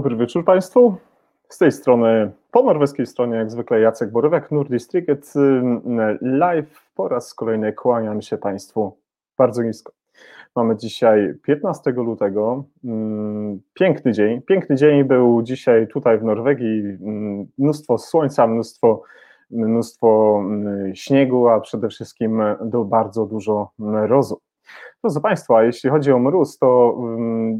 Dobry wieczór Państwu. Z tej strony, po norweskiej stronie, jak zwykle Jacek Borywek, Nordic Cricket Live. Po raz kolejny kłaniam się Państwu bardzo nisko. Mamy dzisiaj 15 lutego. Piękny dzień. Piękny dzień był dzisiaj tutaj w Norwegii. Mnóstwo słońca, mnóstwo, mnóstwo śniegu, a przede wszystkim bardzo dużo mrozu. Proszę Państwa, jeśli chodzi o mróz, to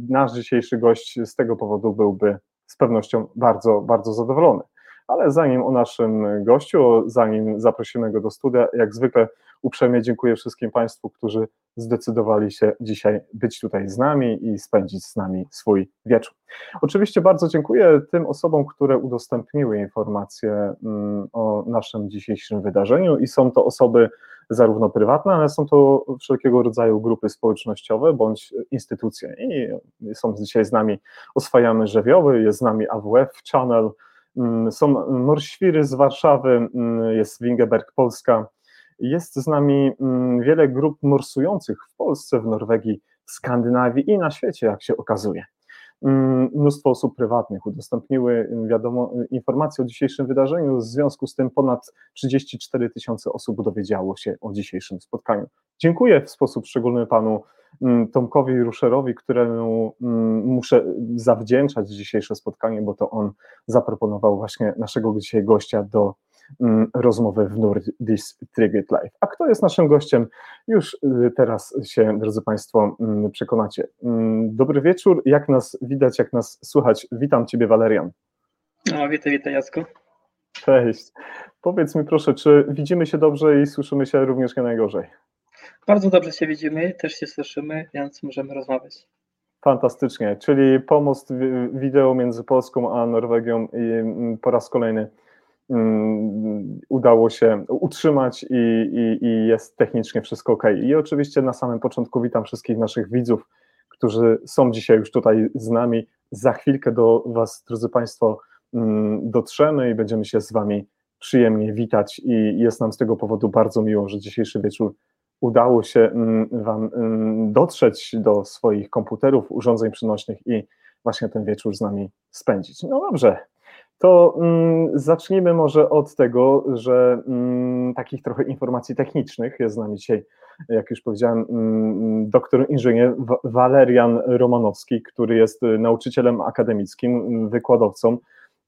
nasz dzisiejszy gość z tego powodu byłby pewnością bardzo, bardzo zadowolony. Ale zanim o naszym gościu, zanim zaprosimy go do studia, jak zwykle uprzejmie dziękuję wszystkim Państwu, którzy zdecydowali się dzisiaj być tutaj z nami i spędzić z nami swój wieczór. Oczywiście bardzo dziękuję tym osobom, które udostępniły informacje mm, o naszym dzisiejszym wydarzeniu i są to osoby zarówno prywatne, ale są to wszelkiego rodzaju grupy społecznościowe bądź instytucje. I są dzisiaj z nami Oswajamy Żewioły, jest z nami AWF Channel, są Morświry z Warszawy, mm, jest Wingeberg Polska, jest z nami mm, wiele grup morsujących w Polsce, w Norwegii, w Skandynawii i na świecie, jak się okazuje. Mm, mnóstwo osób prywatnych udostępniły wiadomo, informacje o dzisiejszym wydarzeniu. W związku z tym ponad 34 tysiące osób dowiedziało się o dzisiejszym spotkaniu. Dziękuję w sposób szczególny panu mm, Tomkowi Ruszerowi, któremu mm, muszę zawdzięczać dzisiejsze spotkanie, bo to on zaproponował właśnie naszego dzisiaj gościa do Mm, rozmowę w Nordic Trigget Live. A kto jest naszym gościem? Już y, teraz się, drodzy Państwo, mm, przekonacie. Mm, dobry wieczór, jak nas widać, jak nas słychać? Witam Ciebie, Walerian. No, witaj, witaj, Jacku. Cześć. Powiedz mi proszę, czy widzimy się dobrze i słyszymy się również nie najgorzej? Bardzo dobrze się widzimy, też się słyszymy, więc możemy rozmawiać. Fantastycznie, czyli pomost wideo między Polską a Norwegią i po raz kolejny Mm, udało się utrzymać i, i, i, jest technicznie wszystko ok. I oczywiście na samym początku witam wszystkich naszych widzów, którzy są dzisiaj już tutaj z nami. Za chwilkę do Was, drodzy Państwo, mm, dotrzemy i będziemy się z Wami przyjemnie witać. I jest nam z tego powodu bardzo miło, że dzisiejszy wieczór udało się mm, Wam dotrzeć do swoich komputerów, urządzeń przenośnych i właśnie ten wieczór z nami spędzić. No dobrze, to mm, zacznijmy może od tego, że mm, takich trochę informacji technicznych jest z nami dzisiaj, jak już powiedziałem, mm, doktor inżynier Walerian Romanowski, który jest nauczycielem akademickim, wykładowcą,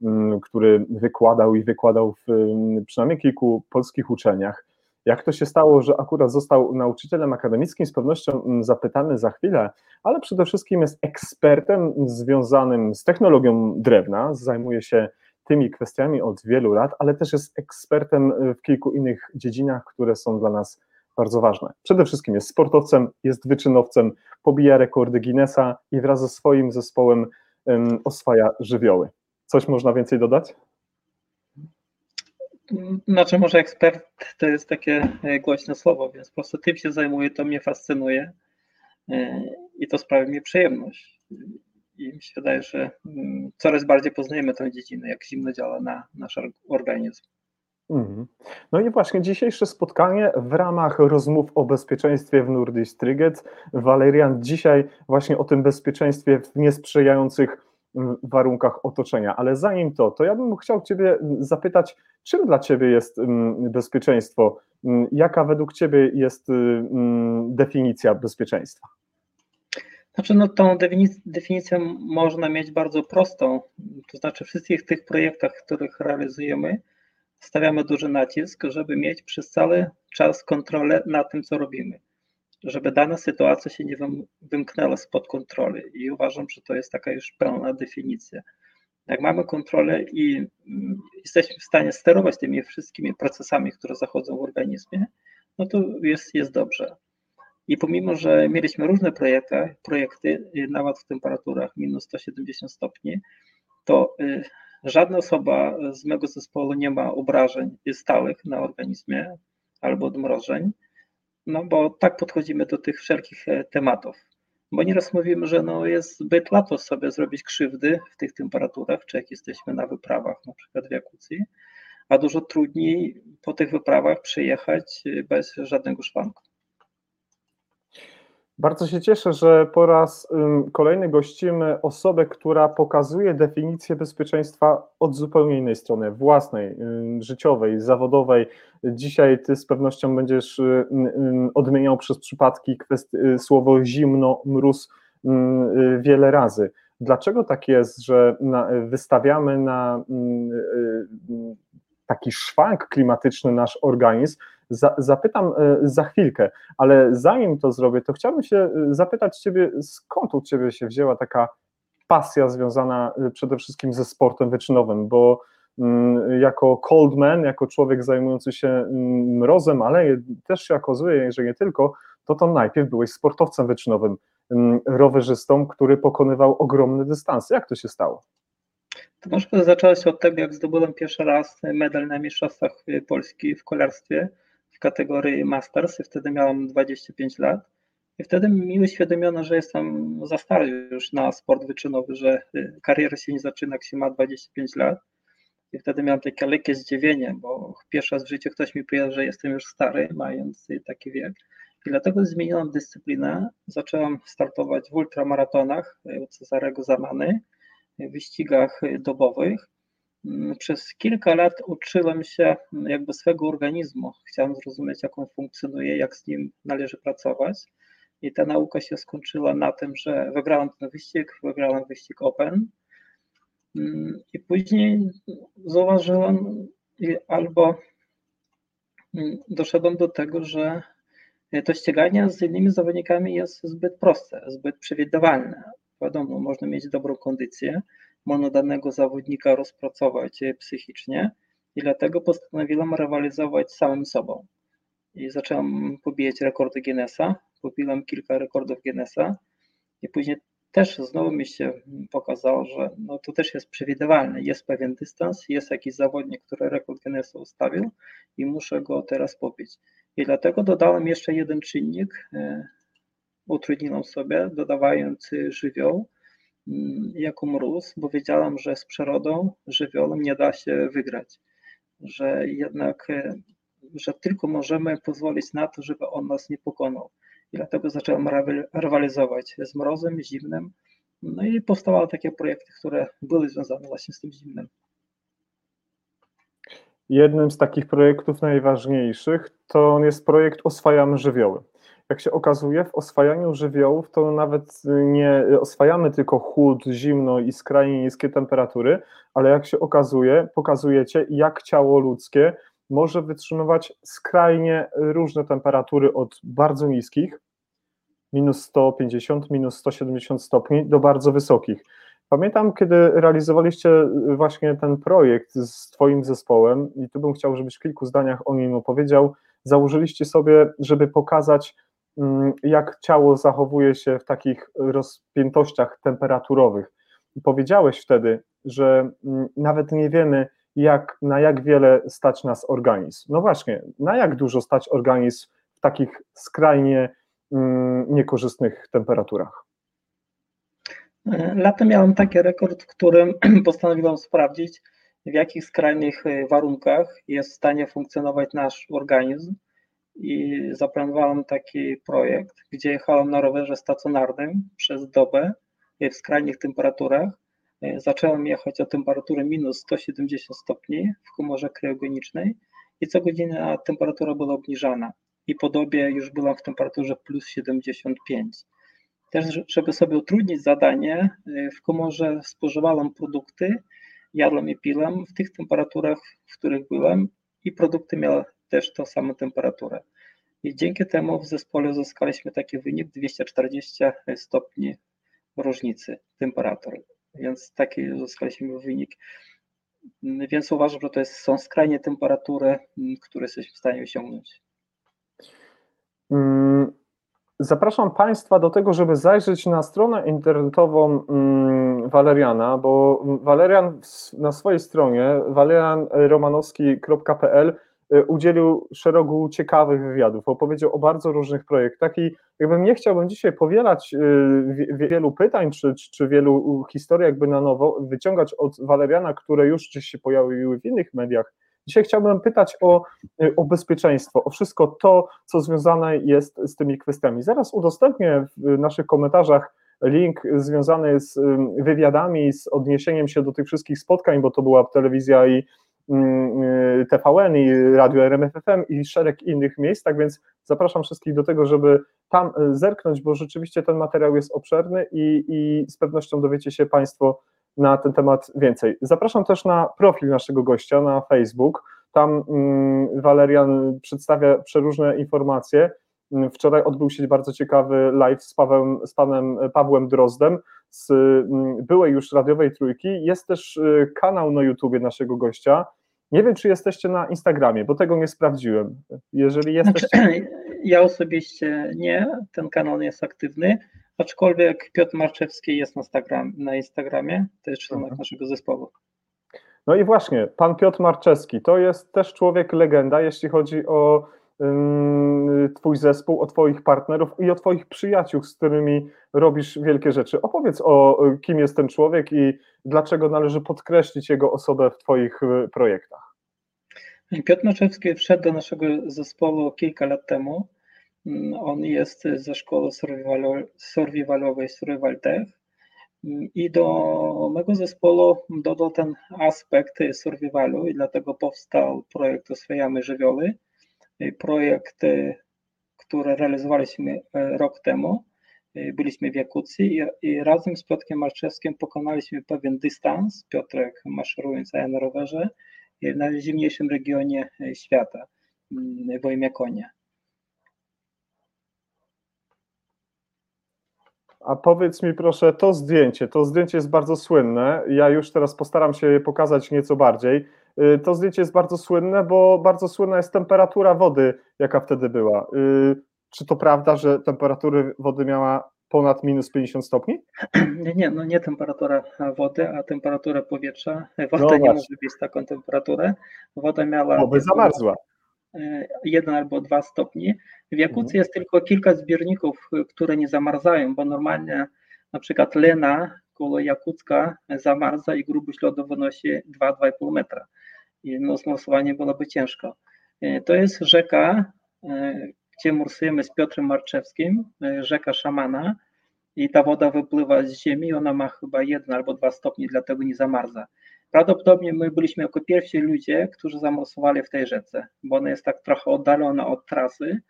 mm, który wykładał i wykładał w mm, przynajmniej kilku polskich uczelniach. Jak to się stało, że akurat został nauczycielem akademickim, z pewnością mm, zapytamy za chwilę, ale przede wszystkim jest ekspertem związanym z technologią drewna, zajmuje się tymi kwestiami od wielu lat, ale też jest ekspertem y, w kilku innych dziedzinach, które są dla nas bardzo ważne. Przede wszystkim jest sportowcem, jest wyczynowcem, pobija rekordy Guinnessa i wraz ze swoim zespołem oswaja żywioły. Coś można więcej dodać? Znaczy, może ekspert to jest takie e, głośne słowo, więc po prostu tym się zajmuję, to mnie fascynuje e, i to sprawia mi przyjemność i mi się wydaje, że mm, coraz bardziej poznajemy tę dziedzinę, jak zimno działa na nasz organizm. Mhm. No i właśnie dzisiejsze spotkanie w ramach rozmów o bezpieczeństwie w Nordic Triget. Walerian, dzisiaj właśnie o tym bezpieczeństwie w niesprzyjających warunkach otoczenia. Ale zanim to, to ja bym chciał Ciebie zapytać, czym dla Ciebie jest mm, bezpieczeństwo? Jaka według Ciebie jest definicja bezpieczeństwa? Znaczy, no, tą definicję można mieć bardzo prostą. To znaczy, w wszystkich tych projektach, których realizujemy, stawiamy duży nacisk, żeby mieć przez cały czas kontrolę nad tym, co robimy. Żeby dana sytuacja się nie wymknęła spod kontroli. I uważam, że to jest taka już pełna definicja. Jak mamy kontrolę i mm, jesteśmy w stanie sterować tymi wszystkimi procesami, które zachodzą w organizmie, no to jest, jest dobrze. I pomimo, że mieliśmy różne projekty, projekty nawet w temperaturach minus 170 stopni, to żadna osoba z mego zespołu nie ma obrażeń stałych na organizmie. albo odmrożeń, no bo tak podchodzimy do tych wszelkich e, tematów. Bo nieraz mówimy, że no jest zbyt łatwo sobie zrobić krzywdy w tych temperaturach, czy jak jesteśmy na wyprawach, na przykład w Jakucji, a dużo trudniej po tych wyprawach przyjechać e, bez żadnego szwanku. Bardzo się cieszę, że po raz kolejny gościmy osobę, która pokazuje definicję bezpieczeństwa od zupełnie innej strony, własnej, życiowej, zawodowej. Dzisiaj ty z pewnością będziesz odmieniał przez przypadki kwestii, słowo zimno, mróz wiele razy. Dlaczego tak jest, że wystawiamy na taki szwank klimatyczny nasz organizm, za, zapytam e, za chwilkę, ale zanim to zrobię, to chciałbym się e, zapytać Ciebie, skąd u Ciebie się wzięła taka pasja związana e, przede wszystkim ze sportem wyczynowym, bo mm, jako coldman, jako człowiek zajmujący się mm, mrozem, ale też się okazuje, że nie tylko, to to najpierw byłeś sportowcem wyczynowym, mm, rowerzystą, który pokonywał ogromne dystanse. Jak to się stało? To może zaczęło się od tego, jak zdobyłem pierwszy raz medal na Mistrzostwach Polski w kolarstwie kategorii Masters i wtedy miałem 25 lat. I wtedy mi uświadomiono, że jestem za stary już na sport wyczynowy, że y, kariera się nie zaczyna, jak się ma 25 lat. I wtedy miałem takie lekkie zdziwienie, bo pierwszy raz w życiu ktoś mi powiedział, że jestem już stary, mając taki wiek. I dlatego zmieniłam dyscyplinę. Zaczęłam startować w ultramaratonach u y, Cezarego Zamany, w wyścigach dobowych. Mm, przez kilka lat uczyłem się mm, jakby swego organizmu. Chciałem zrozumieć, jak on funkcjonuje, jak z nim należy pracować. I ta nauka się skończyła na tym, że wygrałem ten wyścig, wygrałem wyścig Open. Mm, I później zauważyłem, albo doszedłem do tego, że to ściganie z innymi zawodnikami jest zbyt proste, zbyt przewidywalne. Wiadomo, można mieć dobrą kondycję, można danego zawodnika rozpracować psychicznie i dlatego postanowiłem rywalizować samym sobą. I zacząłem pobijać rekordy Guinnessa, pobiłem kilka rekordów Guinnessa i później też znowu mi się pokazało, że no to też jest przewidywalne. Jest pewien dystans, jest jakiś zawodnik, który rekord Guinnessa ustawił i muszę go teraz pobić. I dlatego dodałem jeszcze jeden czynnik, e, utrudniłem sobie, dodawając żywioł, jako mróz, bo wiedziałam, że z przyrodą, żywiołem nie da się wygrać, że jednak, e, że tylko możemy pozwolić na to, żeby on nas nie pokonał. I dlatego zacząłem rywalizować z mrozem, zimnem. No i powstawały takie projekty, które były związane właśnie z tym zimnem. Jednym z takich projektów najważniejszych to jest projekt Oswajamy żywioły jak się okazuje, w oswajaniu żywiołów to nawet nie oswajamy tylko chłód, zimno i skrajnie niskie temperatury, ale jak się okazuje, pokazujecie, jak ciało ludzkie może wytrzymywać skrajnie różne temperatury od bardzo niskich, minus 150, minus 170 stopni, do bardzo wysokich. Pamiętam, kiedy realizowaliście właśnie ten projekt z Twoim zespołem, i tu bym chciał, żebyś w kilku zdaniach o nim opowiedział. Założyliście sobie, żeby pokazać jak ciało zachowuje się w takich rozpiętościach temperaturowych. Powiedziałeś wtedy, że mm, nawet nie wiemy, jak, na jak wiele stać nas organizm. No właśnie, na jak dużo stać organizm w takich skrajnie mm, niekorzystnych temperaturach? Latem miałem taki rekord, w którym postanowiłem sprawdzić, w jakich skrajnych y, warunkach jest w stanie funkcjonować nasz organizm i zaplanowałem taki projekt, gdzie jechałem na rowerze stacjonarnym przez dobę w skrajnych temperaturach. Zacząłem jechać o temperaturę minus 170 stopni w komorze kryogenicznej i co godzinę temperatura była obniżana i po dobie już byłam w temperaturze plus 75. Też, żeby sobie utrudnić zadanie, w komorze spożywałem produkty, jadłem i piłem w tych temperaturach, w których byłem i produkty miały też tą samą temperaturę. I dzięki temu w zespole uzyskaliśmy taki wynik 240 stopni różnicy temperatury. Więc taki uzyskaliśmy wynik. Więc uważam, że to jest, są skrajnie temperatury, które jesteśmy w stanie osiągnąć. Mm, zapraszam Państwa do tego, żeby zajrzeć na stronę internetową mm, Waleriana, bo Walerian na swojej stronie walerianromanowski.pl udzielił szeregu ciekawych wywiadów, opowiedział o bardzo różnych projektach i jakbym nie chciałbym dzisiaj powielać y, wielu pytań czy, czy wielu historii jakby na nowo, wyciągać od Waleriana, które już gdzieś się pojawiły w innych mediach, Dzisiaj chciałbym pytać o, o bezpieczeństwo, o wszystko to, co związane jest z tymi kwestiami. Zaraz udostępnię w naszych komentarzach link związany z wywiadami, z odniesieniem się do tych wszystkich spotkań, bo to była telewizja i y, TVN i Radio RMFFM i szereg innych miejsc, tak więc zapraszam wszystkich do tego, żeby tam y, zerknąć, bo rzeczywiście ten materiał jest obszerny i, i z pewnością dowiecie się Państwo na ten temat więcej. Zapraszam też na profil naszego gościa na Facebook, tam mm, Walerian przedstawia przeróżne informacje, Wczoraj odbył się bardzo ciekawy live z, Pawłem, z panem Pawłem Drozdem z mm, byłej już radiowej trójki. Jest też y, kanał na YouTubie naszego gościa. Nie wiem, czy jesteście na Instagramie, bo tego nie sprawdziłem. Jeżeli jesteście. Znaczy, ja osobiście nie, ten kanał nie jest aktywny, aczkolwiek Piotr Marczewski jest na, Instagram, na Instagramie, to jest członek mhm. naszego zespołu. No i właśnie, pan Piotr Marczewski to jest też człowiek legenda, jeśli chodzi o Twój zespół, o Twoich partnerów i o Twoich przyjaciół, z którymi robisz wielkie rzeczy. Opowiedz o kim jest ten człowiek i dlaczego należy podkreślić jego osobę w Twoich y, projektach. Piotr Maczewski wszedł do naszego zespołu kilka lat temu. On jest ze szkoły survivalowej Survival Tech i do mego zespołu dodał ten aspekt survivalu i dlatego powstał projekt Oswajamy Żywioły, projekt, który realizowaliśmy e, rok temu. E, byliśmy w Jakucji i, i razem z Piotrkiem Marczewskim pokonaliśmy pewien dystans. Piotrek maszerując na rowerze w najzimniejszym regionie świata, w Ojmiakonie. A powiedz mi proszę, to zdjęcie, to zdjęcie jest bardzo słynne. Ja już teraz postaram się je pokazać nieco bardziej. Y, to zdjęcie jest bardzo słynne, bo bardzo słynna jest temperatura wody, jaka wtedy była. Y, czy to prawda, że temperatura wody miała ponad minus 50 stopni? Nie, nie, no nie temperatura wody, a temperatura powietrza. Woda no nie może mieć taką temperaturę. Woda miała. Bo by zamarzła. Y, jeden albo dwa stopni. W Jakucji mhm. jest tylko kilka zbiorników, które nie zamarzają, bo normalnie na przykład Lena koło Jakucka zamarza i grubość lodu wynosi 2-2,5 metra i no, zmorsowanie byłoby ciężko. E, to jest rzeka, e, gdzie morsujemy z Piotrem Marczewskim, e, rzeka Szamana i ta woda wypływa z ziemi, ona ma chyba 1 albo 2 stopnie, dlatego nie zamarza. Prawdopodobnie my byliśmy jako pierwsi ludzie, którzy zamorsowali w tej rzece, bo ona jest tak trochę oddalona od trasy,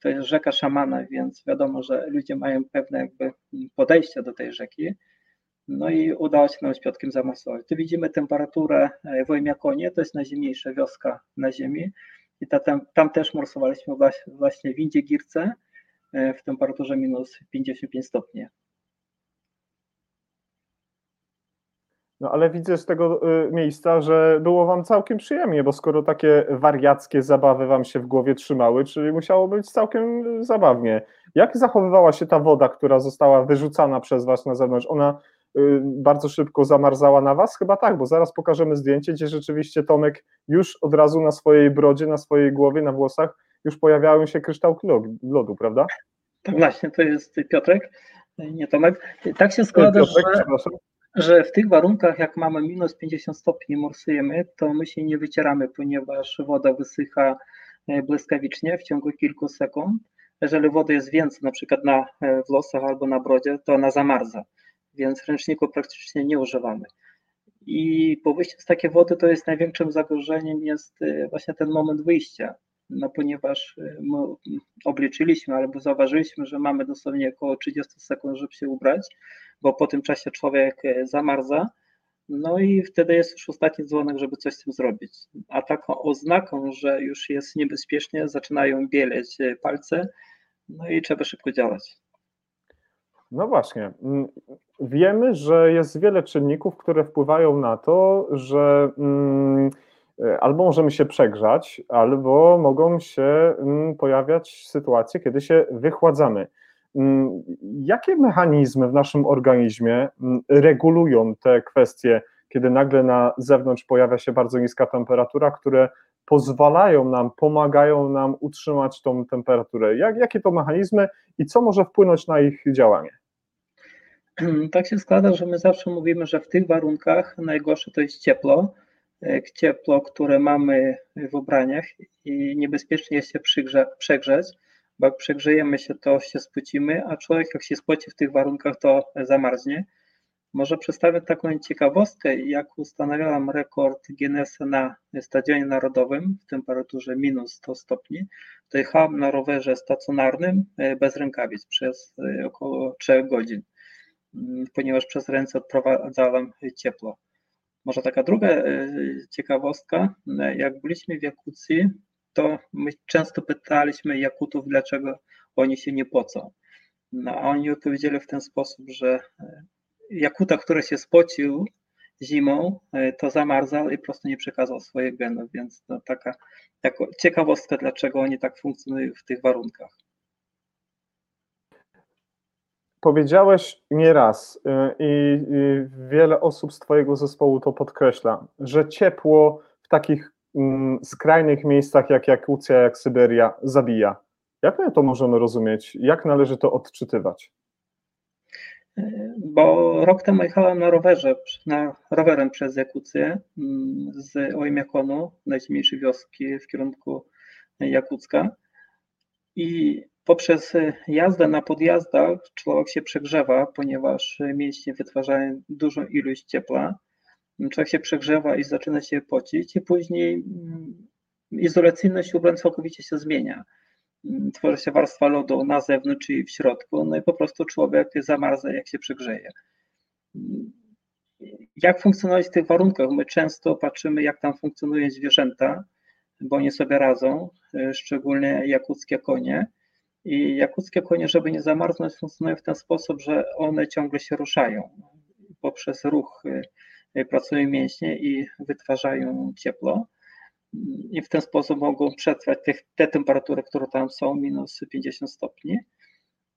to jest rzeka Szamana, więc wiadomo, że ludzie mają pewne jakby podejście do tej rzeki, no i udało się nam z Piotkiem zamorsować. Tu widzimy temperaturę e, w Ojmiakonie, to jest najzimniejsza wioska na ziemi i ta, tam, tam też morsowaliśmy właśnie w Indzie Girce e, w temperaturze minus 55 stopni. No ale widzę z tego y, miejsca, że było wam całkiem przyjemnie, bo skoro takie wariackie zabawy wam się w głowie trzymały, czyli musiało być całkiem zabawnie. Jak zachowywała się ta woda, która została wyrzucana przez was na zewnątrz? Ona Y, bardzo szybko zamarzała na was? Chyba tak, bo zaraz pokażemy zdjęcie, gdzie rzeczywiście Tomek już od razu na swojej brodzie, na swojej głowie, na włosach już pojawiały się kryształki lodu, prawda? Tak właśnie, to jest Piotrek, nie Tomek. Tak się składa, Piotrek, że, że w tych warunkach, jak mamy minus 50 stopni morsujemy, to my się nie wycieramy, ponieważ woda wysycha e, błyskawicznie w ciągu kilku sekund. Jeżeli wody jest więcej, na przykład na e, włosach albo na brodzie, to ona zamarza więc ręczników praktycznie nie używamy. I po wyjściu z takiej wody to jest największym zagrożeniem jest y, właśnie ten moment wyjścia, no ponieważ y, my obliczyliśmy albo zauważyliśmy, że mamy dosłownie około 30 sekund, żeby się ubrać, bo po tym czasie człowiek y, zamarza, no i wtedy jest już ostatni dzwonek, żeby coś z tym zrobić. A taką oznaką, że już jest niebezpiecznie, zaczynają bieleć palce, no i trzeba szybko działać. No właśnie. Mm, wiemy, że jest wiele czynników, które wpływają na to, że mm, albo możemy się przegrzać, albo mogą się mm, pojawiać sytuacje, kiedy się wychładzamy. Jakie mechanizmy w naszym organizmie regulują te kwestie, kiedy nagle na zewnątrz pojawia się bardzo niska temperatura, które pozwalają nam, pomagają nam utrzymać tą temperaturę? Jak, jakie to mechanizmy i co może wpłynąć na ich działanie? Tak się składa, że my zawsze mówimy, że w tych warunkach najgorsze to jest ciepło, e, ciepło, które mamy w ubraniach i niebezpiecznie jest się przegrzeć, bo jak przegrzejemy się, to się spocimy, a człowiek jak się spoci w tych warunkach, to zamarznie. Może przedstawię taką ciekawostkę, jak ustanawiałam rekord Guinnessa na Stadionie Narodowym w temperaturze minus 100 stopni, to jechałam na rowerze stacjonarnym e, bez rękawic przez e, około 3 godzin, ponieważ przez ręce odprowadzałam ciepło. Może taka druga e, ciekawostka, jak byliśmy w Jakucji, to my często pytaliśmy Jakutów, dlaczego oni się nie pocą. No, a oni odpowiedzieli w ten sposób, że Jakuta, który się spocił zimą, e, to zamarzał i po prostu nie przekazał swoich genów, więc to taka jako ciekawostka, dlaczego oni tak funkcjonują w tych warunkach. Powiedziałeś nieraz e, i wiele osób z Twojego zespołu to podkreśla, że ciepło w takich mm, skrajnych miejscach jak Jakucja, jak Syberia zabija. Jak my to możemy rozumieć? Jak należy to odczytywać? bo rok temu jechałem na rowerze, na rowerem przez Jakucję mm, z Ojmiakonu, najciemniejszej wioski w kierunku Jakucka i poprzez jazdę na podjazdach człowiek się przegrzewa, ponieważ mięśnie wytwarzają dużą ilość ciepła. Człowiek się przegrzewa i zaczyna się pocić i później mm, izolacyjność ubrań całkowicie się zmienia tworzy się warstwa lodu na zewnątrz i w środku, no i po prostu człowiek zamarza, jak się przegrzeje. Jak funkcjonować w tych warunkach? My często patrzymy, jak tam funkcjonują zwierzęta, bo oni sobie radzą, szczególnie jakuckie konie. I jakuckie konie, żeby nie zamarznąć, funkcjonują w ten sposób, że one ciągle się ruszają. Poprzez ruch y, pracują mięśnie i wytwarzają ciepło i w ten sposób mogą przetrwać te, te temperatury, które tam są, minus 50 stopni.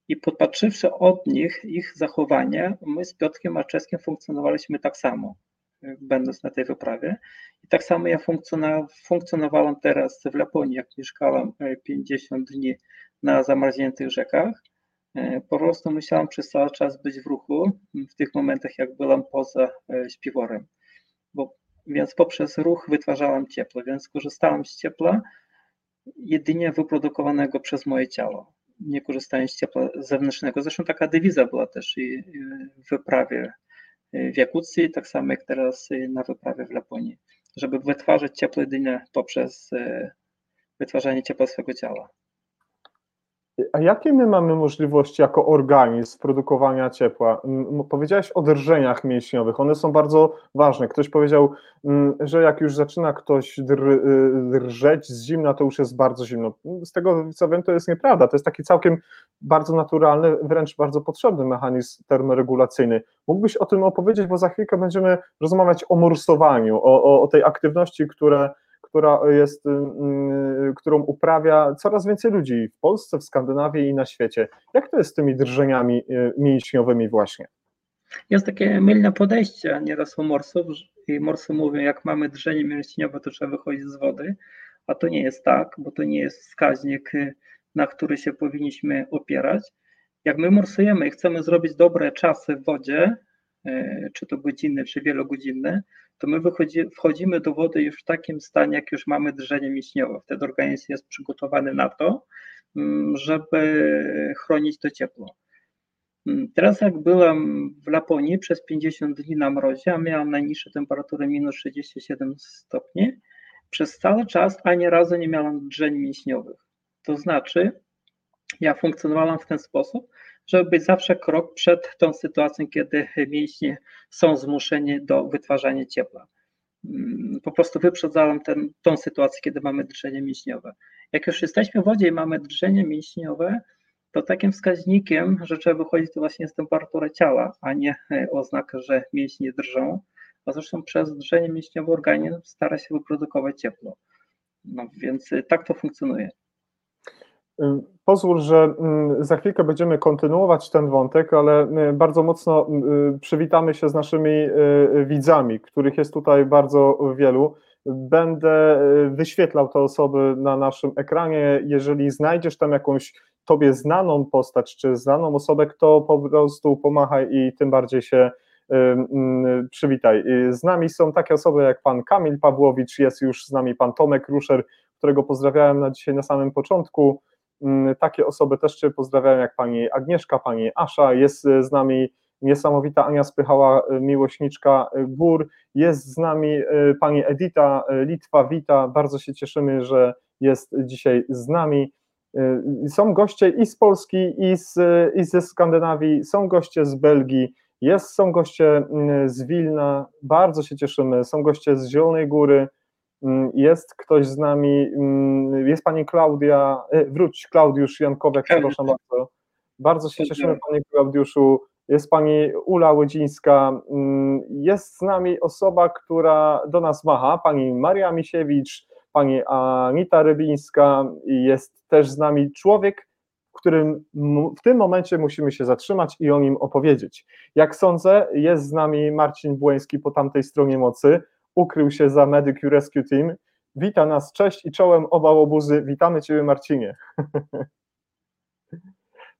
I popatrzywszy od nich, ich zachowanie, my z Piotrkiem Marczewskim funkcjonowaliśmy tak samo, będąc na tej wyprawie. I tak samo ja funkcjonowałem teraz w Laponii, jak mieszkałem 50 e, dni na zamarzniętych rzekach. E, po prostu musiałem przez cały czas być w ruchu w tych momentach, jak byłem poza e, śpiworem. Bo więc poprzez ruch wytwarzałam ciepło, więc korzystałam z ciepła jedynie wyprodukowanego przez moje ciało, nie korzystając z ciepła zewnętrznego. Zresztą taka dewiza była też i w wyprawie w Jakucji, tak samo jak teraz na wyprawie w Laponii, żeby wytwarzać ciepło jedynie poprzez e, wytwarzanie ciepła swego ciała. A jakie my mamy możliwości jako organizm produkowania ciepła? Powiedziałeś o drżeniach mięśniowych, one są bardzo ważne. Ktoś powiedział, że jak już zaczyna ktoś y, drżeć z zimna, to już jest bardzo zimno. Z tego co wiem, to jest nieprawda. To jest taki całkiem bardzo naturalny, wręcz bardzo potrzebny mechanizm termoregulacyjny. Mógłbyś o tym opowiedzieć, bo za chwilkę będziemy rozmawiać o morsowaniu, o, o, o tej aktywności, które która jest, y, y, którą uprawia coraz więcej ludzi w Polsce, w Skandynawii i na świecie. Jak to jest z tymi drżeniami y, mięśniowymi właśnie? Jest takie mylne podejście nieraz u morsów i morsy mówią, jak mamy drżenie mięśniowe, to trzeba wychodzić z wody, a to nie jest tak, bo to nie jest wskaźnik, na który się powinniśmy opierać. Jak my morsujemy i chcemy zrobić dobre czasy w wodzie, czy to godzinne, czy wielogodzinne, to my wychodzi, wchodzimy do wody już w takim stanie, jak już mamy drżenie mięśniowe. Wtedy organizm jest przygotowany na to, mm, żeby chronić to ciepło. Mm, teraz jak byłem w Laponii przez 50 dni na mrozie, a miałam najniższe temperatury minus 67 stopni, przez cały czas ani razu nie miałam drżeń mięśniowych. To znaczy, ja funkcjonowałam w ten sposób, żeby być zawsze krok przed tą sytuacją, kiedy mięśnie są zmuszeni do wytwarzania ciepła. Mm, po prostu wyprzedzałem ten, tą sytuację, kiedy mamy drżenie mięśniowe. Jak już jesteśmy w wodzie i mamy drżenie mięśniowe, to takim wskaźnikiem, że trzeba wychodzić, to właśnie jest temperatura ciała, a nie e, oznaka, że mięśnie drżą. A zresztą przez drżenie mięśniowe organizm stara się wyprodukować ciepło. No więc e, tak to funkcjonuje. Pozwól, że za chwilkę będziemy kontynuować ten wątek, ale bardzo mocno przywitamy się z naszymi widzami, których jest tutaj bardzo wielu. Będę y, wyświetlał te osoby na naszym ekranie. Jeżeli znajdziesz tam jakąś tobie znaną postać, czy znaną osobę, kto po prostu pomachaj i tym bardziej się przywitaj. Z nami są takie osoby jak pan Kamil Pawłowicz, jest już z nami pan Tomek Ruszer, którego pozdrawiałem na dzisiaj na samym początku. Takie osoby też Cię pozdrawiam, jak pani Agnieszka, pani Asza, jest z nami niesamowita Ania Spychała, miłośniczka gór, jest z nami pani Edita Litwa, wita, bardzo się cieszymy, że jest dzisiaj z nami. Są goście i z Polski, i, z, i ze Skandynawii, są goście z Belgii, jest, są goście mm, z Wilna, bardzo się cieszymy, są goście z Zielonej Góry, mm, jest ktoś z nami, mm, jest pani Klaudia, e, wróć, Klaudiusz Jankowiak, przepraszam bardzo. Bardzo się cieszymy, panie Klaudiuszu. Jest pani Ula Łodzińska, jest z nami osoba, która do nas macha, pani Maria Misiewicz, pani Anita Rybińska jest też z nami człowiek, którym w tym momencie musimy się zatrzymać i o nim opowiedzieć. Jak sądzę, jest z nami Marcin Błoński po tamtej stronie mocy, ukrył się za Medic Rescue Team. Wita nas, cześć i czołem oba łobuzy. Witamy Ciebie, Marcinie.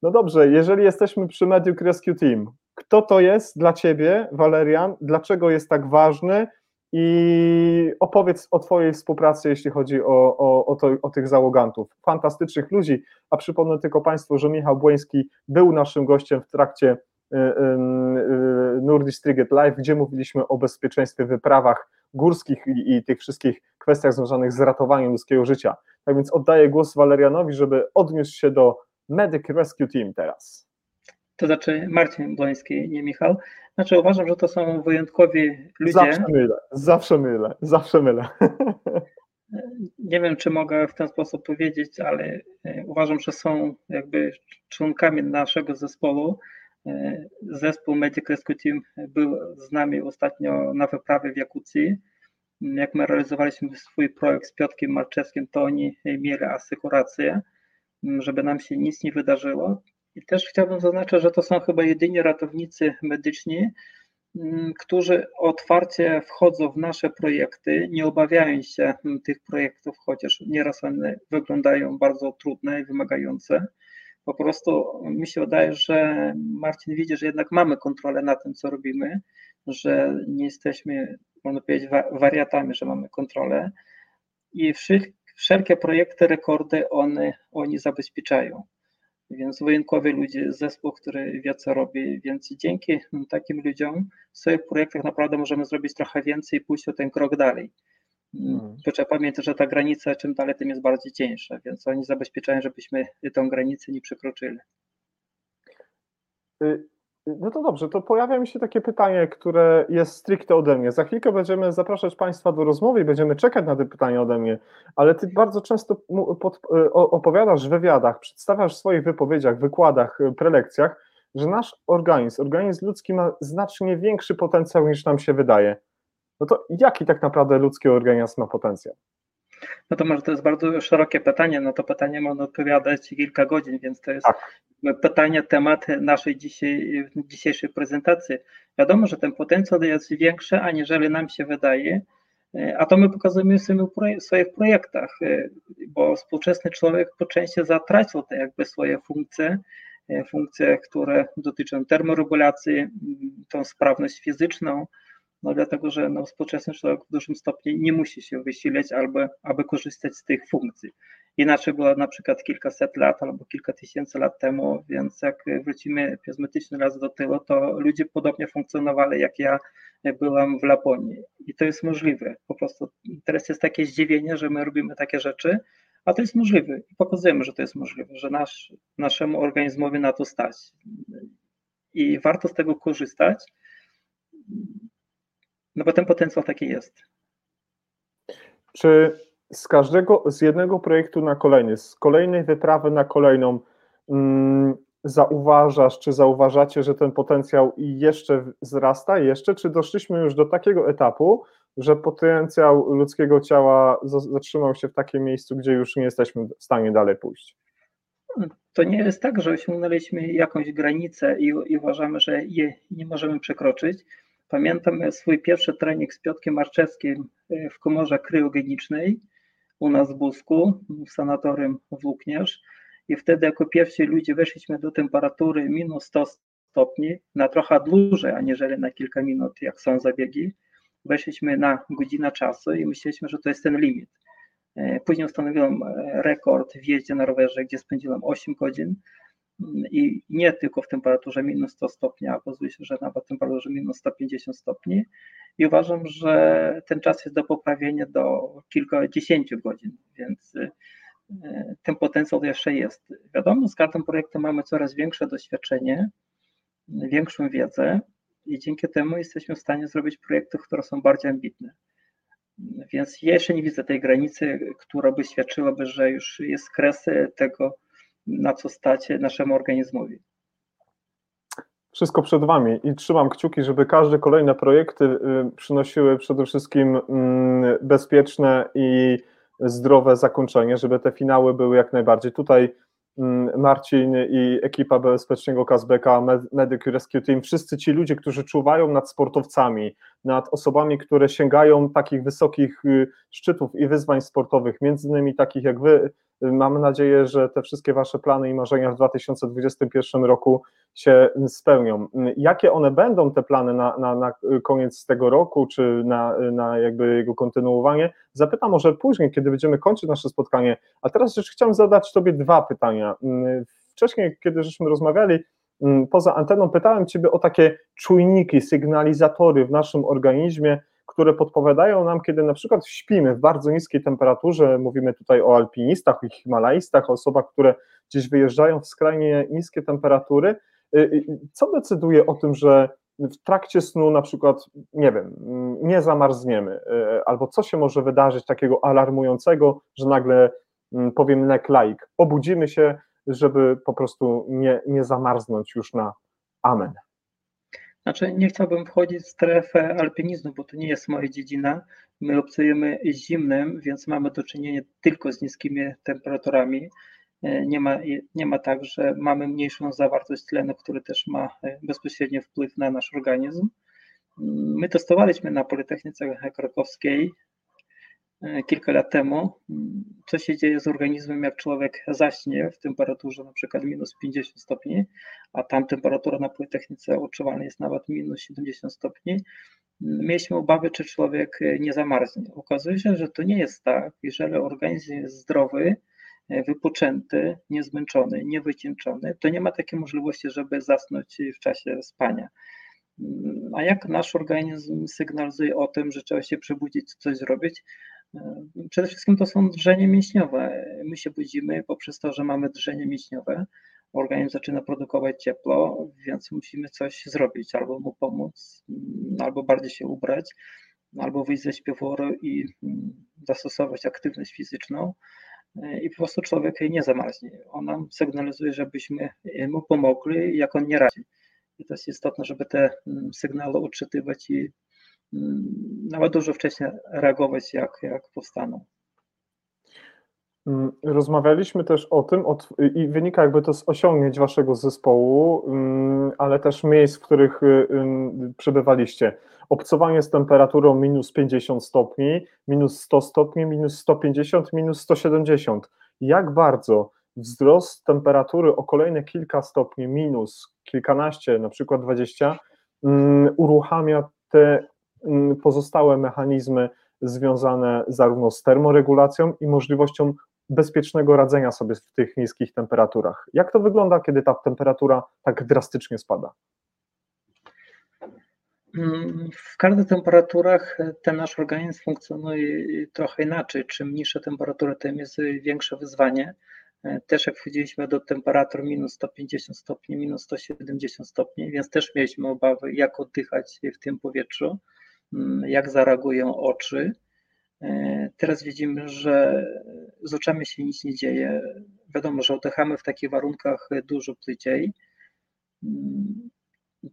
No dobrze, jeżeli jesteśmy przy Medic Rescue Team, kto to jest dla Ciebie, Walerian? Dlaczego jest tak ważny? I opowiedz o Twojej współpracy, jeśli chodzi o, o, o, to, o, tych załogantów. Fantastycznych ludzi, a przypomnę tylko Państwu, że Michał Błoński był naszym gościem w trakcie y, y, y, Nordic Triget Live, gdzie mówiliśmy o bezpieczeństwie, wyprawach górskich i, i tych wszystkich kwestiach związanych z ratowaniem ludzkiego życia. Tak więc oddaję głos Walerianowi, żeby odniósł się do Medic Rescue Team teraz. To znaczy Marcin Błoński, nie Michał. Znaczy uważam, że to są wyjątkowi ludzie. Zawsze mylę, zawsze mylę, zawsze mylę. Nie wiem, czy mogę w ten sposób powiedzieć, ale e, uważam, że są jakby członkami naszego zespołu. E, zespół Medic Rescue Team był z nami ostatnio na wyprawie w Jakucji. Jak my realizowaliśmy swój projekt z Piotkiem Marczewskim, to oni mieli asekurację, żeby nam się nic nie wydarzyło. I też chciałbym zaznaczyć, że to są chyba jedyni ratownicy medyczni, mm, którzy otwarcie wchodzą w nasze projekty, nie obawiając się tych projektów, chociaż nieraz one wyglądają bardzo trudne i wymagające. Po prostu mi się wydaje, że Marcin widzi, że jednak mamy kontrolę na tym, co robimy, że nie jesteśmy, można powiedzieć, wariatami, że mamy kontrolę i wszelkie projekty, rekordy one, oni zabezpieczają. Więc wojenkowie ludzie, zespół, który wie co robi, więc dzięki takim ludziom w swoich projektach naprawdę możemy zrobić trochę więcej i pójść o ten krok dalej. Hmm. trzeba pamiętać, że ta granica czym dalej, tym jest bardziej cieńsza, więc oni zabezpieczają, żebyśmy tą granicę nie przekroczyli. Y, no to dobrze, to pojawia mi się takie pytanie, które jest stricte ode mnie. Za chwilkę będziemy zapraszać Państwa do rozmowy i będziemy czekać na te pytania ode mnie, ale Ty bardzo często pod, e, opowiadasz w wywiadach, przedstawiasz w swoich wypowiedziach, wykładach, prelekcjach, że nasz organizm, organizm ludzki ma znacznie większy potencjał niż nam się wydaje. No to jaki tak naprawdę ludzki organizm ma potencjał? No to może to jest bardzo szerokie pytanie, no to pytanie można odpowiadać kilka godzin, więc to jest tak. pytanie, temat naszej dzisiaj, dzisiejszej prezentacji. Wiadomo, że ten potencjał jest większy, aniżeli nam się wydaje, a to my pokazujemy w swoich projektach, bo współczesny człowiek po części zatracił te jakby swoje funkcje, funkcje, które dotyczą termoregulacji, tą sprawność fizyczną, no dlatego, że no, współczesny człowiek w dużym stopniu nie musi się wysilać albo aby korzystać z tych funkcji. Inaczej było na przykład kilkaset lat albo kilka tysięcy lat temu, więc jak wrócimy pizmetyczny raz do tyłu, to ludzie podobnie funkcjonowali jak ja byłam w Laponii. I to jest możliwe. Po prostu teraz jest takie zdziwienie, że my robimy takie rzeczy, a to jest możliwe i pokazujemy, że to jest możliwe, że nasz, naszemu organizmowi na to stać. I warto z tego korzystać no bo ten potencjał taki jest. Czy z każdego, z jednego projektu na kolejny, z kolejnej wyprawy na kolejną mm, zauważasz, czy zauważacie, że ten potencjał jeszcze wzrasta, jeszcze, czy doszliśmy już do takiego etapu, że potencjał ludzkiego ciała zatrzymał się w takim miejscu, gdzie już nie jesteśmy w stanie dalej pójść? To nie jest tak, że osiągnęliśmy jakąś granicę i, i uważamy, że jej nie możemy przekroczyć Pamiętam swój pierwszy trening z Piotkiem Marczewskim e, w komorze kryogenicznej u nas w Busku, w sanatorium Włókniarz. I wtedy jako pierwsi ludzie weszliśmy do temperatury minus 100 stopni na trochę dłużej, aniżeli na kilka minut, jak są zabiegi. Weszliśmy na godzinę czasu i myśleliśmy, że to jest ten limit. E, później ustanowiłem e, rekord w jeździe na rowerze, gdzie spędziłem 8 godzin i nie tylko w temperaturze minus 100 stopni, a okazuje się, że nawet w temperaturze minus 150 stopni. I uważam, że ten czas jest do poprawienia do kilkudziesięciu godzin, więc e, ten potencjał jeszcze jest. Wiadomo, z każdym projektem mamy coraz większe doświadczenie, większą wiedzę i dzięki temu jesteśmy w stanie zrobić projekty, które są bardziej ambitne. Więc ja jeszcze nie widzę tej granicy, która by świadczyłaby, że już jest kres tego, na co stać naszemu organizmowi. Wszystko przed Wami i trzymam kciuki, żeby każde kolejne projekty y, przynosiły przede wszystkim mm, bezpieczne i zdrowe zakończenie, żeby te finały były jak najbardziej. Tutaj mm, Marcin i ekipa Bezpiecznego Kazbeka, Medic Rescue Team, wszyscy ci ludzie, którzy czuwają nad sportowcami, nad osobami, które sięgają takich wysokich y, szczytów i wyzwań sportowych, między innymi takich jak wy, Mam nadzieję, że te wszystkie Wasze plany i marzenia w 2021 roku się spełnią. Jakie one będą, te plany na, na, na koniec tego roku, czy na, na jakby jego kontynuowanie? Zapytam może później, kiedy będziemy kończyć nasze spotkanie. A teraz jeszcze chciałem zadać Tobie dwa pytania. Wcześniej, kiedy żeśmy rozmawiali, poza anteną, pytałem Ciebie o takie czujniki, sygnalizatory w naszym organizmie, które podpowiadają nam, kiedy na przykład śpimy w bardzo niskiej temperaturze, mówimy tutaj o alpinistach, o himalaistach, o osobach, które gdzieś wyjeżdżają w skrajnie niskie temperatury, y, y, co decyduje o tym, że w trakcie snu na przykład, nie wiem, nie zamarzniemy, y, albo co się może wydarzyć takiego alarmującego, że nagle mm, powiem nek like, obudzimy się, żeby po prostu nie, nie zamarznąć już na amen. Znaczy, nie chciałbym wchodzić w strefę alpinizmu, bo to nie jest moja dziedzina. My obcujemy zimnym, więc mamy do czynienia tylko z niskimi temperaturami. E, nie ma, nie ma tak, że mamy mniejszą zawartość tlenu, który też ma e, bezpośredni wpływ na nasz organizm. My testowaliśmy na Politechnice Krakowskiej E, kilka lat temu, mm, co się dzieje z organizmem, jak człowiek zaśnie w temperaturze na przykład minus 50 stopni, a tam temperatura na Politechnice odczuwalna jest nawet minus 70 stopni. Mm, mieliśmy obawy, czy człowiek e, nie zamarznie. Okazuje się, że to nie jest tak. Jeżeli organizm jest zdrowy, e, wypoczęty, niezmęczony, niewycieńczony, to nie ma takiej możliwości, żeby zasnąć w czasie spania. Mm, a jak nasz organizm sygnalizuje o tym, że trzeba się przebudzić, coś zrobić? Przede wszystkim to są drżenie mięśniowe. My się budzimy poprzez to, że mamy drżenie mięśniowe. Organizm zaczyna produkować ciepło, więc musimy coś zrobić, albo mu pomóc, albo bardziej się ubrać, albo wyjść ze śpieworu i zastosować aktywność fizyczną. I po prostu człowiek nie zamarznie. On nam sygnalizuje, żebyśmy mu pomogli, jak on nie radzi. I to jest istotne, żeby te sygnały odczytywać i Mm, nawet dużo wcześniej reagować, jak, jak powstaną. Mm, rozmawialiśmy też o tym i wynika jakby to z osiągnięć waszego zespołu, mm, ale też miejsc, w których y, y, przebywaliście. Obcowanie z temperaturą minus 50 stopni, minus 100 stopni, minus 150, minus 170. Jak bardzo wzrost temperatury o kolejne kilka stopni, minus kilkanaście, na przykład 20, uruchamia te Mm, pozostałe mechanizmy związane zarówno z termoregulacją i możliwością bezpiecznego radzenia sobie w tych niskich temperaturach. Jak to wygląda, kiedy ta temperatura tak drastycznie spada? Mm, w każdych temperaturach ten nasz organizm funkcjonuje trochę inaczej. Czym niższe temperatury, tym jest większe wyzwanie. Też jak wchodziliśmy do temperatur minus 150 stopni, minus 170 stopni, więc też mieliśmy obawy, jak oddychać w tym powietrzu. Mm, jak zareagują oczy. E, teraz widzimy, że z oczami się nic nie dzieje. Wiadomo, że oddychamy w takich warunkach dużo płyciej. Mm,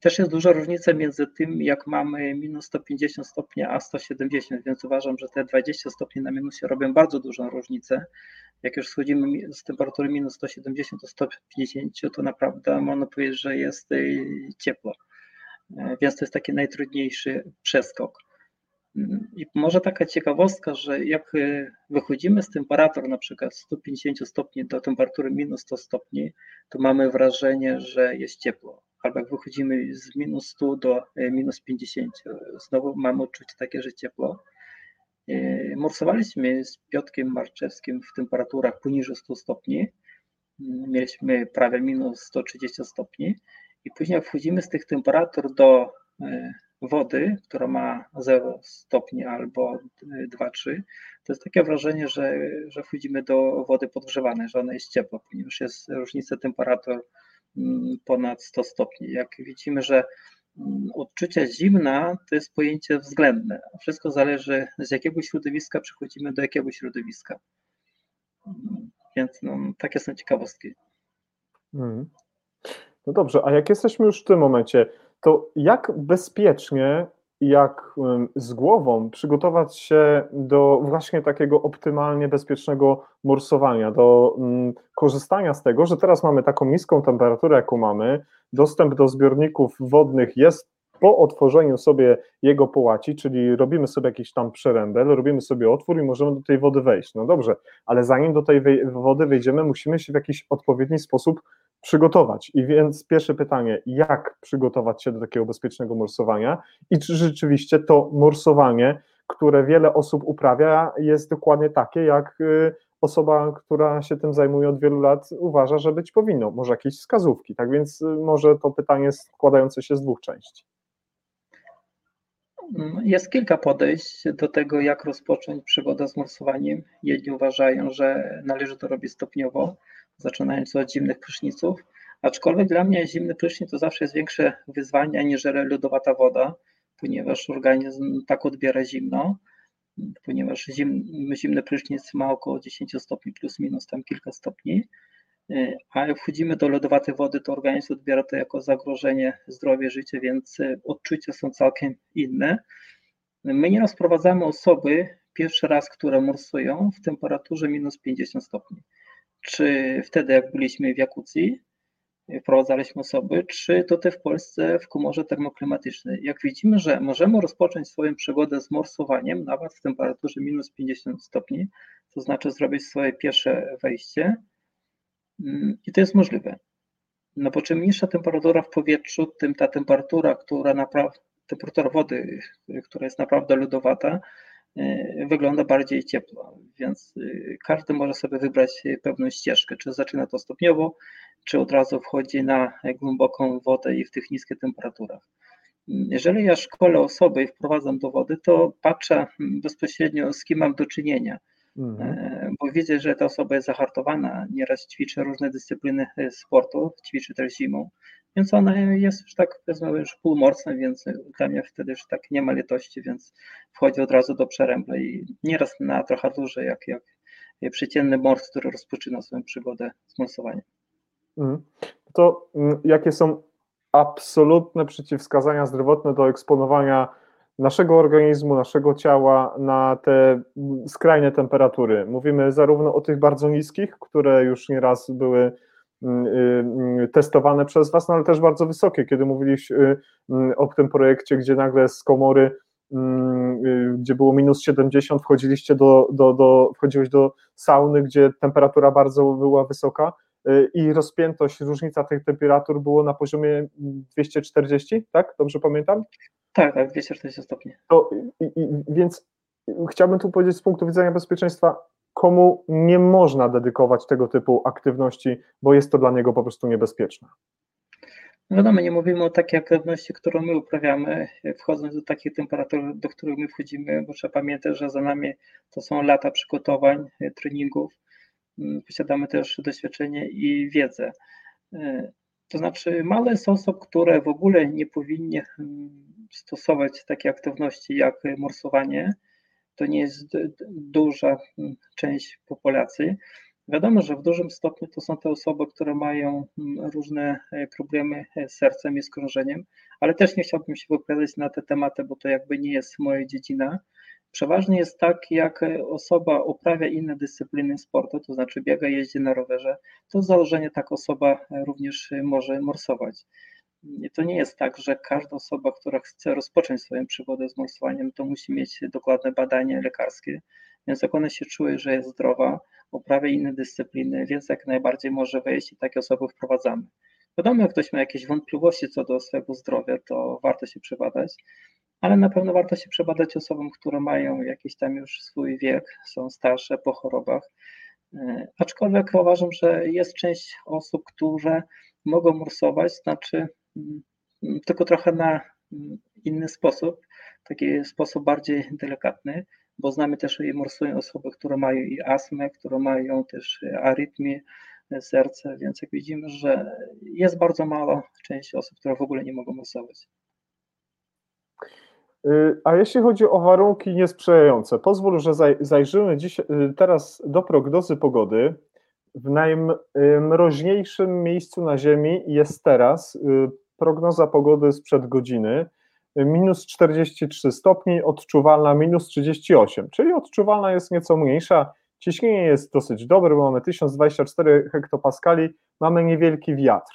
też jest duża różnica między tym, jak mamy minus 150 stopni, a 170, więc uważam, że te 20 stopni na minusie robią bardzo dużą różnicę. Jak już schodzimy z temperatury minus 170 do 150, to naprawdę można powiedzieć, że jest ciepło. Więc to jest taki najtrudniejszy przeskok. I może taka ciekawostka, że jak wychodzimy z temperatur na przykład 150 stopni do temperatury minus 100 stopni, to mamy wrażenie, że jest ciepło. Albo jak wychodzimy z minus 100 do minus 50, znowu mamy odczucie takie, że ciepło. Morsowaliśmy z Piotkiem Marczewskim w temperaturach poniżej 100 stopni. Mieliśmy prawie minus 130 stopni. I później jak wchodzimy z tych temperatur do wody, która ma 0 stopni albo 2-3, to jest takie wrażenie, że, że wchodzimy do wody podgrzewanej, że ona jest ciepła, ponieważ jest różnica temperatur ponad 100 stopni. Jak widzimy, że odczucie zimna to jest pojęcie względne. Wszystko zależy z jakiego środowiska przechodzimy do jakiego środowiska. Więc no, takie są ciekawostki. Hmm. No dobrze, a jak jesteśmy już w tym momencie, to jak bezpiecznie, jak z głową przygotować się do właśnie takiego optymalnie bezpiecznego morsowania, do korzystania z tego, że teraz mamy taką niską temperaturę, jaką mamy, dostęp do zbiorników wodnych jest po otworzeniu sobie jego połaci, czyli robimy sobie jakiś tam przerębel, robimy sobie otwór i możemy do tej wody wejść. No dobrze, ale zanim do tej wody wejdziemy, musimy się w jakiś odpowiedni sposób przygotować. I więc pierwsze pytanie, jak przygotować się do takiego bezpiecznego morsowania i czy rzeczywiście to morsowanie, które wiele osób uprawia, jest dokładnie takie, jak osoba, która się tym zajmuje od wielu lat, uważa, że być powinno. Może jakieś wskazówki. Tak więc może to pytanie składające się z dwóch części. Jest kilka podejść do tego, jak rozpocząć przygodę z morsowaniem. Jedni uważają, że należy to robić stopniowo, zaczynając od zimnych pryszniców, aczkolwiek dla mnie zimny prysznic to zawsze jest większe wyzwanie aniżeli lodowata woda, ponieważ organizm tak odbiera zimno, ponieważ zim, zimny prysznic ma około 10 stopni plus minus tam kilka stopni, a jak wchodzimy do lodowatej wody, to organizm odbiera to jako zagrożenie zdrowia, życia, więc odczucia są całkiem inne. My nieraz sprowadzamy osoby pierwszy raz, które morsują w temperaturze minus 50 stopni. Czy wtedy, jak byliśmy w Jakucji, wprowadzaliśmy osoby, czy tutaj w Polsce w komorze termoklimatycznej. Jak widzimy, że możemy rozpocząć swoją przygodę z morsowaniem nawet w temperaturze minus 50 stopni, to znaczy zrobić swoje pierwsze wejście, i to jest możliwe. No bo czym niższa temperatura w powietrzu, tym ta temperatura, która naprawdę, temperatura wody, która jest naprawdę lodowata, e, wygląda bardziej ciepło, więc e, każdy może sobie wybrać pewną ścieżkę, czy zaczyna to stopniowo, czy od razu wchodzi na głęboką wodę i w tych niskich temperaturach. Jeżeli ja szkolę osoby i wprowadzam do wody, to patrzę bezpośrednio z kim mam do czynienia. Mhm. E, bo widzę, że ta osoba jest zahartowana, nieraz ćwiczy różne dyscypliny e, sportu, ćwiczy też zimą, więc ona jest już tak, powiedzmy, już półmocna, więc dla mnie wtedy już tak nie ma litości, więc wchodzi od razu do przerębla i nieraz na trochę dłużej, jak, jak przeciętny mors, który rozpoczyna swoją przygodę z morsowaniem. Mhm. To mm, jakie są absolutne przeciwwskazania zdrowotne do eksponowania naszego organizmu, naszego ciała na te skrajne temperatury. Mówimy zarówno o tych bardzo niskich, które już nieraz były mm, y, y, testowane przez Was, no ale też bardzo wysokie, kiedy mówiliście y, o tym projekcie, gdzie nagle z komory, mm, gdzie było minus 70, wchodziliście do, do, do, wchodziłeś do sauny, gdzie temperatura bardzo była wysoka i rozpiętość, różnica tych temperatur było na poziomie 240, tak? Dobrze pamiętam? Tak, tak, 240 stopni. To, i, i, więc chciałbym tu powiedzieć z punktu widzenia bezpieczeństwa, komu nie można dedykować tego typu aktywności, bo jest to dla niego po prostu niebezpieczne. No wiadomo, nie mówimy o takiej aktywności, którą my uprawiamy, wchodząc do takich temperatur, do których my wchodzimy, bo trzeba pamiętać, że za nami to są lata przygotowań, treningów. Mm, posiadamy też doświadczenie i wiedzę. To znaczy, mało jest osób, które w ogóle nie powinny mm, stosować takie aktywności jak morsowanie. To nie jest duża mm, część populacji. Wiadomo, że w dużym stopniu to są te osoby, które mają mm, różne e, problemy z sercem i z krążeniem, ale też nie chciałbym się wypowiadać na te tematy, bo to jakby nie jest moja dziedzina. Przeważnie jest tak, jak osoba uprawia inne dyscypliny sportu, to znaczy biega, jeździ na rowerze, to z założenia tak osoba również może morsować. to nie jest tak, że każda osoba, która chce rozpocząć swoją przygodę z morsowaniem, to musi mieć dokładne badanie lekarskie. Więc jak ona się czuje, że jest zdrowa, uprawia inne dyscypliny, więc jak najbardziej może wejść i takie osoby wprowadzamy. Wiadomo, jak ktoś ma jakieś wątpliwości co do swojego zdrowia, to warto się przebadać, ale na pewno warto się przebadać osobom, które mają jakiś tam już swój wiek, są starsze po chorobach. E, aczkolwiek uważam, że jest część osób, które mogą morsować, znaczy mm, tylko trochę na mm, inny sposób, taki sposób bardziej delikatny, bo znamy też i morsują osoby, które mają i astmę, które mają też arytmię serca, więc jak widzimy, że jest bardzo mała część osób, które w ogóle nie mogą morsować. Y, a jeśli chodzi o warunki niesprzyjające, pozwól, że zajrzymy dziś, y, teraz do prognozy pogody. W najmroźniejszym miejscu na Ziemi jest teraz y, prognoza pogody sprzed godziny. Minus 43 stopni, odczuwalna minus 38, czyli odczuwalna jest nieco mniejsza. Ciśnienie jest dosyć dobre, bo mamy 1024 hektopaskali, mamy niewielki wiatr.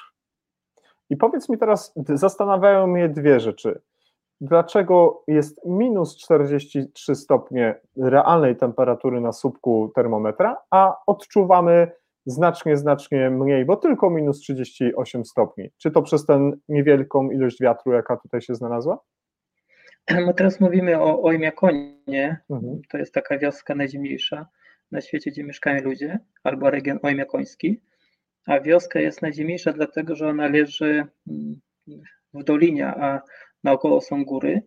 I powiedz mi teraz, zastanawiają mnie dwie rzeczy dlaczego jest minus 43 stopnie realnej temperatury na słupku termometra, a odczuwamy znacznie, znacznie mniej, bo tylko minus 38 stopni. Czy to przez tę niewielką ilość wiatru, jaka tutaj się znalazła? My teraz mówimy o Ojmiakonie. Mhm. To jest taka wioska najzimniejsza na świecie, gdzie mieszkają ludzie, albo region Ojmiakoński. A wioska jest najzimniejsza dlatego, że ona leży w dolinie, a naokoło są góry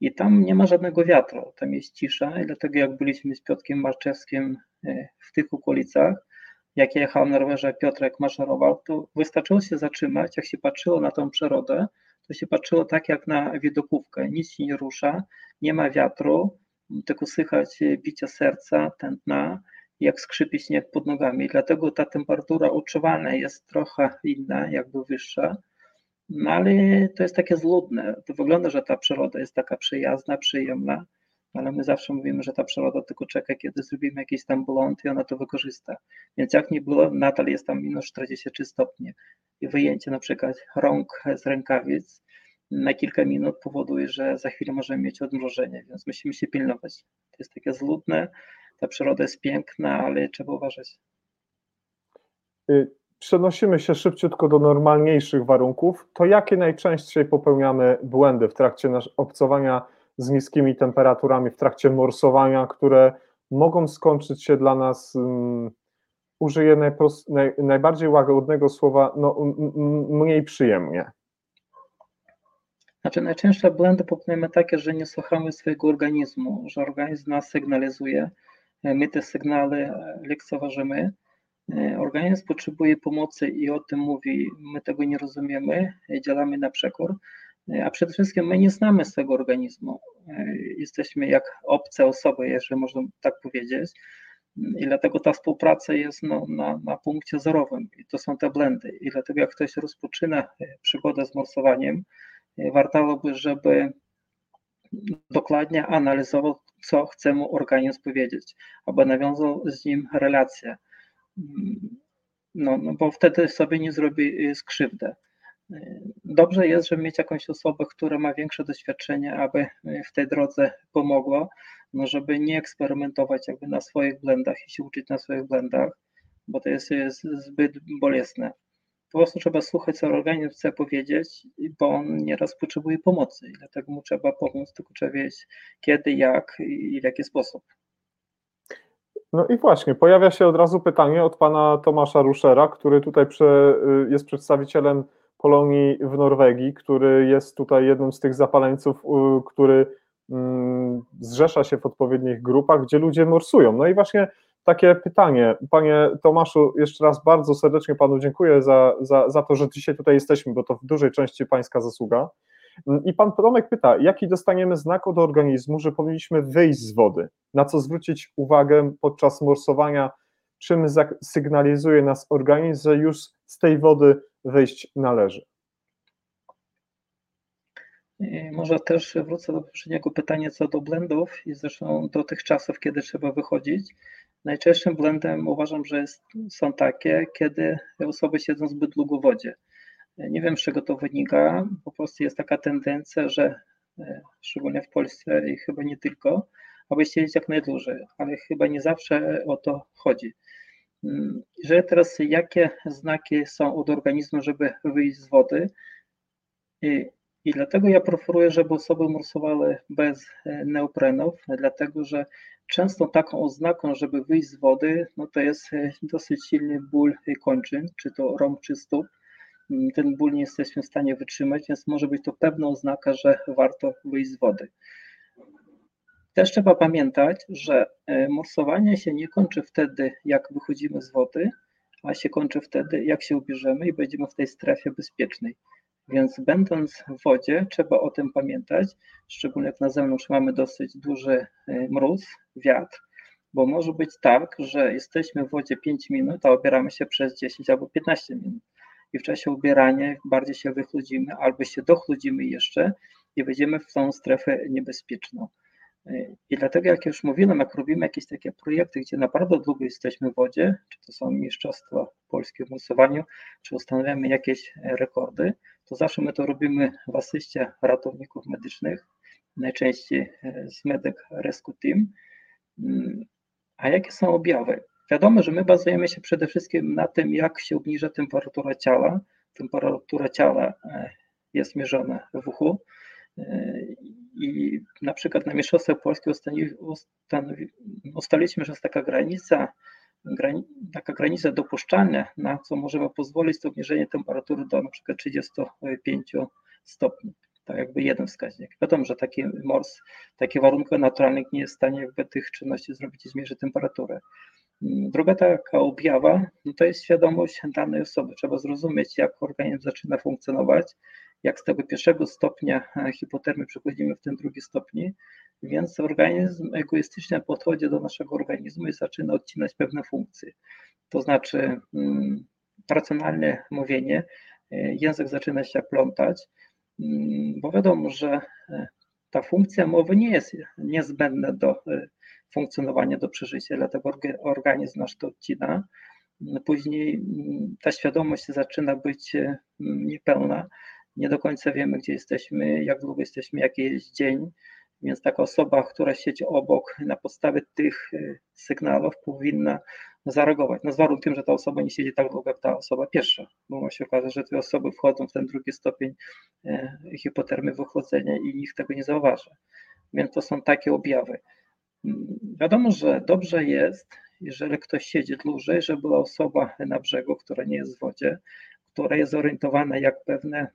i tam nie ma żadnego wiatru, tam jest cisza i dlatego jak byliśmy z Piotrkiem Marczewskim e, w tych okolicach, jak jechał na rowerze Piotrek maszerował, to wystarczyło się zatrzymać, jak się patrzyło na tą przyrodę, to się patrzyło tak jak na widokówkę, nic się nie rusza, nie ma wiatru, tylko słychać bicia serca, tętna, jak skrzypi śnieg pod nogami. Dlatego ta temperatura uczuwalna jest trochę inna, jakby wyższa. No ale to jest takie zludne. To wygląda, że ta przyroda jest taka przyjazna, przyjemna, ale my zawsze mówimy, że ta przyroda tylko czeka, kiedy zrobimy jakiś tam błąd i ona to wykorzysta. Więc jak nie było, nadal jest tam minus 43 stopnie. I wyjęcie na przykład rąk z rękawic na kilka minut powoduje, że za chwilę możemy mieć odmrożenie, więc musimy się pilnować. To jest takie zludne, ta przyroda jest piękna, ale trzeba uważać. Y, przenosimy się szybciutko do normalniejszych warunków, to jakie najczęściej popełniamy błędy w trakcie obcowania z niskimi temperaturami, w trakcie morsowania, które mogą skończyć się dla nas, um, użyję najprost, naj, najbardziej łagodnego słowa, no, mniej przyjemnie? Znaczy, najczęstsze błędy popełniamy takie, że nie słuchamy swojego organizmu, że organizm nas sygnalizuje, my te sygnały lekceważymy E, organizm potrzebuje pomocy i o tym mówi, my tego nie rozumiemy, działamy na przekór, e, a przede wszystkim my nie znamy swojego organizmu. E, jesteśmy jak obce osoby, jeżeli można tak powiedzieć. I dlatego ta współpraca jest no, na, na punkcie zerowym i to są te blendy. I dlatego jak ktoś rozpoczyna przygodę z morsowaniem, warto by, żeby dokładnie analizował, co chce mu organizm powiedzieć, aby nawiązał z nim relację no, no bo wtedy sobie nie zrobi y, skrzywdę. Dobrze jest, żeby mieć jakąś osobę, która ma większe doświadczenie, aby y, w tej drodze pomogło, no żeby nie eksperymentować jakby na swoich blendach i się uczyć na swoich blendach, bo to jest, jest zbyt bolesne. Po prostu trzeba słuchać, co organizm chce powiedzieć, bo on nieraz potrzebuje pomocy dlatego mu trzeba pomóc, tylko trzeba wiedzieć kiedy, jak i w jaki sposób. No i właśnie, pojawia się od razu pytanie od pana Tomasza Ruszera, który tutaj y, jest przedstawicielem Polonii w Norwegii, który jest tutaj jednym z tych zapaleńców, który mm, zrzesza się w odpowiednich grupach, gdzie ludzie morsują. No i właśnie takie pytanie, panie Tomaszu, jeszcze raz bardzo serdecznie panu dziękuję za, za, za to, że dzisiaj tutaj jesteśmy, bo to w dużej części pańska zasługa. I pan Tomek pyta, jaki dostaniemy znak od organizmu, że powinniśmy wyjść z wody? Na co zwrócić uwagę podczas morsowania? Czym sygnalizuje nas organizm, że już z tej wody wyjść należy? Może też wrócę do poprzedniego pytania co do blendów i zresztą do tych czasów, kiedy trzeba wychodzić. Najczęstszym blendem uważam, że jest, są takie, kiedy osoby siedzą zbyt długo w wodzie. Nie wiem, z czego to wynika. Po prostu jest taka tendencja, że szczególnie w Polsce i chyba nie tylko, aby siedzieć jak najdłużej, ale chyba nie zawsze o to chodzi. Że teraz jakie znaki są od organizmu, żeby wyjść z wody? I, i dlatego ja preferuję, żeby osoby morsowały bez neoprenów, dlatego że często taką oznaką, żeby wyjść z wody, no to jest dosyć silny ból kończyn, czy to rąk, czy stóp. Ten ból nie jesteśmy w stanie wytrzymać, więc może być to pewna oznaka, że warto wyjść z wody. Też trzeba pamiętać, że morsowanie się nie kończy wtedy, jak wychodzimy z wody, a się kończy wtedy, jak się ubierzemy i będziemy w tej strefie bezpiecznej. Więc będąc w wodzie, trzeba o tym pamiętać, szczególnie jak na zewnątrz mamy dosyć duży mróz, wiatr, bo może być tak, że jesteśmy w wodzie 5 minut, a ubieramy się przez 10 albo 15 minut. I w czasie ubierania bardziej się wychludzimy albo się dochludzimy jeszcze i wejdziemy w tą strefę niebezpieczną. I dlatego, jak już mówiłem, jak robimy jakieś takie projekty, gdzie naprawdę długo jesteśmy w wodzie, czy to są mistrzostwa polskie w morsowaniu, czy ustanawiamy jakieś rekordy, to zawsze my to robimy w asyście ratowników medycznych, najczęściej z Medic Rescue Team. A jakie są objawy? Wiadomo, że my bazujemy się przede wszystkim na tym, jak się obniża temperatura ciała. Temperatura ciała jest mierzona w uchu. I na przykład na Mistrzostwach Polskich ustaliliśmy, że jest taka granica, taka granica dopuszczalna, na co możemy pozwolić, to obniżenie temperatury do na przykład 35 stopni. Tak jakby jeden wskaźnik. Wiadomo, że taki mors, takie warunki naturalnych nie jest w stanie jakby tych czynności zrobić i zmierzyć temperaturę. Druga taka objawa no to jest świadomość danej osoby. Trzeba zrozumieć, jak organizm zaczyna funkcjonować, jak z tego pierwszego stopnia hipotermii przechodzimy w ten drugi stopni, więc organizm egoistycznie podchodzi do naszego organizmu i zaczyna odcinać pewne funkcje. To znaczy mm, racjonalne mówienie, język zaczyna się plątać, bo wiadomo, że ta funkcja mowy nie jest niezbędna do funkcjonowania, do przeżycia, dlatego organizm nasz to odcina. Później ta świadomość zaczyna być niepełna, nie do końca wiemy, gdzie jesteśmy, jak długo jesteśmy, jaki jest dzień, więc taka osoba, która siedzi obok, na podstawie tych sygnałów powinna zareagować. No z warunkiem, że ta osoba nie siedzi tak długo jak ta osoba pierwsza, bo się okazać, że te osoby wchodzą w ten drugi stopień hipotermii wychłodzenia i nikt tego nie zauważy. Więc to są takie objawy. Wiadomo, że dobrze jest, jeżeli ktoś siedzi dłużej, żeby była osoba na brzegu, która nie jest w wodzie, która jest zorientowana, jak pewne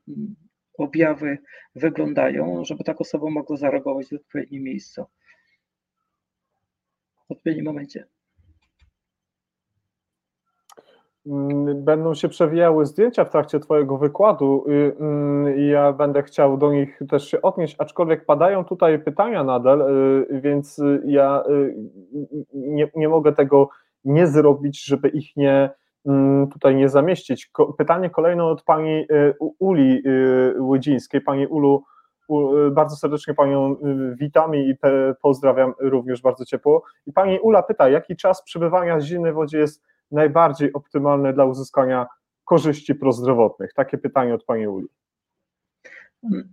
objawy wyglądają, żeby taka osoba mogła zareagować w odpowiednim miejscu. W odpowiednim momencie. Będą się przewijały zdjęcia w trakcie Twojego wykładu i ja będę chciał do nich też się odnieść, aczkolwiek padają tutaj pytania nadal, więc ja nie, nie mogę tego nie zrobić, żeby ich nie tutaj nie zamieścić. Pytanie kolejne od Pani Uli Łydzińskiej. Pani Ulu, bardzo serdecznie Panią witam i pozdrawiam również bardzo ciepło. I Pani Ula pyta, jaki czas przebywania zimnej wodzie jest najbardziej optymalny dla uzyskania korzyści prozdrowotnych? Takie pytanie od Pani Uli.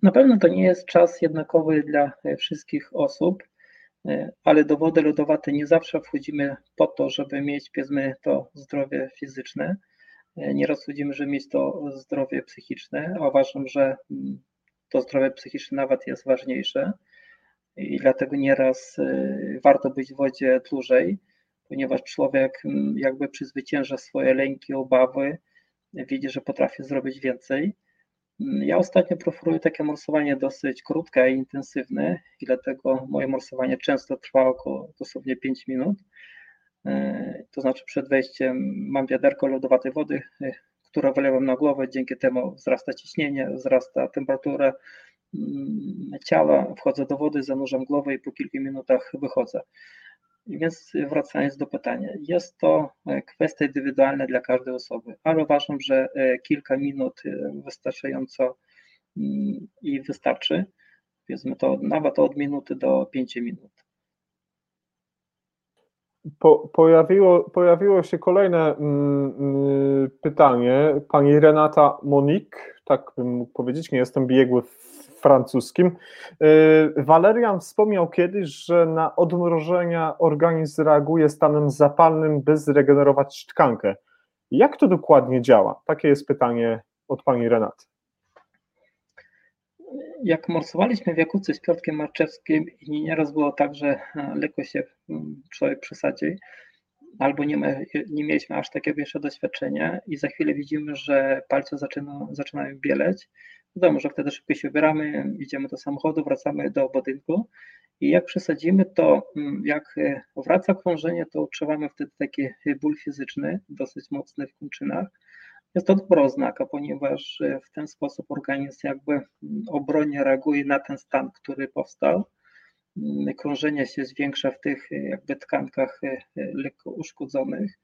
Na pewno to nie jest czas jednakowy dla wszystkich osób, ale do wody lodowatej nie zawsze wchodzimy po to, żeby mieć powiedzmy to zdrowie fizyczne. Nieraz wchodzimy, żeby mieć to zdrowie psychiczne, a uważam, że to zdrowie psychiczne nawet jest ważniejsze i dlatego nieraz warto być w wodzie dłużej ponieważ człowiek mm, jakby przezwycięża swoje lęki, obawy, widzi, że potrafi zrobić więcej. Mm, ja ostatnio preferuję takie morsowanie dosyć krótkie i intensywne i dlatego moje morsowanie często trwa około dosłownie 5 minut. E, to znaczy przed wejściem mam wiaderko lodowatej wody, e, które wylewam na głowę, dzięki temu wzrasta ciśnienie, wzrasta temperatura mm, ciała, wchodzę do wody, zanurzam głowę i po kilku minutach wychodzę. Więc wracając do pytania, jest to e, kwestia indywidualna dla każdej osoby, ale uważam, że e, kilka minut e, wystarczająco mm, i wystarczy. Powiedzmy to nawet od minuty do pięciu minut. Po, pojawiło, pojawiło się kolejne mm, mm pytanie. Pani Renata Monik tak bym mógł powiedzieć, nie jestem biegły w francuskim. Walerian wspomniał kiedyś, że na odmrożenia organizm reaguje stanem zapalnym, by zregenerować tkankę. Jak to dokładnie działa? Takie jest pytanie od pani Renaty. Jak morsowaliśmy w Jakucy z Piotrkiem Marczewskim i nieraz było tak, że lekko się mm, człowiek przesadzi, albo nie, nie mieliśmy aż takiego jeszcze doświadczenia i za chwilę widzimy, że palce zaczyna, zaczynają bieleć, wiadomo, że wtedy szybko się wybieramy, idziemy do samochodu, wracamy do budynku i jak przesadzimy, to mm, jak e, wraca krążenie, to odczuwamy wtedy taki ból fizyczny, dosyć mocny w kończynach. Jest to dobra oznaka, ponieważ e, w ten sposób organizm jakby mm, obronnie reaguje na ten stan, który powstał. Mm, krążenie się zwiększa w tych e, jakby tkankach lekko uszkodzonych.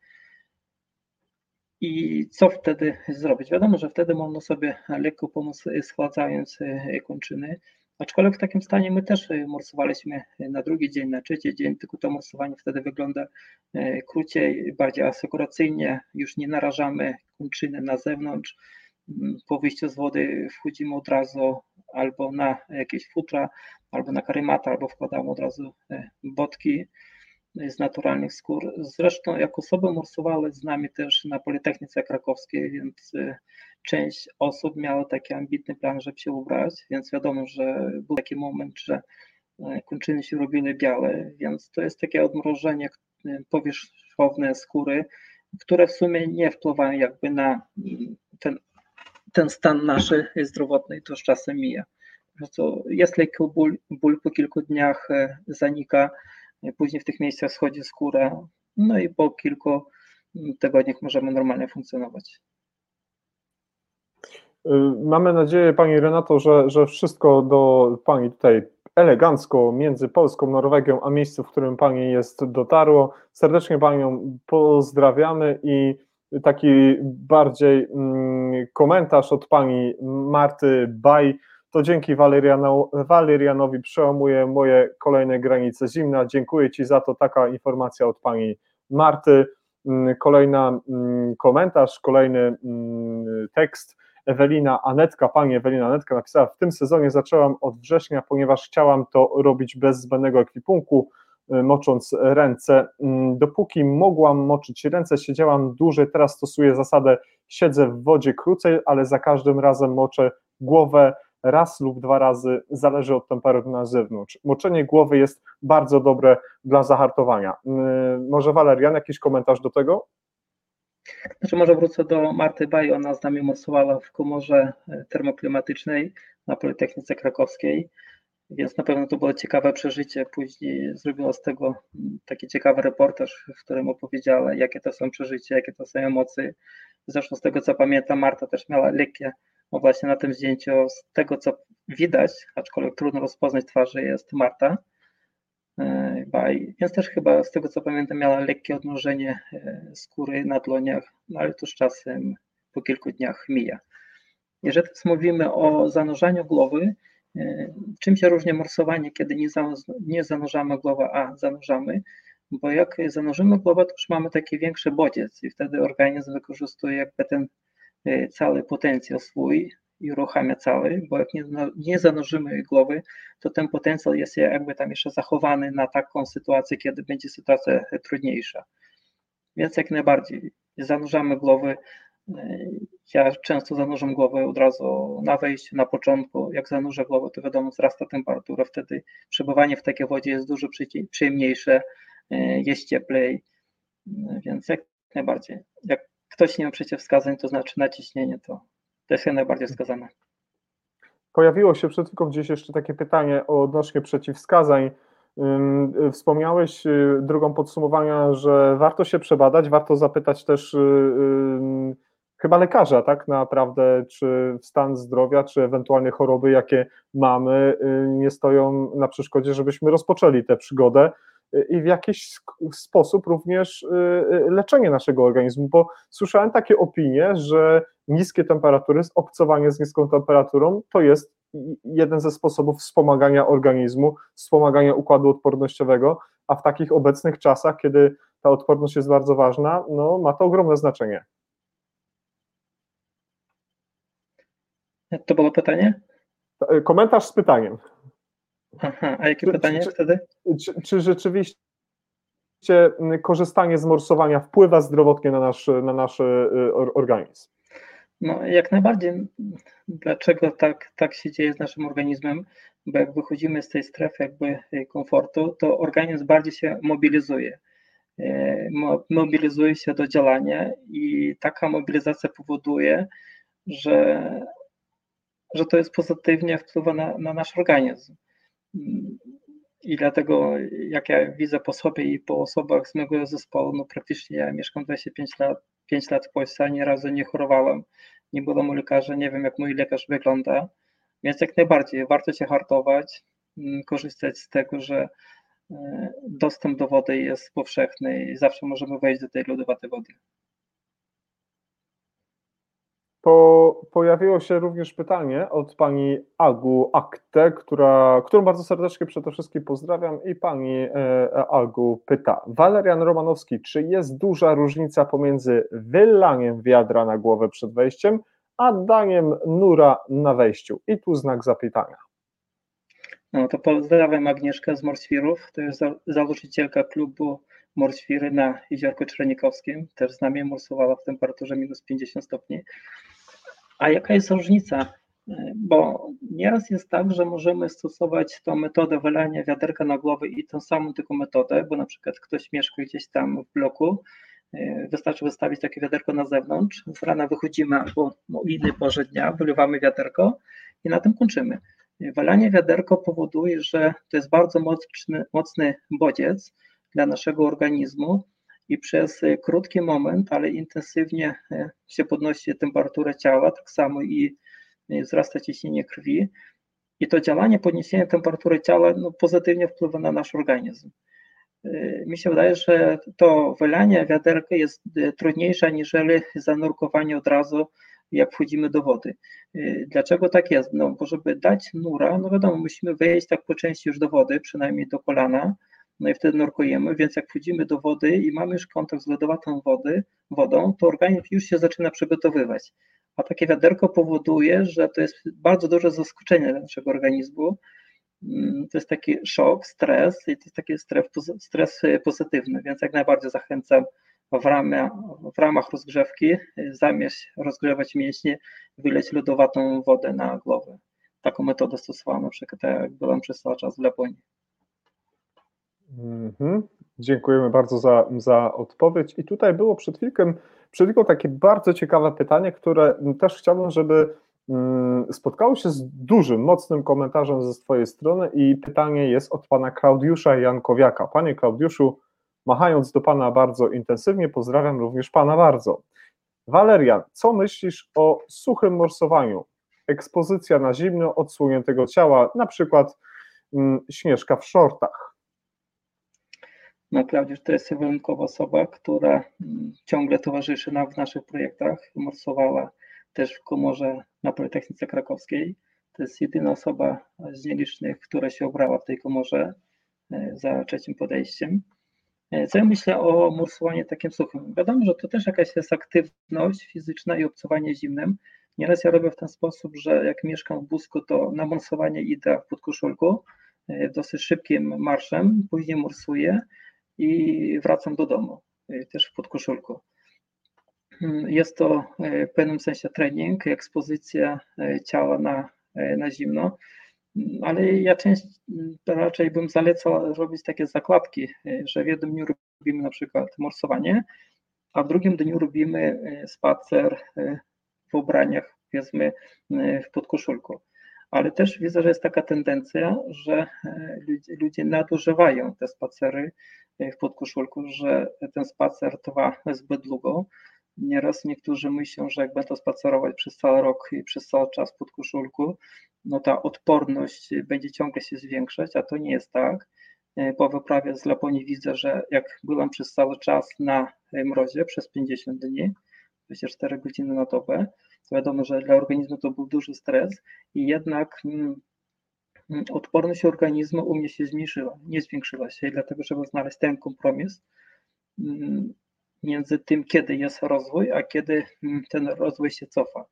I co wtedy zrobić? Wiadomo, że wtedy można sobie lekko pomóc schładzając kończyny. Aczkolwiek w takim stanie my też e, morsowaliśmy e, na drugi dzień, na trzeci dzień, tylko to morsowanie wtedy wygląda e, krócej, bardziej asekuracyjnie, już nie narażamy kończyny na zewnątrz. Mm, po wyjściu z wody wchodzimy od razu albo na jakieś futra, albo na karymata, albo wkładamy od razu botki z naturalnych skór. Zresztą jak osoby morsowały z nami też na Politechnice Krakowskiej, więc część osób miała taki ambitny plan, żeby się ubrać, więc wiadomo, że był taki moment, że e, kończyny się robiły białe, więc to jest takie odmrożenie e, powierzchowne skóry, które w sumie nie wpływają jakby na ten, ten stan nasz zdrowotny, to z czasem mija. Jest lekki ból, ból po kilku dniach zanika, później w tych miejscach schodzi skóra, no i po kilku tygodniach możemy normalnie funkcjonować. Y, mamy nadzieję, Pani Renato, że, że wszystko do Pani tutaj elegancko między Polską, Norwegią, a miejscu, w którym Pani jest, dotarło. Serdecznie Panią pozdrawiamy i taki bardziej mm, komentarz od Pani Marty Baj. To dzięki Waleriano, Walerianowi przełamuje moje kolejne granice zimna. Dziękuję Ci za to. Taka informacja od Pani Marty. Mm, kolejna mm, komentarz, kolejny tekst Ewelina Anetka, pani Ewelina Anetka napisała, w tym sezonie zaczęłam od września, ponieważ chciałam to robić bez zbędnego ekwipunku, y, mocząc ręce. Mm, dopóki mogłam moczyć ręce, siedziałam dłużej, teraz stosuję zasadę siedzę w wodzie krócej, ale za każdym razem moczę głowę raz lub dwa razy, zależy od temperatury na zewnątrz. Moczenie głowy jest bardzo dobre dla zahartowania. Y, może Walerian, jakiś komentarz do tego? Znaczy może wrócę do Marty Baj, ona z nami morsowała w komorze e, termoklimatycznej na Politechnice Krakowskiej, więc na pewno to było ciekawe przeżycie. Później zrobiła z tego mm, taki ciekawy reportaż, w którym opowiedziała, jakie to są przeżycia, jakie to są emocje. Zresztą z tego co pamiętam, Marta też miała lekkie, no właśnie na tym zdjęciu, z tego co widać, aczkolwiek trudno rozpoznać twarzy, jest Marta E, więc też chyba z tego co pamiętam miała lekkie odmrożenie e, skóry na dłoniach, no ale to z czasem po kilku dniach mija. Jeżeli mówimy o zanurzaniu głowy, e, czym się różni morsowanie, kiedy nie zanurzamy głowy, a zanurzamy? Bo jak zanurzymy głowę, to już mamy taki większy bodziec i wtedy organizm wykorzystuje jakby ten cały potencjał swój, i uruchamia cały, bo jak nie, nie zanurzymy głowy, to ten potencjał jest jakby tam jeszcze zachowany na taką sytuację, kiedy będzie sytuacja trudniejsza. Więc jak najbardziej zanurzamy głowy. Ja często zanurzam głowę od razu na wejściu, na początku. Jak zanurzę głowę, to wiadomo, wzrasta temperatura, wtedy przebywanie w takiej wodzie jest dużo przyjemniejsze, jest cieplej, więc jak najbardziej. Jak ktoś nie ma przeciwwskazań, to znaczy naciśnienie, to to jest najbardziej wskazane. Pojawiło się przed chwilą gdzieś jeszcze takie pytanie odnośnie przeciwwskazań. Wspomniałeś y, drugą podsumowania, że warto się przebadać, warto zapytać też y, chyba lekarza, tak naprawdę, czy stan zdrowia, czy ewentualnie choroby, jakie mamy, y, nie stoją na przeszkodzie, żebyśmy rozpoczęli tę przygodę i w jakiś sposób również y, y, leczenie naszego organizmu, bo słyszałem takie opinie, że niskie temperatury, obcowanie z niską temperaturą to jest jeden ze sposobów wspomagania organizmu, wspomagania układu odpornościowego, a w takich obecnych czasach, kiedy ta odporność jest bardzo ważna, no, ma to ogromne znaczenie. To było pytanie? Komentarz z pytaniem. Aha, a jakie Czy- pytanie czy- wtedy? Czy, czy rzeczywiście korzystanie z morsowania wpływa zdrowotnie na nasz, na nasz or- organizm? No, jak najbardziej. Dlaczego tak, tak się dzieje z naszym organizmem? Bo jak wychodzimy z tej strefy jakby e, komfortu, to organizm bardziej się mobilizuje. Mo- Mobilizuje się do działania i taka mobilizacja powoduje, że, że to jest pozytywnie wpływa na, na nasz organizm. I dlatego, jak ja widzę po sobie i po osobach z mojego zespołu, no praktycznie ja mieszkam 25 lat, 5 lat w Polsce, ani razu nie chorowałem, nie byłem u lekarza, nie wiem jak mój lekarz wygląda, więc jak najbardziej warto się hartować, mm, korzystać z tego, że e, dostęp do wody jest powszechny i zawsze możemy wejść do tej lodowatej wody. Po, pojawiło się również pytanie od pani Agu Akte, która, którą bardzo serdecznie przede wszystkim pozdrawiam i pani e, Agu pyta, Walerian Romanowski, czy jest duża różnica pomiędzy wylaniem wiadra na głowę przed wejściem, a daniem nura na wejściu? I tu znak zapytania. No to pozdrawiam Agnieszkę z Morświrów, to jest za- założycielka klubu Morświry na Jeziorku Czernikowskim, też z nami morsowała w temperaturze minus 50 stopni. A jaka jest różnica? E, Bo nieraz jest tak, że możemy stosować tą metodę wylania wiaderka na głowę i tą samą tylko metodę, bo na przykład ktoś mieszka gdzieś tam w bloku, e, wystarczy wystawić takie wiaderko na zewnątrz, z rana wychodzimy albo o innej porze dnia, wylewamy wiaderko i na tym kończymy. Wylanie wiaderko powoduje, że to jest bardzo mocny, mocny bodziec dla naszego organizmu i przez e, krótki moment, ale intensywnie e, się podnosi temperatura ciała, tak samo i e, wzrasta ciśnienie krwi. I to działanie podniesienia temperatury ciała no, pozytywnie wpływa na nasz organizm. Mi się wydaje, że to wylanie wiaderka jest trudniejsze aniżeli zanurkowanie od razu, jak wchodzimy do wody. Dlaczego tak jest? No, bo żeby dać nura, no wiadomo, musimy wejść tak po części już do wody, przynajmniej do kolana, no i wtedy nurkujemy, więc jak wchodzimy do wody i mamy już kontakt z lodowatą wody, wodą, to organizm już się zaczyna przygotowywać. A takie wiaderko powoduje, że to jest bardzo duże zaskoczenie dla naszego organizmu. Mm, To jest taki szok, stres i to jest taki stres, y, pozytywny, więc jak najbardziej zachęcam w ramach, w ramach rozgrzewki, y, zamiast rozgrzewać mięśnie, wyleć lodowatą wodę na głowę. Taką metodę na przykład jak byłem przez cały czas w Laponii. Mhm. Dziękujemy bardzo za, za odpowiedź. I tutaj było przed chwilką, przed chwilką takie bardzo ciekawe pytanie, które też chciałbym, żeby mm, spotkało się z dużym, mocnym komentarzem ze Twojej strony. I pytanie jest od pana Klaudiusza Jankowiaka. Panie Klaudiuszu, machając do pana bardzo intensywnie, pozdrawiam również pana bardzo. Walerian, co myślisz o suchym morsowaniu? Ekspozycja na zimno odsłoniętego ciała, na przykład mm, śnieżka w shortach. No, Klaudiusz to jest wyjątkowa osoba, która mm, ciągle towarzyszy nam w naszych projektach. Morsowała też w komorze na Politechnice Krakowskiej. To jest jedyna osoba z nielicznych, która się obrała w tej komorze e, za trzecim podejściem. E, Co ja myślę o morsowaniu takim suchym? Wiadomo, że to też jakaś jest aktywność fizyczna i obcowanie zimnem. Nieraz ja robię w ten sposób, że jak mieszkam w Busku, to na morsowanie idę w podkoszulku, e, dosyć szybkim marszem, później morsuję i wracam do domu, y, też w podkoszulku. Mm, Jest to y, w pewnym sensie trening, ekspozycja y, ciała na, na zimno, Mm, ale ja część, mm, raczej bym zalecał robić takie zakładki, że w jednym dniu robimy na przykład morsowanie, a w drugim dniu robimy spacer w ubraniach, powiedzmy, w podkoszulku. Ale też widzę, że jest taka tendencja, że e, ludzie, ludzie nadużywają te spacery e, w podkoszulku, że ten spacer trwa zbyt długo. Nieraz niektórzy myślą, że jak będą spacerować przez cały rok i przez cały czas w podkoszulku, no ta odporność będzie ciągle się zwiększać, a to nie jest tak. E, Po wyprawie z Laponii widzę, że jak byłem przez cały czas na mrozie, przez 50 dni, 24 godziny na dobę, wiadomo, że dla organizmu to był duży stres i jednak mm, mm, odporność organizmu u mnie się zmniejszyła, nie zwiększyła się, dlatego trzeba znaleźć ten kompromis mm, między tym, kiedy jest rozwój, a kiedy ten rozwój się cofa.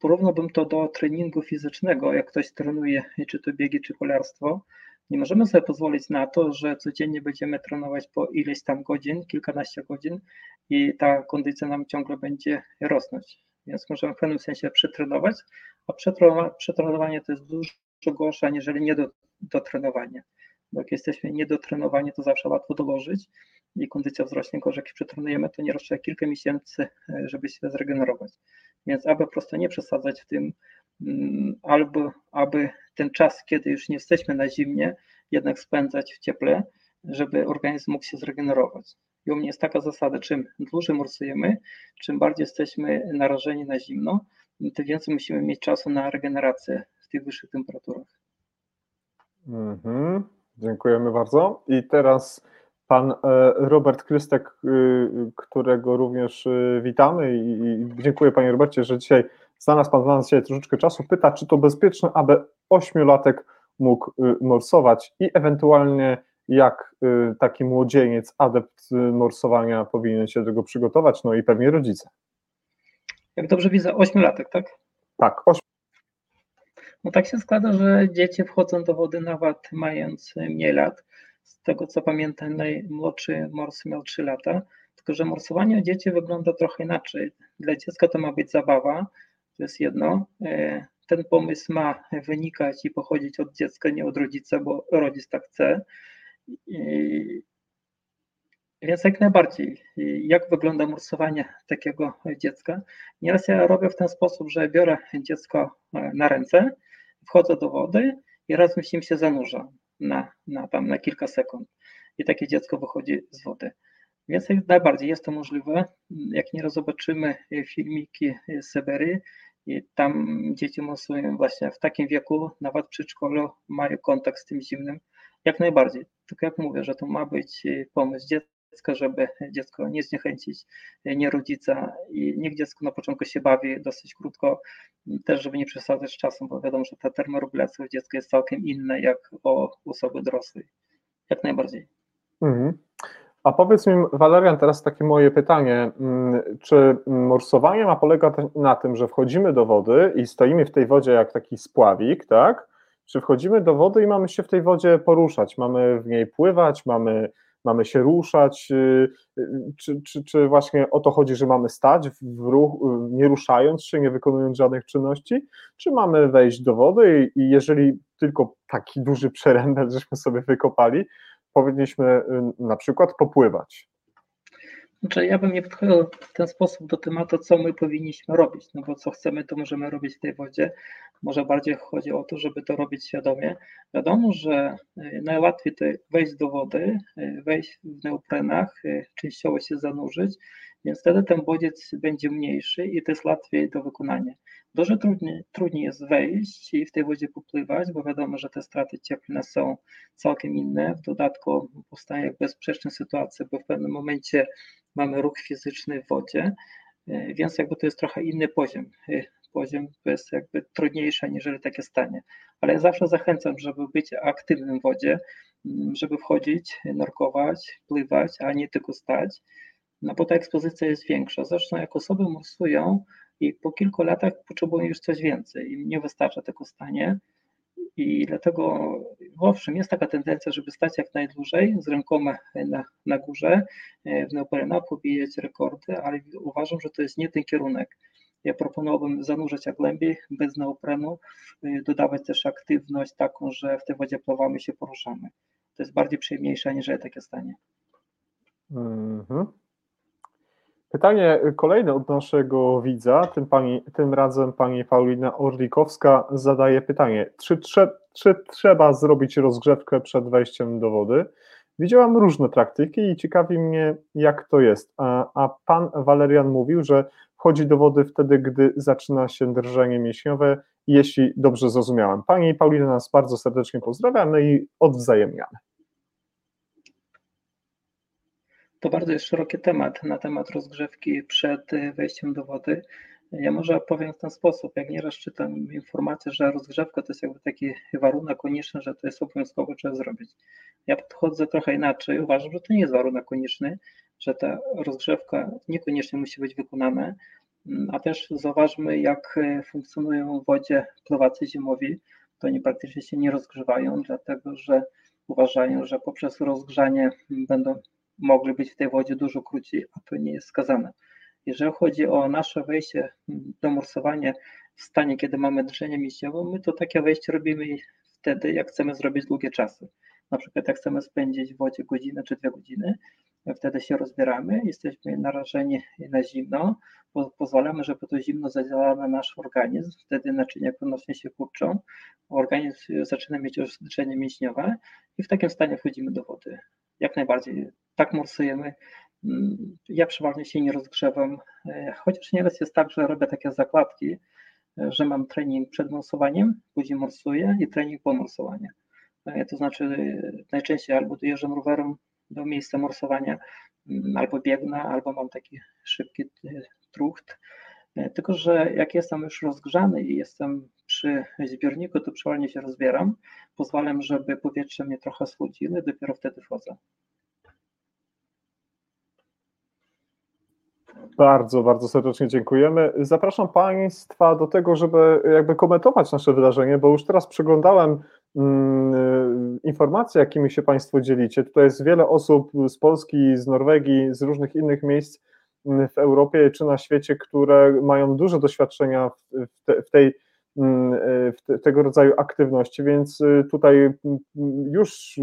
Porównałbym to do treningu fizycznego, jak ktoś trenuje, czy to biegi, czy kolarstwo. Nie możemy sobie pozwolić na to, że codziennie będziemy trenować po ileś tam godzin, kilkanaście godzin i ta kondycja nam ciągle będzie rosnąć. Więc możemy w pewnym sensie przetrenować, a przetrenowanie to jest dużo gorsze, aniżeli nie do, do trenowania. Bo jak jesteśmy niedotrenowani, to zawsze łatwo dołożyć i kondycja wzrośnie gorzej, jak przetrenujemy, to nieraz trzeba kilka miesięcy, żeby się zregenerować. Więc aby po prostu nie przesadzać w tym, mm, albo aby ten czas, kiedy już nie jesteśmy na zimnie, jednak spędzać w cieple, żeby organizm mógł się zregenerować. I u mnie jest taka zasada, czym dłużej morsujemy, czym bardziej jesteśmy narażeni na zimno, tym więcej musimy mieć czasu na regenerację w tych wyższych temperaturach. Mhm. Dziękujemy bardzo. I teraz pan e, Robert Krystek, y, którego również y, witamy i dziękuję panie Robercie, że dzisiaj znalazł pan dla nas dzisiaj troszeczkę czasu. Pyta, czy to bezpieczne, aby ośmiolatek mógł morsować i ewentualnie jak taki młodzieniec, adept morsowania powinien się do tego przygotować, no i pewnie rodzice. Jak dobrze widzę, ośmiolatek, tak? Tak, 8. No tak się składa, że dzieci wchodzą do wody nawet mając mniej lat. Z tego co pamiętam, najmłodszy mors miał 3 lata, tylko że morsowanie u dzieci wygląda trochę inaczej. Dla dziecka to ma być zabawa, to jest jedno. E, ten pomysł ma wynikać i pochodzić od dziecka, nie od rodzica, bo rodzic tak chce. Więc jak najbardziej, jak wygląda morsowanie takiego dziecka? Nieraz ja robię w ten sposób, że biorę dziecko e, na ręce, wchodzę do wody i razem z nim się zanurzam na, na, tam, na kilka sekund i takie dziecko wychodzi z wody. Więc jak najbardziej jest to możliwe. Jak nieraz zobaczymy filmiki z i tam dzieci morsują właśnie w takim wieku, nawet przy przedszkolu, mają kontakt z tym zimnym, jak najbardziej. Tylko jak mówię, że to ma być pomysł dziecka, żeby dziecko nie zniechęcić, nie rodzica i niech dziecko na początku się bawi dosyć krótko, też żeby nie przesadzać z czasem, bo wiadomo, że ta termoregulacja u dziecka jest całkiem inna jak u osoby dorosłej. Jak najbardziej. Mhm. A powiedz mi, Walerian, teraz takie moje pytanie. Mm, czy morsowanie ma polegać na tym, że wchodzimy do wody i stoimy w tej wodzie jak taki spławik, tak? Czy wchodzimy do wody i mamy się w tej wodzie poruszać? Mamy w niej pływać, mamy mamy się ruszać, y, y, czy, czy, czy właśnie o to chodzi, że mamy stać ruch, y, nie ruszając się, nie wykonując żadnych czynności, czy mamy wejść do wody i, i jeżeli tylko taki duży przerębel żeśmy sobie wykopali, powinniśmy na przykład popływać. Znaczy, ja bym nie podchodził w ten sposób do tematu, co my powinniśmy robić, no bo co chcemy, to możemy robić w tej wodzie. Może bardziej chodzi o to, żeby to robić świadomie. Wiadomo, że e, najłatwiej to wejść do wody, e, wejść w neoprenach, e, częściowo się zanurzyć, więc wtedy ten bodziec będzie mniejszy i to jest łatwiej do wykonania. Dużo trudniej, trudniej jest wejść i w tej wodzie popływać, bo wiadomo, że te straty cieplne są całkiem inne. W dodatku powstaje bezpieczna sytuacja, bo w pewnym momencie mamy ruch fizyczny w wodzie, e, więc jakby to jest trochę inny poziom. E, poziom jest jakby trudniejszy aniżeli takie stanie. Ale ja zawsze zachęcam, żeby być aktywnym w wodzie, mm, żeby wchodzić, nurkować, pływać, a nie tylko stać, no bo ta ekspozycja jest większa. Zresztą jak osoby morsują i po kilku latach potrzebują już coś więcej, im nie wystarcza tego stanie, i dlatego, owszem, jest taka tendencja, żeby stać jak najdłużej z rękoma na, na górze, e, w neoprena, pobijać rekordy, ale uważam, że to jest nie ten kierunek. Ja proponowałbym zanurzać jak głębiej, bez neoprenu, e, dodawać też aktywność taką, że w tej wodzie pływamy się poruszamy. To jest bardziej przyjemniejsze niż takie stanie. -hmm. Pytanie kolejne od naszego widza, tym, pani, tym razem pani Paulina Orlikowska zadaje pytanie, czy, trze, czy trzeba zrobić rozgrzewkę przed wejściem do wody? Widziałam różne praktyki i ciekawi mnie, jak to jest. A, a pan Walerian mówił, że wchodzi do wody wtedy, gdy zaczyna się drżenie mięśniowe, jeśli dobrze zrozumiałem. Pani Paulina nas bardzo serdecznie pozdrawia, no i odwzajemniamy. To bardzo jest szeroki temat na temat rozgrzewki przed y, wejściem do wody. Ja może opowiem w ten sposób. Jak nieraz czytam informację, że rozgrzewka to jest jakby taki warunek konieczny, że to jest obowiązkowo trzeba zrobić. Ja podchodzę trochę inaczej. Uważam, że to nie jest warunek konieczny, że ta rozgrzewka niekoniecznie musi być wykonana. a też zauważmy, jak funkcjonują w wodzie pływacy zimowi. To oni praktycznie się nie rozgrzewają, dlatego że uważają, że poprzez rozgrzanie będą mogli być w tej wodzie dużo krócej, a to nie jest skazane. Jeżeli chodzi o nasze wejście do morsowania w stanie, kiedy mamy drżenie mięśniowe, my to takie wejście robimy wtedy, jak chcemy zrobić długie czasy. Na przykład jak chcemy spędzić w wodzie godzinę czy dwie godziny, wtedy się rozbieramy, jesteśmy narażeni na zimno, pozwalamy, żeby to zimno zadziałało na nasz organizm, wtedy naczynia krwionośne się kurczą, organizm zaczyna mieć już drżenie mięśniowe i w takim stanie wchodzimy do wody. Jak najbardziej tak morsujemy. Mm, ja przeważnie się nie rozgrzewam, e, chociaż nieraz jest tak, że robię takie zakładki, e, że mam trening przed morsowaniem, później morsuję i trening po morsowaniu. E, to znaczy najczęściej albo dojeżdżam rowerem do miejsca morsowania, mm, albo biegnę, albo mam taki szybki trucht. Tylko, że jak jestem już rozgrzany i jestem przy zbiorniku, to przeważnie się rozbieram, pozwalam, żeby powietrze mnie trochę schłodziło i dopiero wtedy wchodzę. Bardzo, bardzo serdecznie dziękujemy. Zapraszam Państwa do tego, żeby jakby komentować nasze wydarzenie, bo już teraz przeglądałem mm, informacje, jakimi się Państwo dzielicie. Tutaj jest wiele osób z Polski, z Norwegii, z różnych innych miejsc mm, w Europie czy na świecie, które mają duże doświadczenia w, te, w tej w te, tego rodzaju aktywności, więc y, tutaj mm, już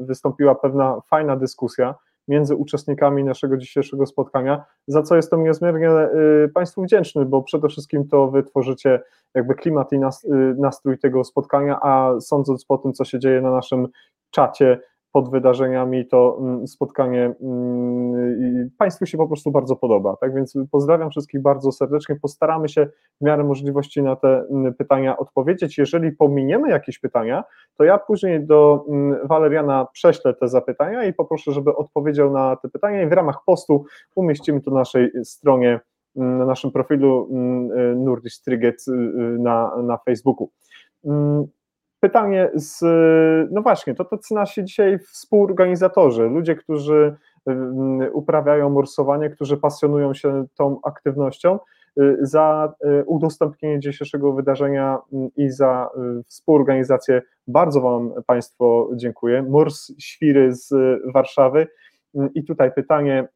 wystąpiła pewna fajna dyskusja między uczestnikami naszego dzisiejszego spotkania, za co jestem niezmiernie y, Państwu wdzięczny, bo przede wszystkim to Wy tworzycie jakby klimat i y, nastrój tego spotkania, a sądząc po tym, co się dzieje na naszym czacie, pod wydarzeniami, to mm, spotkanie mm, Państwu się po prostu bardzo podoba. Tak więc pozdrawiam wszystkich bardzo serdecznie. Postaramy się w miarę możliwości na te mm, pytania odpowiedzieć. Jeżeli pominiemy jakieś pytania, to ja później do Waleriana prześlę te zapytania i poproszę, żeby odpowiedział na te pytania i w ramach postu umieścimy to na naszej stronie, na naszym profilu Nurdish Triget na, na Facebooku pytanie z, no właśnie, to tacy nasi dzisiaj współorganizatorzy, ludzie, którzy mm, uprawiają morsowanie, którzy pasjonują się tą aktywnością, y, za y, udostępnienie dzisiejszego wydarzenia mm, i za y, współorganizację. Bardzo Wam Państwo dziękuję. Mors Świry z Warszawy. Mm, I tutaj pytanie,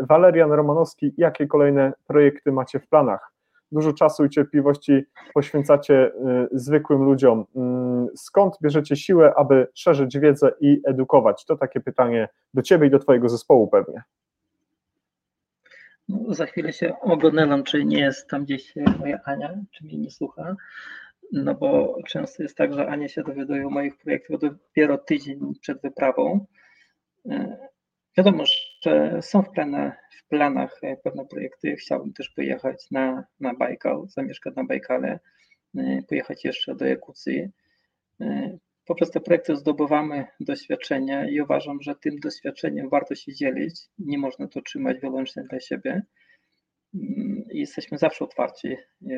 Walerian Romanowski, jakie kolejne projekty macie w planach? Dużo czasu i cierpliwości poświęcacie y, zwykłym ludziom. Mm, skąd bierzecie siłę, aby szerzyć wiedzę i edukować? To takie pytanie do Ciebie i do Twojego zespołu pewnie. No, za chwilę się oglądam, czy nie jest tam gdzieś moja Ania, czy mnie nie słucha. No bo często jest tak, że Ania się dowiaduje o moich projektach dopiero tydzień przed wyprawą. Wiadomo, że są w w planach e, pewne projekty. Chciałbym też pojechać na, na Bajkał, zamieszkać na Bajkale, e, pojechać jeszcze do Jakucji. E, poprzez te projekty zdobywamy doświadczenia i uważam, że tym doświadczeniem warto się dzielić. Nie można to trzymać wyłącznie dla siebie. Mm, I jesteśmy zawsze otwarci.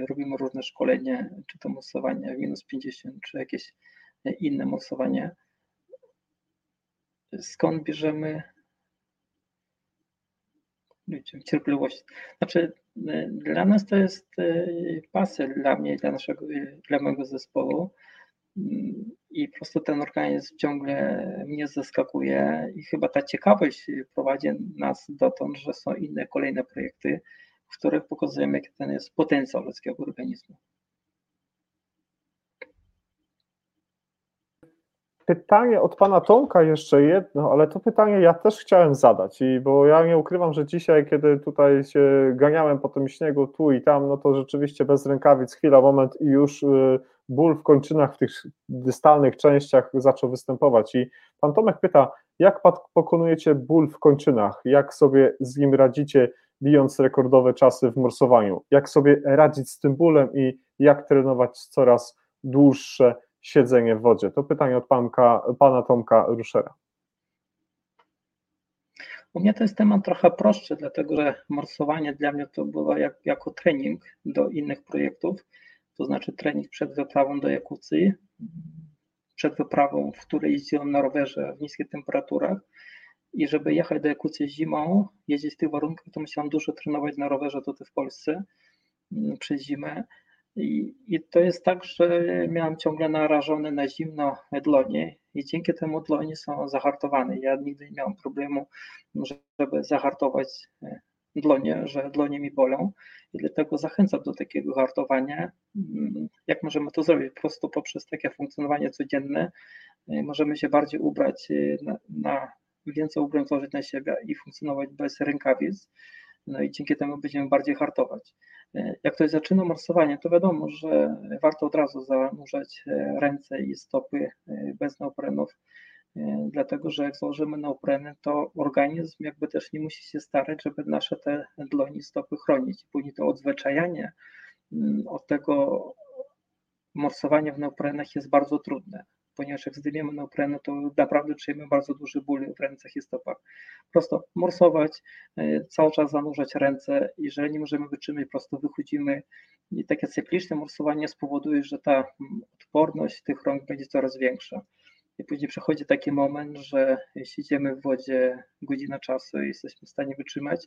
Robimy różne szkolenia, czy to morsowanie w minus 50, czy jakieś inne morsowanie. Skąd bierzemy cierpliwość. Znaczy, y, dla nas to jest y, pasja, dla mnie, dla naszego, y, dla mojego zespołu. I po prostu ten organizm ciągle mnie zaskakuje i chyba ta ciekawość prowadzi nas dotąd, że są inne kolejne projekty, w których pokazujemy, jaki ten jest potencjał ludzkiego organizmu. Pytanie od pana Tomka jeszcze jedno, ale to pytanie ja też chciałem zadać, i bo ja nie ukrywam, że dzisiaj, kiedy tutaj się ganiałem po tym śniegu tu i tam, no to rzeczywiście bez rękawic, chwila, moment i już y, ból w kończynach w tych dystalnych częściach zaczął występować. I pan Tomek pyta, jak pokonujecie ból w kończynach? Jak sobie z nim radzicie, bijąc rekordowe czasy w morsowaniu? Jak sobie radzić z tym bólem i jak trenować coraz dłuższe siedzenie w wodzie? To pytanie od panka, pana Tomka Ruszera. U mnie to jest temat trochę prostszy, dlatego że morsowanie dla mnie to było jak, jako trening do innych projektów, to znaczy trening przed wyprawą do Jakucji, przed wyprawą, w której jeździłem na rowerze w niskich temperaturach I żeby jechać do Jakucji zimą, jeździć w tych warunkach, to musiałam dużo trenować na rowerze tutaj w Polsce mm, przez zimę. I, I to jest tak, że miałam ciągle narażone na zimno dłonie i dzięki temu dłonie są zahartowane. Ja nigdy nie miałam problemu, żeby zahartować e, dłonie, że dłonie mi bolą i dlatego zachęcam do takiego hartowania. Mm, jak możemy to zrobić? Po prostu poprzez takie funkcjonowanie codzienne e, możemy się bardziej ubrać e, na, na więcej ubrań złożyć na siebie i funkcjonować bez rękawic. No i dzięki temu będziemy bardziej hartować. Jak ktoś zaczyna morsowanie, to wiadomo, że warto od razu zanurzać ręce i stopy bez neoprenów, dlatego że jak założymy neopreny, to organizm jakby też nie musi się starać, żeby nasze te dłoni, stopy chronić. Później to odzwyczajanie mm, od tego morsowania w neoprenach jest bardzo trudne ponieważ jak zdejmiemy neoprenę, to naprawdę czujemy bardzo duży ból w rękach i stopach. Prosto morsować, e, cały czas zanurzać ręce, jeżeli nie możemy wytrzymać, prosto wychodzimy i takie cykliczne morsowanie spowoduje, że ta mm, odporność tych rąk będzie coraz większa. I później przychodzi taki moment, że siedzimy w wodzie godzinę czasu i jesteśmy w stanie wytrzymać,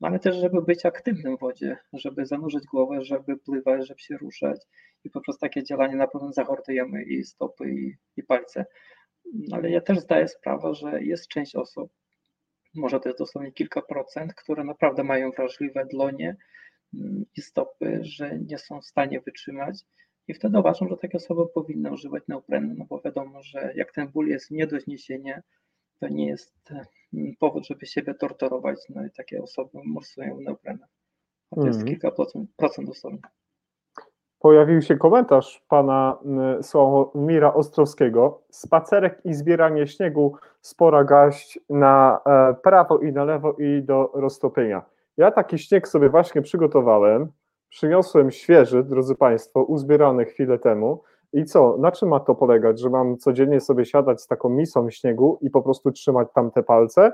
no ale też, żeby być aktywnym w wodzie, żeby zanurzyć głowę, żeby pływać, żeby się ruszać i po prostu takie działanie na pewno zahortujemy i stopy, i, i palce. Ale ja też zdaję sprawę, że jest część osób, może to jest dosłownie kilka procent, które naprawdę mają wrażliwe dłonie mm, i stopy, że nie są w stanie wytrzymać. I wtedy uważam, że takie osoby powinny używać neoprenu, no bo wiadomo, że jak ten ból jest nie do zniesienia, to nie jest mm, powód, żeby siebie torturować. No i takie osoby morsują w neoprenach. A to mm. jest mhm. kilka procent, procent dosłownie pojawił się komentarz pana Sławomira Ostrowskiego. Spacerek i zbieranie śniegu, spora gaść na e, prawo i na lewo i do roztopienia. Ja taki śnieg sobie właśnie przygotowałem, przyniosłem świeży, drodzy Państwo, uzbierany chwilę temu. I co, na czym ma to polegać, że mam codziennie sobie siadać z taką misą śniegu i po prostu trzymać tam te palce?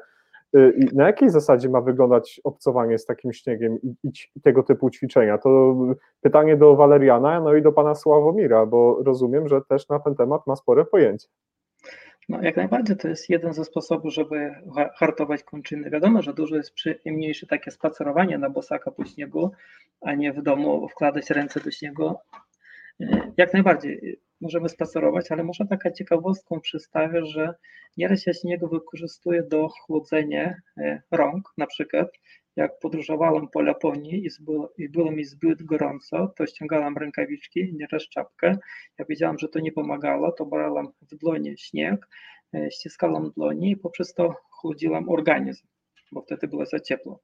Y, na jakiej zasadzie ma wyglądać obcowanie z takim śniegiem i, i, tego typu ćwiczenia? To pytanie do Waleriana, no i do pana Sławomira, bo rozumiem, że też na ten temat ma spore pojęcie. No, jak najbardziej to jest jeden ze sposobów, żeby hartować kończyny. Wiadomo, że dużo jest przyjemniejsze takie spacerowanie na bosaka po śniegu, a nie w domu wkładać ręce do śniegu. Y, jak najbardziej możemy spacerować, ale może taka ciekawostką przedstawię, że nieraz się śnieg wykorzystuje do chłodzenia e, rąk, na przykład jak podróżowałem po Laponii i, było, i było mi zbyt gorąco, to ściągałem rękawiczki, nieraz czapkę. Ja wiedziałam, że to nie pomagało, to brałam w dłonie śnieg, e, ściskałam dłonie i poprzez to chłodziłam organizm, bo wtedy było za ciepło.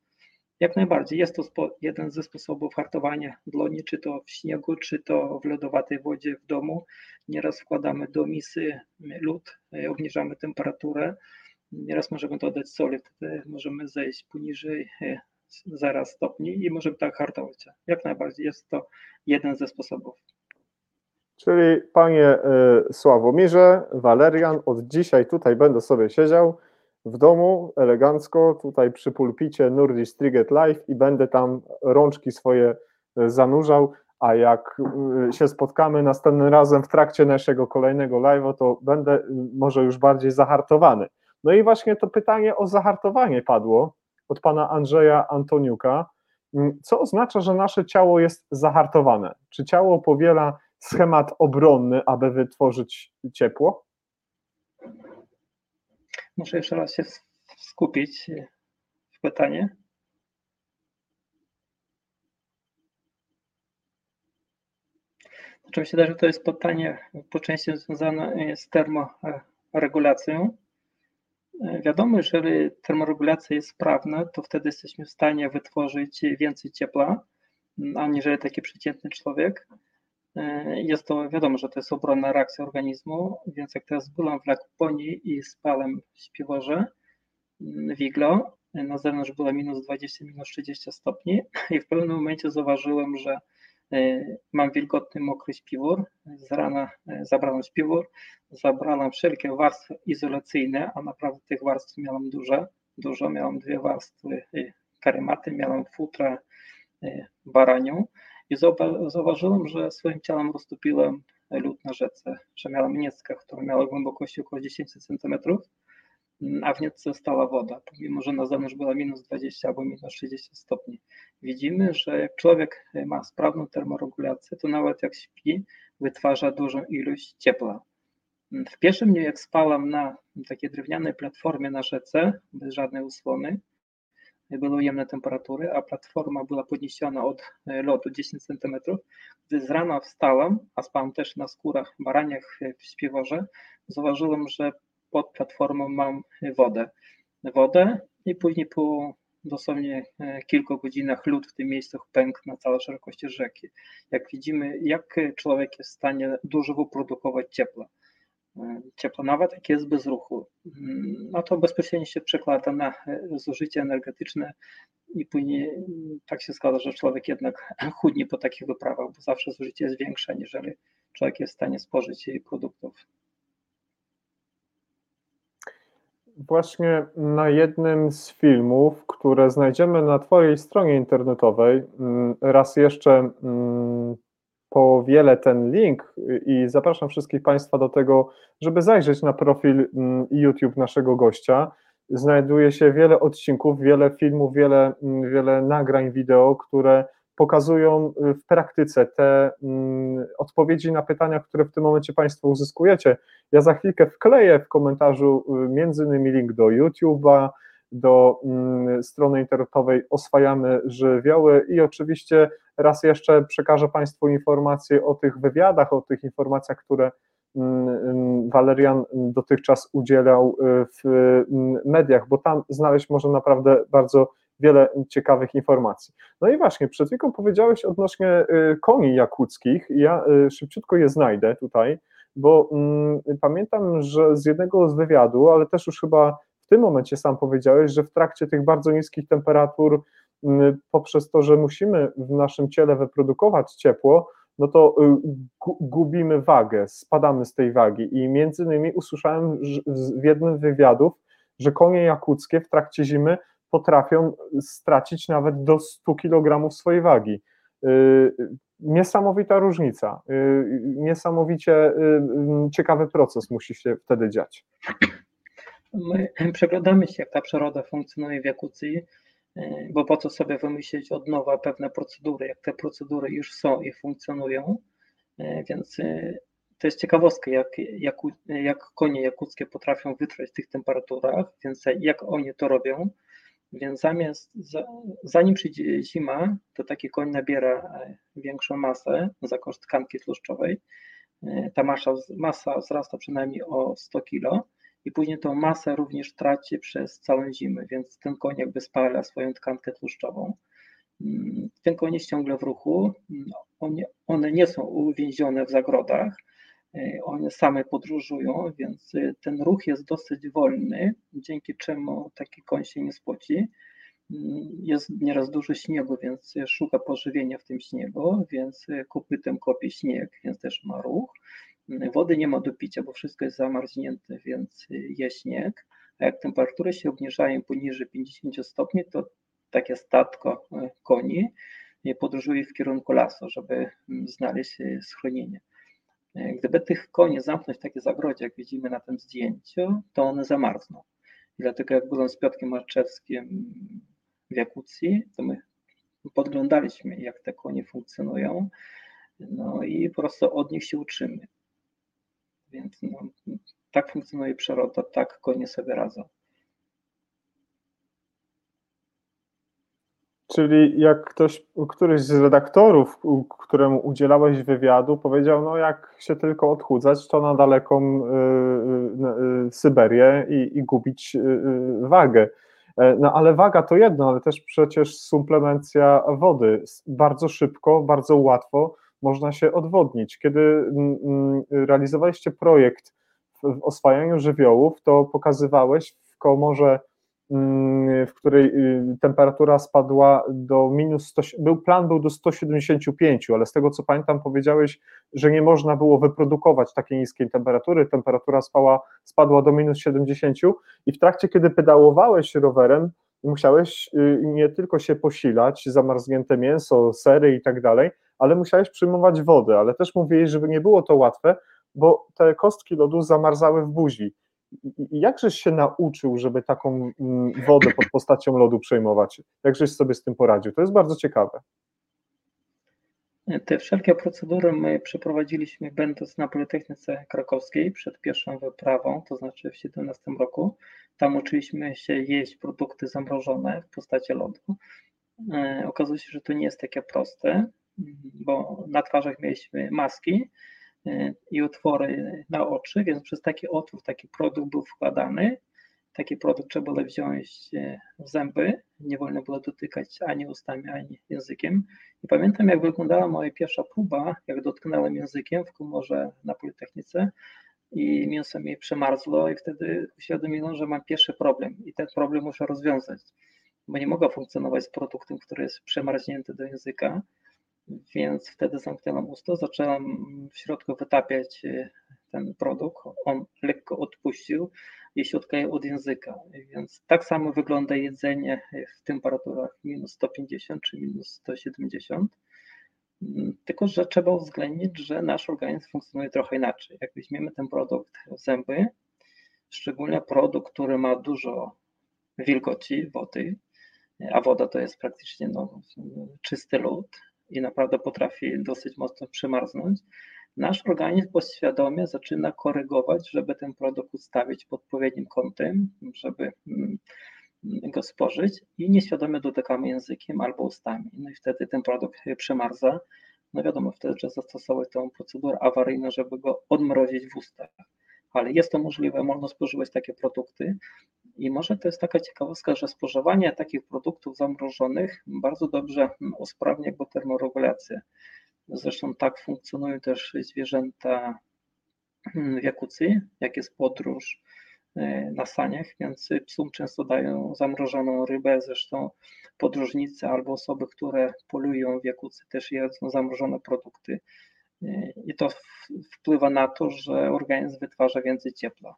Jak najbardziej. Jest to jeden ze sposobów hartowania dłoni, czy to w śniegu, czy to w lodowatej wodzie w domu. Nieraz wkładamy do misy lód, e, obniżamy temperaturę. Nieraz możemy dodać soli, wtedy możemy zejść poniżej 0 e, stopni i możemy tak hartować. Jak najbardziej jest to jeden ze sposobów. Czyli panie e, Sławomirze, Walerian, od dzisiaj tutaj będę sobie siedział w domu elegancko, tutaj przy pulpicie Nordic Triget Live i będę tam rączki swoje e, zanurzał, a jak e, się spotkamy następnym razem w trakcie naszego kolejnego live'a, to będę e, może już bardziej zahartowany. No i właśnie to pytanie o zahartowanie padło od pana Andrzeja Antoniuka. Mm, co oznacza, że nasze ciało jest zahartowane? Czy ciało powiela schemat obronny, aby wytworzyć ciepło? Muszę jeszcze raz się skupić w pytanie. Oczywiście też to jest pytanie po części związane z termoregulacją. Wiadomo, jeżeli termoregulacja jest sprawna, to wtedy jesteśmy w stanie wytworzyć więcej ciepła, aniżeli taki przeciętny człowiek. E, jest to, wiadomo, że to jest obronna reakcja organizmu, więc jak teraz byłem w Laponii i spałem w śpiworze mm, Wiglo, na zewnątrz było minus 20, minus 30 stopni i w pewnym momencie zauważyłem, że e, mam wilgotny, mokry śpiwór. Z rana e, zabrałem śpiwór, zabrałem wszelkie warstwy izolacyjne, a naprawdę tych warstw miałem dużo. Dużo, miałem dwie warstwy karematy, miałem futra baranią i zauważyłem, że swoim ciałem roztopiłem lód na rzece, że miałem mieckę, która miała głębokość około 10 cm a w nietce stała woda, pomimo że na zewnątrz była minus 20 albo minus 30 stopni. Widzimy, że jak człowiek ma sprawną termoregulację, to nawet jak śpi, wytwarza dużą ilość ciepła. W pierwszym dniu, jak spałam na takiej drewnianej platformie na rzece, bez żadnej usłony, były ujemne temperatury, a platforma była podniesiona od lotu 10 cm. Gdy z rana wstałam, a spałam też na skórach baraniach w śpiworze, zauważyłam, że pod platformą mam wodę. Wodę i później po dosłownie kilku godzinach lód w tym miejscu pękł na całej szerokości rzeki. Jak widzimy, jak człowiek jest w stanie dużo wyprodukować ciepła ciepła, nawet jak jest bez ruchu, no to bezpośrednio się przekłada na zużycie energetyczne i później tak się składa, że człowiek jednak chudnie po takich wyprawach, bo zawsze zużycie jest większe, aniżeli człowiek jest w stanie spożyć jej produktów. Właśnie na jednym z filmów, które znajdziemy na Twojej stronie internetowej, raz jeszcze powielę ten link i zapraszam wszystkich Państwa do tego, żeby zajrzeć na profil YouTube naszego gościa. Znajduje się wiele odcinków, wiele filmów, wiele, wiele nagrań wideo, które pokazują w praktyce te odpowiedzi na pytania, które w tym momencie Państwo uzyskujecie. Ja za chwilkę wkleję w komentarzu między innymi link do YouTube'a, do strony internetowej Oswajamy Żywioły i oczywiście raz jeszcze przekażę Państwu informacje o tych wywiadach, o tych informacjach, które Walerian dotychczas udzielał w mediach, bo tam znaleźć można naprawdę bardzo wiele ciekawych informacji. No i właśnie, przed chwilą powiedziałeś odnośnie koni jakuckich, ja szybciutko je znajdę tutaj, bo pamiętam, że z jednego z wywiadu, ale też już chyba w tym momencie sam powiedziałeś, że w trakcie tych bardzo niskich temperatur, poprzez to, że musimy w naszym ciele wyprodukować ciepło, no to gubimy wagę, spadamy z tej wagi. I między innymi usłyszałem w jednym z wywiadów, że konie jakuckie w trakcie zimy potrafią stracić nawet do 100 kg swojej wagi. Niesamowita różnica, niesamowicie ciekawy proces musi się wtedy dziać. My przeglądamy się, jak ta przyroda funkcjonuje w Jakucji, bo po co sobie wymyślić od nowa pewne procedury, jak te procedury już są i funkcjonują, więc to jest ciekawostka, jak, jak, jak konie jakuckie potrafią wytrwać w tych temperaturach, więc jak oni to robią, więc zamiast, zanim przyjdzie zima, to taki koń nabiera większą masę za koszt tkanki tłuszczowej, ta masa, masa wzrasta przynajmniej o 100 kg, i później tą masę również traci przez całą zimę, więc ten koń jakby spala swoją tkankę tłuszczową. Ten koń jest ciągle w ruchu, one, one nie są uwięzione w zagrodach, one same podróżują, więc ten ruch jest dosyć wolny, dzięki czemu taki koń się nie spoci. Jest nieraz dużo śniegu, więc szuka pożywienia w tym śniegu, więc kopytem kopie śnieg, więc też ma ruch. Wody nie ma do picia, bo wszystko jest zamarznięte, więc jest śnieg. A jak temperatury się obniżają poniżej 50 stopni, to takie statko koni podróżuje w kierunku lasu, żeby znaleźć schronienie. Gdyby tych koni zamknąć w takie zagrodzie, jak widzimy na tym zdjęciu, to one zamarzną. I dlatego jak byłem z Piotrkiem Marczewskim w Jakucji, to my podglądaliśmy, jak te konie funkcjonują, no i po prostu od nich się uczymy. Więc no, tak funkcjonuje przyroda, tak konie sobie radzą. Czyli jak ktoś, któryś z redaktorów, któremu udzielałeś wywiadu, powiedział, no jak się tylko odchudzać, to na daleką y, y, Syberię i, i gubić y, wagę. E, no ale waga to jedno, ale też przecież suplemencja wody. Bardzo szybko, bardzo łatwo można się odwodnić. Kiedy mm, mm, realizowaliście projekt w oswajaniu żywiołów, to pokazywałeś w komorze, mm, w której y, temperatura spadła do minus 100, był, plan był do 175, ale z tego co pamiętam powiedziałeś, że nie można było wyprodukować takiej niskiej temperatury, temperatura spała, spadła do minus 70 i w trakcie, kiedy pedałowałeś rowerem, musiałeś y, nie tylko się posilać, zamarznięte mięso, sery i tak dalej, ale musiałeś przyjmować wodę, ale też mówiłeś, żeby nie było to łatwe, bo te kostki lodu zamarzały w buzi. jakżeś się nauczył, żeby taką mm, wodę pod postacią lodu przejmować? Jakżeś sobie z tym poradził? To jest bardzo ciekawe. Te wszelkie procedury my przeprowadziliśmy będąc na Politechnice Krakowskiej przed pierwszą wyprawą, to znaczy w 2017 roku. Tam uczyliśmy się jeść produkty zamrożone w postaci lodu. E, Okazuje się, że to nie jest takie proste, bo na twarzach mieliśmy maski e, i otwory na oczy, więc przez taki otwór taki produkt był wkładany. Taki produkt trzeba było wziąć e, w zęby, nie wolno było dotykać ani ustami, ani językiem. I pamiętam, jak wyglądała moja pierwsza próba, jak dotknąłem językiem w komorze na Politechnice i mięso mi przemarzło i wtedy uświadomiłem, że mam pierwszy problem i ten problem muszę rozwiązać, bo nie mogę funkcjonować z produktem, który jest przemarznięty do języka, więc wtedy zamknęłam usta, zaczęłam w środku wytapiać y, ten produkt, on lekko odpuścił i się od języka, więc tak samo wygląda jedzenie w temperaturach minus 150 czy minus 170, Mm, tylko że trzeba uwzględnić, że nasz organizm funkcjonuje trochę inaczej. Jak weźmiemy ten produkt w zęby, szczególnie produkt, który ma dużo wilgoci, wody, a woda to jest praktycznie no, czysty lód i naprawdę potrafi dosyć mocno przymarznąć, nasz organizm podświadomie zaczyna korygować, żeby ten produkt ustawić pod odpowiednim kątem, żeby mm, go spożyć i nieświadomie dotykamy językiem albo ustami. No i wtedy ten produkt przemarza. No wiadomo, wtedy trzeba zastosować tą procedurę awaryjną, żeby go odmrozić w ustach. Ale jest to możliwe, można spożywać takie produkty. I może to jest taka ciekawostka, że spożywanie takich produktów zamrożonych bardzo dobrze usprawnia jego termoregulację. Zresztą tak funkcjonują też zwierzęta w jakucji, jak jest podróż e, na saniach, więc psom często dają zamrożoną rybę, zresztą podróżnicy albo osoby, które polują w jakucy też jedzą zamrożone produkty e, i to wpływa na to, że organizm wytwarza więcej ciepła.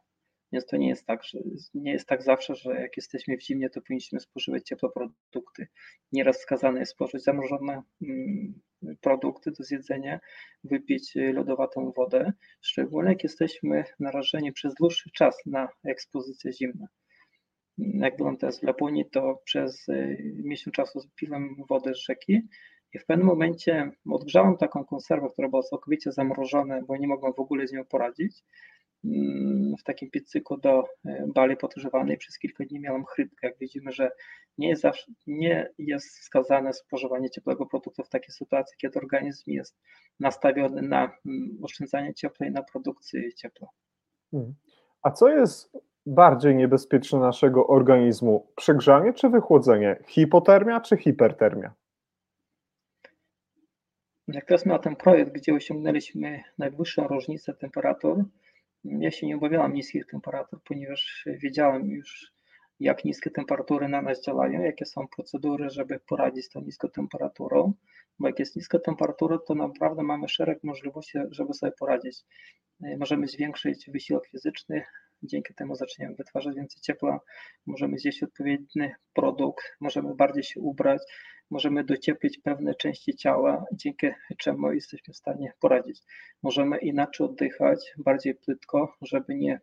Więc to nie jest tak, że nie jest tak zawsze, że jak jesteśmy w zimnie, to powinniśmy spożywać ciepłe produkty. Nieraz wskazane jest spożyć zamrożone mm, produkty do zjedzenia, wypić lodowatą wodę, szczególnie jak jesteśmy narażeni przez dłuższy czas na ekspozycję zimna. Jak byłem teraz w Laponii, to przez miesiąc czasu piłem wodę z rzeki i w pewnym momencie odgrzałem taką konserwę, która była całkowicie zamrożona, bo nie mogłem w ogóle z nią poradzić w takim piecyku do bali podgrzewanej przez kilka dni miałem chrypkę. Jak widzimy, że nie jest, zawsze, nie jest wskazane spożywanie ciepłego produktu w takiej sytuacji, kiedy organizm jest nastawiony na oszczędzanie ciepła i na produkcję ciepła. Hmm. A co jest bardziej niebezpieczne naszego organizmu? Przegrzanie czy wychłodzenie? Hipotermia czy hipertermia? Jak teraz miał ten projekt, gdzie osiągnęliśmy najwyższą różnicę temperatur, ja się nie obawiałam niskich temperatur, ponieważ wiedziałem już, jak niskie temperatury na nas działają, jakie są procedury, żeby poradzić z tą niską temperaturą, bo jak jest niska temperatura, to naprawdę mamy szereg możliwości, żeby sobie poradzić. Możemy zwiększyć wysiłek fizyczny, dzięki temu zaczniemy wytwarzać więcej ciepła, możemy zjeść odpowiedni produkt, możemy bardziej się ubrać, możemy docieplić pewne części ciała, dzięki czemu jesteśmy w stanie poradzić. Możemy inaczej oddychać, bardziej płytko, żeby nie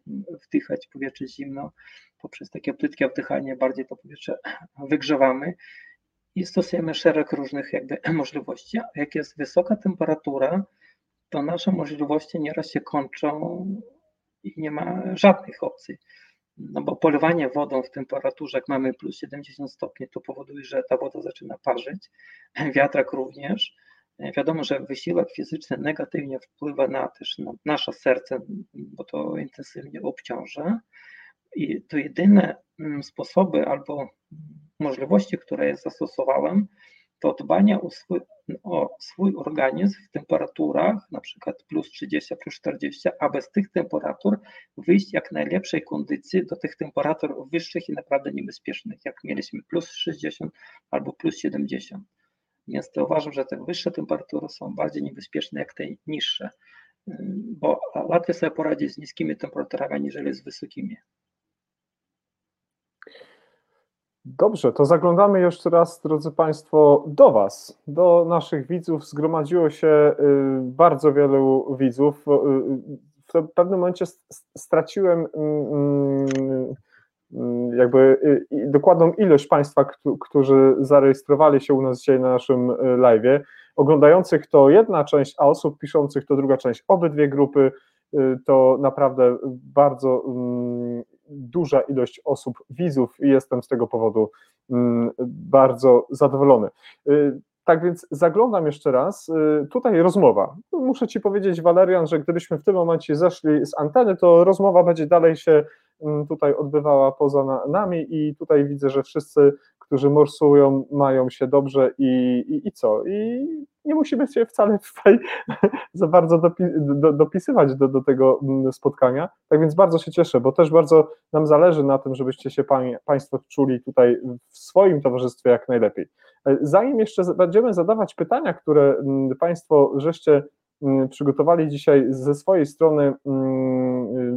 wdychać powietrze zimno. Poprzez takie płytkie oddychanie bardziej to powietrze wygrzewamy i stosujemy szereg różnych jakby możliwości. Jak jest wysoka temperatura, to nasze możliwości nieraz się kończą i nie ma żadnych opcji. No bo polewanie wodą w temperaturze, jak mamy plus 70 stopni, to powoduje, że ta woda zaczyna parzyć. Wiatrak również. Wiadomo, że wysiłek fizyczny negatywnie wpływa na też na nasze serce, bo to intensywnie obciąża. I to jedyne sposoby albo możliwości, które zastosowałem, to dbanie o swój, o swój organizm w temperaturach, na przykład plus 30, plus 40, aby z tych temperatur wyjść jak najlepszej kondycji do tych temperatur wyższych i naprawdę niebezpiecznych, jak mieliśmy plus 60 albo plus 70. Więc to uważam, że te wyższe temperatury są bardziej niebezpieczne jak te niższe, bo łatwiej sobie poradzić z niskimi temperaturami, aniżeli z wysokimi. Dobrze, to zaglądamy jeszcze raz, drodzy Państwo, do Was, do naszych widzów. Zgromadziło się bardzo wielu widzów. to w pewnym momencie straciłem mm, mm, jakby y, dokładną ilość Państwa, którzy zarejestrowali się u nas dzisiaj na naszym y, live'ie. Oglądających to jedna część, a osób piszących to druga część. Obydwie grupy y, to naprawdę bardzo mm, duża ilość osób, widzów i jestem z tego powodu bardzo zadowolony. Tak więc zaglądam jeszcze raz. Y, tutaj rozmowa. Muszę Ci powiedzieć, Walerian, że gdybyśmy w tym momencie zeszli z anteny, to rozmowa będzie dalej się mm, tutaj odbywała poza nami i tutaj widzę, że wszyscy, którzy morsują, mają się dobrze i, i, i co? I nie musimy się wcale tutaj za bardzo dopi, do, dopisywać do, do tego mm, spotkania. Tak więc bardzo się cieszę, bo też bardzo nam zależy na tym, żebyście się pań, Państwo czuli tutaj w swoim towarzystwie jak najlepiej. E, zanim jeszcze będziemy zadawać pytania, które mm, Państwo żeście mm, przygotowali dzisiaj ze swojej strony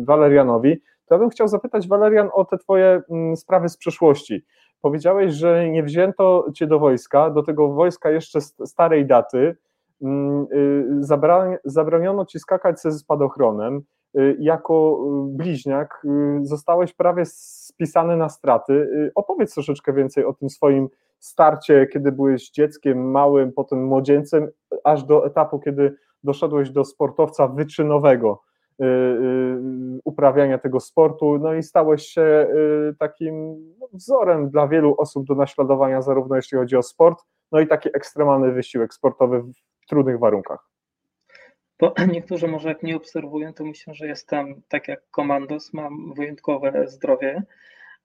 Walerianowi, to ja bym chciał zapytać Walerian o te Twoje sprawy z przeszłości. Powiedziałeś, że nie wzięto cię do wojska, do tego wojska jeszcze starej daty. Mm, y, zabroniono ci skakać ze spadochronem. Y, jako y, bliźniak zostałeś prawie spisany na straty. Opowiedz troszeczkę więcej o tym swoim starcie, kiedy byłeś dzieckiem małym, potem młodzieńcem, aż do etapu, kiedy doszedłeś do sportowca wyczynowego. Y, y, uprawiania tego sportu, no i stałeś się y, takim no, wzorem dla wielu osób do naśladowania, zarówno jeśli chodzi o sport, no i taki ekstremalny wysiłek sportowy w trudnych warunkach. Bo niektórzy może jak nie obserwują, to myślą, że jestem tak jak komandos, mam wyjątkowe zdrowie,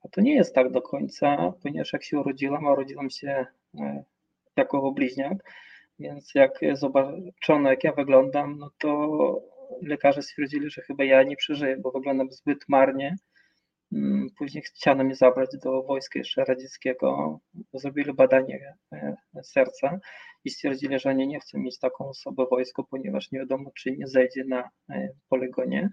a to nie jest tak do końca, ponieważ jak się urodziłam, a urodziłam się e, jako bliźniak, więc jak zobaczono jak ja wyglądam, no to lekarze stwierdzili, że chyba ja nie przeżyję, bo wyglądam zbyt marnie. Mm, później chciano mnie zabrać do wojska jeszcze radzieckiego. Zrobili badanie e, serca i stwierdzili, że oni nie chcą mieć taką osobę w wojsku, ponieważ nie wiadomo, czy nie zejdzie na e, poligonie.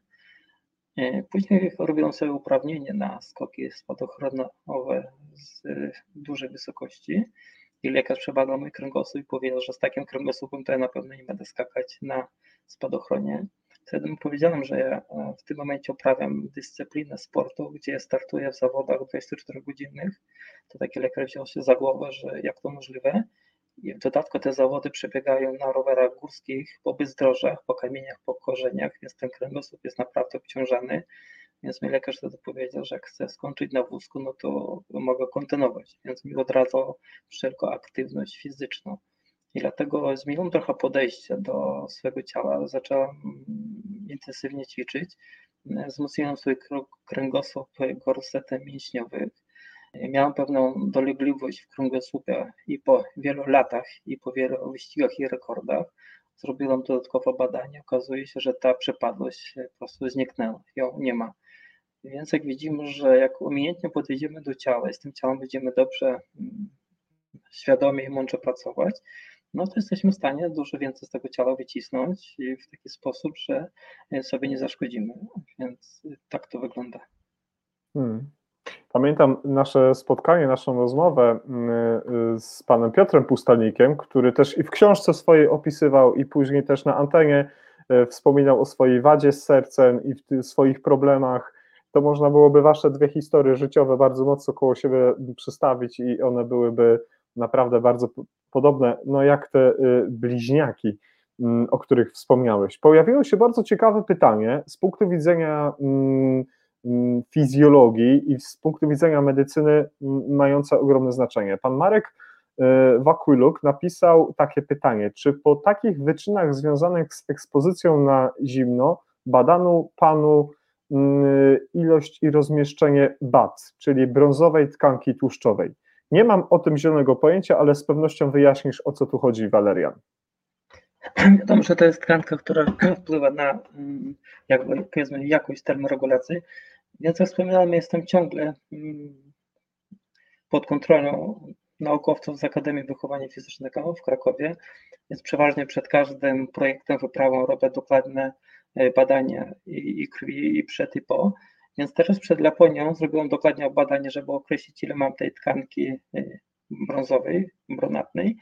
E, później robią sobie uprawnienie na skoki spadochronowe z dużej wysokości i lekarz przebadał mój kręgosłup i powiedział, że z takim kręgosłupem to ja na pewno nie będę skakać na spadochronie. Wtedy mu powiedziałem, że ja e, w tym momencie uprawiam dyscyplinę sportu, gdzie startuję w zawodach 24-godzinnych. To taki lekarz wziął się za głowę, że jak to możliwe. I w dodatku te zawody przebiegają na rowerach górskich, po bezdrożach, po kamieniach, po korzeniach, więc ten kręgosłup jest naprawdę obciążany. Więc mi lekarz wtedy powiedział, że jak chcę skończyć na wózku, no to mogę kontynuować. Więc mi odradzał wszelką aktywność fizyczną. I dlatego zmieniłem trochę podejście do swojego ciała. Zacząłem intensywnie ćwiczyć. Wzmocniłem swój kręgosłup gorsetem mięśniowych. Miałem pewną dolegliwość w kręgosłupie i po wielu latach, i po wielu wyścigach i rekordach zrobiłem dodatkowe badanie. Okazuje się, że ta przepadłość po prostu zniknęła, ją nie ma. Więc jak widzimy, że jak umiejętnie podejdziemy do ciała i z tym ciałem będziemy dobrze, mm, świadomie i mądrze pracować, no to jesteśmy w stanie dużo więcej z tego ciała wycisnąć w taki sposób, że sobie nie zaszkodzimy. Więc tak to wygląda. Hmm. Pamiętam nasze spotkanie, naszą rozmowę mm, y, z panem Piotrem Pustelnikiem, który też i w książce swojej opisywał, i później też na antenie y, wspominał o swojej wadzie z sercem i w swoich problemach. To można byłoby wasze dwie historie życiowe bardzo mocno koło siebie przystawić i one byłyby naprawdę bardzo podobne, no jak te y, bliźniaki, mm, o których wspomniałeś. Pojawiło się bardzo ciekawe pytanie z punktu widzenia mm, mm, fizjologii i z punktu widzenia medycyny mające ogromne znaczenie. Pan Marek y, Wakwiluk napisał takie pytanie, czy po takich wyczynach związanych z ekspozycją na zimno badano panu ilość i rozmieszczenie BAT, czyli brązowej tkanki tłuszczowej. Nie mam o tym zielonego pojęcia, ale z pewnością wyjaśnisz, o co tu chodzi, Walerian. Wiadomo, że to jest tkanka, która wpływa na mm, jakby, powiedzmy, jakość termoregulacji. Więc jak wspominałem, jestem ciągle mm, pod kontrolą naukowców z Akademii Wychowania Fizycznego w Krakowie, więc przeważnie przed każdym projektem, wyprawą robię dokładne e, badania i, krwi, i przed, i po. Więc teraz przed Laponią zrobiłem dokładnie badanie, żeby określić, ile mam tej tkanki y, brązowej, brunatnej.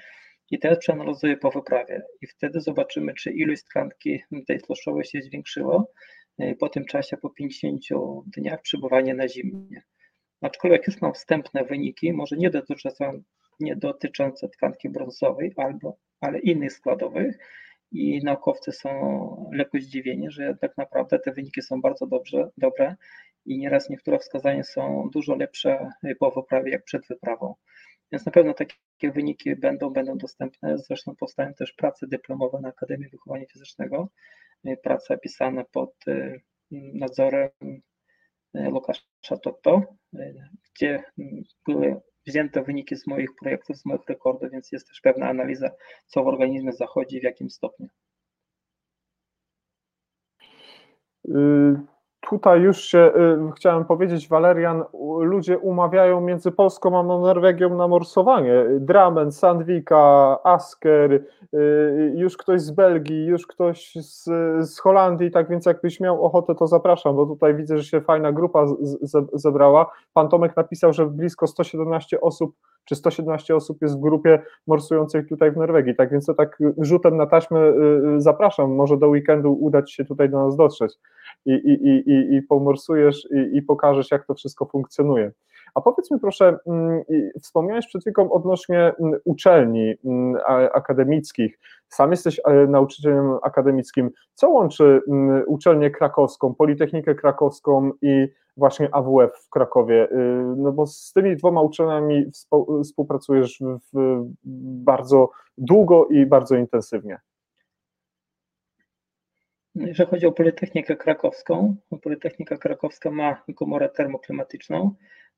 I teraz przeanalizuję po wyprawie i wtedy zobaczymy, czy ilość tkanki tej tłuszczowej się zwiększyło, y, po tym czasie, po 50 dniach przebywania na zimnie. Aczkolwiek już mam wstępne wyniki, może nie dotyczące, nie dotyczące tkanki brązowej, albo, ale innych składowych, i naukowcy są lekko zdziwieni, że tak naprawdę te wyniki są bardzo dobrze, dobre i nieraz niektóre wskazania są dużo lepsze po wyprawie jak przed wyprawą. Więc na pewno takie wyniki będą, będą dostępne. Zresztą powstają też prace dyplomowe na Akademii Wychowania Fizycznego, praca pisana pod y, nadzorem y, Łukasza Totto, y, gdzie były wzięte wyniki z moich projektów, z moich rekordów, więc jest też pewna analiza, co w organizmie zachodzi, w jakim stopniu. Y, tutaj już się y, chciałem powiedzieć, Walerian, ludzie umawiają między Polską a Norwegią na morsowanie. Dramen, Sandvika, Asker, y, już ktoś z Belgii, już ktoś z, z Holandii, tak więc jakbyś miał ochotę, to zapraszam, bo tutaj widzę, że się fajna grupa z, z, zebrała. Pan Tomek napisał, że blisko 117 osób czy 117 osób jest w grupie morsującej tutaj w Norwegii. Tak więc to tak rzutem na taśmę zapraszam. Może do weekendu uda Ci się tutaj do nas dotrzeć i, i, i, i pomorsujesz i, i pokażesz, jak to wszystko funkcjonuje. A powiedz mi proszę, mm, wspomniałeś przed chwilą odnośnie mm, uczelni mm, akademickich. Sam jesteś e, nauczycielem akademickim. Co łączy uczelnię krakowską, Politechnikę Krakowską i właśnie AWF w Krakowie? Y, no bo z tymi dwoma uczelniami współpracujesz bardzo długo i bardzo intensywnie. Jeżeli chodzi o Politechnikę Krakowską, Politechnika Krakowska ma komorę termoklimatyczną,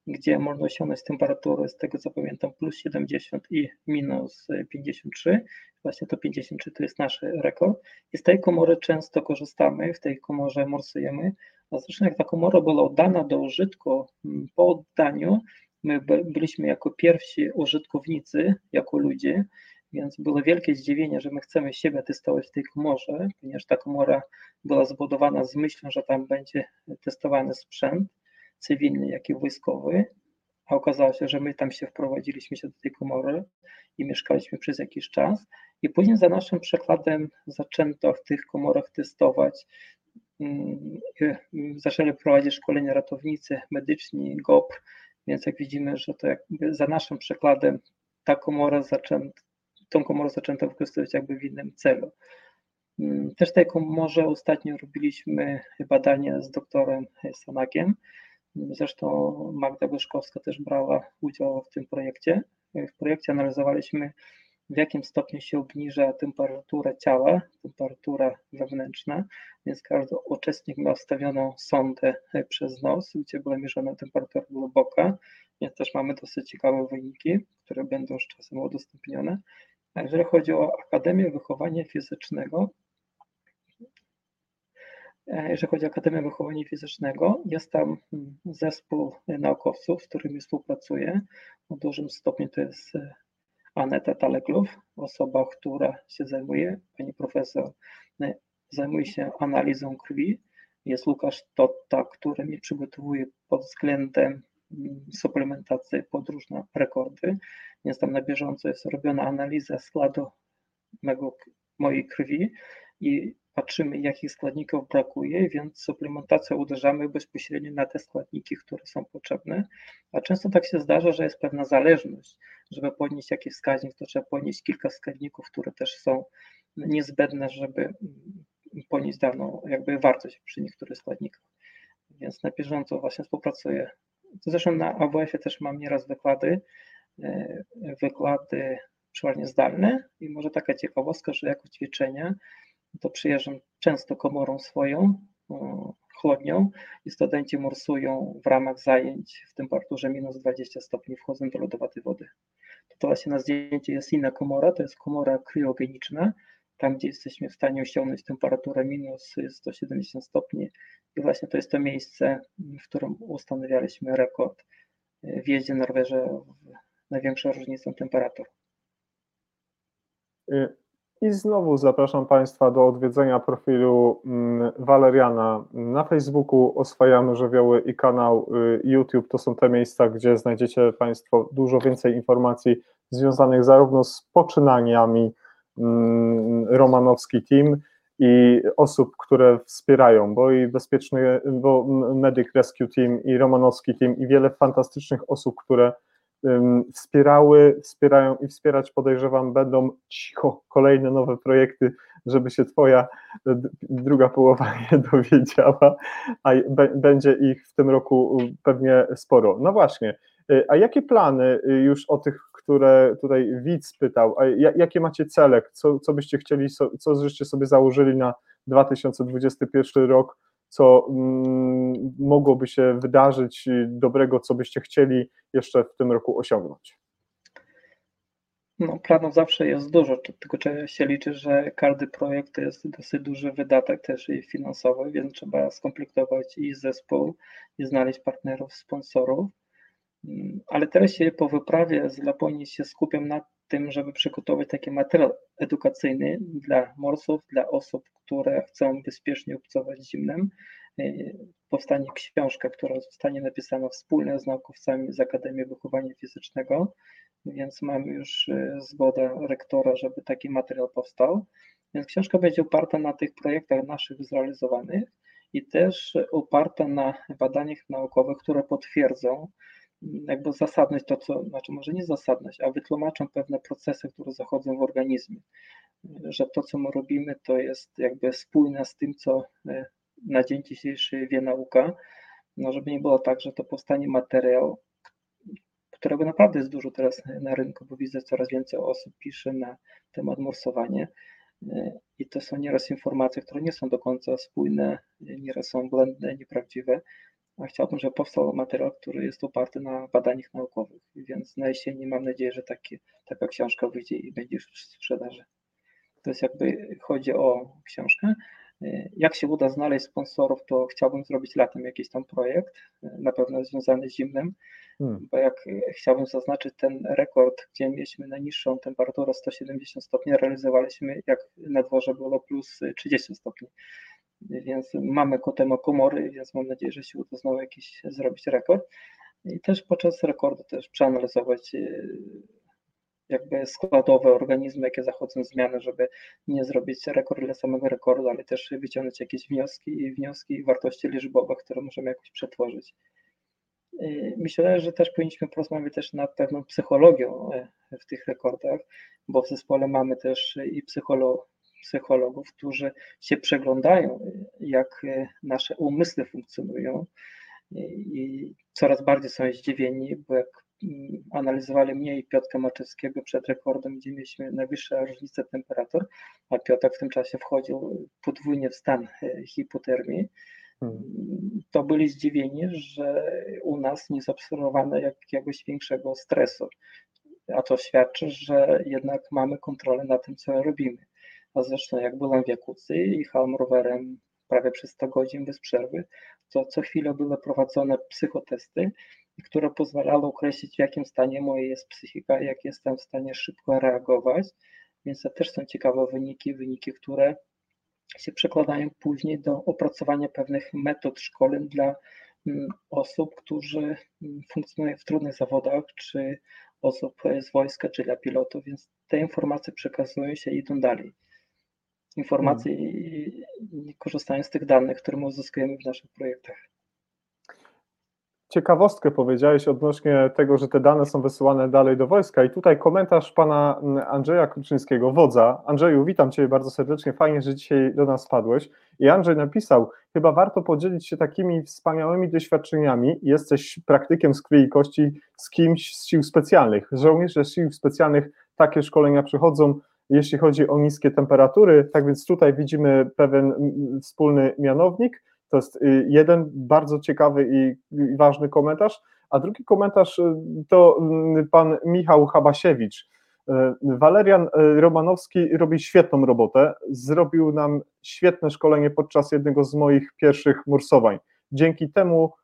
gdzie można osiągnąć temperaturę, z tego co pamiętam, plus 70 i minus 53. Właśnie to 53 to jest nasz rekord. I z tej komory często korzystamy, w tej komorze morsujemy. A zresztą jak ta komora była oddana do użytku, mm, po oddaniu my byliśmy jako pierwsi użytkownicy, jako ludzie, więc było wielkie zdziwienie, że my chcemy siebie testować w tej komorze, ponieważ ta komora była zbudowana z myślą, że tam będzie testowany sprzęt cywilny, jak i wojskowy, a okazało się, że my tam się wprowadziliśmy się do tej komory i mieszkaliśmy przez jakiś czas. I później za naszym przykładem zaczęto w tych komorach testować mm, zaczęli prowadzić szkolenia ratownicy medyczni, GOPR, więc jak widzimy, że to jakby za naszym przykładem ta komora zaczęta, tą komorę zaczęto wykorzystywać jakby w innym celu. Mm, też tej komorze ostatnio robiliśmy badania z doktorem Sanakiem, Zresztą Magda Gorzkowska też brała udział w tym projekcie. W projekcie analizowaliśmy, w jakim stopniu się obniża temperatura ciała, temperatura wewnętrzna, więc każdy uczestnik miał wstawioną sondę przez nos, gdzie była mierzona temperatura głęboka, więc też mamy dosyć ciekawe wyniki, które będą z czasem udostępnione. A jeżeli chodzi o Akademię Wychowania Fizycznego, E, jeżeli chodzi o Akademię Wychowania Fizycznego, jest tam mm, zespół naukowców, z którymi współpracuję. W dużym stopniu to jest e, Aneta Taleglów, osoba, która się zajmuje, pani profesor, e, zajmuje się analizą krwi. Jest Łukasz Totta, który mnie przygotowuje pod względem mm, suplementacji pod różne rekordy, więc tam na bieżąco jest robiona analiza składu mego, mojej krwi i patrzymy, jakich składników brakuje, więc suplementacją uderzamy bezpośrednio na te składniki, które są potrzebne. A często tak się zdarza, że jest pewna zależność. Żeby podnieść jakiś wskaźnik, to trzeba podnieść kilka wskaźników, które też są niezbędne, żeby podnieść daną jakby wartość przy niektórych składnikach. Więc na bieżąco właśnie współpracuję. Zresztą na AWF-ie też mam nieraz wykłady, e, wykłady przeważnie zdalne i może taka ciekawostka, że jako ćwiczenia to przyjeżdżam często komorą swoją, chłodnią i studenci morsują w ramach zajęć w temperaturze minus 20 stopni, wchodzą do lodowatej wody. To, właśnie na zdjęciu jest inna komora, to jest komora kryogeniczna, tam gdzie jesteśmy w stanie osiągnąć temperaturę minus 170 stopni i właśnie to jest to miejsce, w którym ustanawialiśmy rekord w jeździe na rowerze największą różnicą temperatur. Y, i znowu zapraszam Państwa do odwiedzenia profilu mm, Waleriana na Facebooku, oswajamy żywioły i kanał y, YouTube. To są te miejsca, gdzie znajdziecie Państwo dużo więcej informacji związanych zarówno z poczynaniami mm, Romanowski Team, i osób, które wspierają, bo i bezpieczny, bo Medic Rescue Team i Romanowski Team i wiele fantastycznych osób, które wspierały, wspierają i wspierać podejrzewam będą cicho kolejne nowe projekty, żeby się twoja druga połowa nie dowiedziała, a będzie ich w tym roku pewnie sporo. No właśnie, y, a jakie plany y, już o tych, które tutaj widz pytał, a jakie macie cele, co, co byście chcieli, co żeście sobie założyli na 2021 rok, co mm, mogłoby się wydarzyć dobrego, co byście chcieli jeszcze w tym roku osiągnąć? No, planów zawsze jest dużo, tylko się liczyć, że każdy projekt to jest dosyć duży wydatek też i finansowy, więc trzeba skomplikować i zespół, i znaleźć partnerów, sponsorów. Ale teraz się po wyprawie z Laponii się skupiam na tym, żeby przygotować taki materiał edukacyjny dla morsów, dla osób, które chcą bezpiecznie obcować zimnem. Y, powstanie książka, która zostanie napisana wspólnie z naukowcami z Akademii Wychowania Fizycznego, więc mamy już y, zgodę rektora, żeby taki materiał powstał. Więc książka będzie oparta na tych projektach naszych zrealizowanych i też oparta na badaniach naukowych, które potwierdzą, jakby zasadność to, co, znaczy może nie zasadność, a wytłumaczą pewne procesy, które zachodzą w organizmie, że to, co my robimy, to jest jakby spójne z tym, co e, na dzień dzisiejszy wie nauka, no żeby nie było tak, że to powstanie materiał, którego naprawdę jest dużo teraz na rynku, bo widzę coraz więcej osób pisze na temat morsowania e, i to są nieraz informacje, które nie są do końca spójne, nieraz są błędne, nieprawdziwe, chciałbym, żeby powstał materiał, który jest oparty na badaniach naukowych, więc na jesieni mam nadzieję, że taki, taka książka wyjdzie i będzie już w sprzedaży. To jest jakby, chodzi o książkę. Jak się uda znaleźć sponsorów, to chciałbym zrobić latem jakiś tam projekt, na pewno związany z zimnem, hmm. bo jak chciałbym zaznaczyć ten rekord, gdzie mieliśmy najniższą temperaturę 170 stopni, realizowaliśmy jak na dworze było plus 30 stopni więc mamy ku temu komory, więc mam nadzieję, że się uda znowu jakiś zrobić rekord. I też podczas rekordu też przeanalizować e, jakby składowe organizmy, jakie zachodzą zmiany, żeby nie zrobić rekord dla samego rekordu, ale też wyciągnąć jakieś wnioski i wnioski i wartości liczbowe, które możemy jakoś przetworzyć. E, myślę, że też powinniśmy porozmawiać też nad pewną psychologią e, w tych rekordach, bo w zespole mamy też i psycholog, psychologów, którzy się przeglądają, jak e, nasze umysły funkcjonują i coraz bardziej są zdziwieni, bo jak mm, analizowali mnie i Piotra Maczewskiego przed rekordem, gdzie mieliśmy najwyższe różnice temperatur, a Piotr w tym czasie wchodził podwójnie w stan e, hipotermii, hmm. to byli zdziwieni, że u nas nie zaobserwowano jakiegoś większego stresu. A to świadczy, że jednak mamy kontrolę na tym, co robimy. A zresztą jak byłem w Jakucji i jechałem rowerem prawie przez 100 godzin bez przerwy, to co chwilę były prowadzone psychotesty, które pozwalały określić, w jakim stanie moja jest psychika, jak jestem w stanie szybko reagować. Więc to też są ciekawe wyniki, wyniki, które się przekładają później do opracowania pewnych metod szkoleń dla mm, osób, którzy mm, funkcjonują w trudnych zawodach, czy osób z wojska, czy dla pilotów, więc te informacje przekazują się i idą dalej informacji hmm. i, i korzystając z tych danych, które my uzyskujemy w naszych projektach. Ciekawostkę powiedziałeś odnośnie tego, że te dane są wysyłane dalej do wojska i tutaj komentarz pana Andrzeja Kruczyńskiego, wodza. Andrzeju, witam Cię bardzo serdecznie, fajnie, że dzisiaj do nas wpadłeś. I Andrzej napisał, chyba warto podzielić się takimi wspaniałymi doświadczeniami, jesteś praktykiem z krwi i kości z kimś z sił specjalnych. Żołnierze sił specjalnych takie szkolenia przychodzą, jeśli chodzi o niskie temperatury. Tak więc tutaj widzimy pewien wspólny mianownik. To jest y, jeden bardzo ciekawy i, ważny komentarz. A drugi komentarz y, to pan Michał Habasiewicz. Y, Walerian Romanowski robi świetną robotę. Zrobił nam świetne szkolenie podczas jednego z moich pierwszych morsowań. Dzięki temu Mm,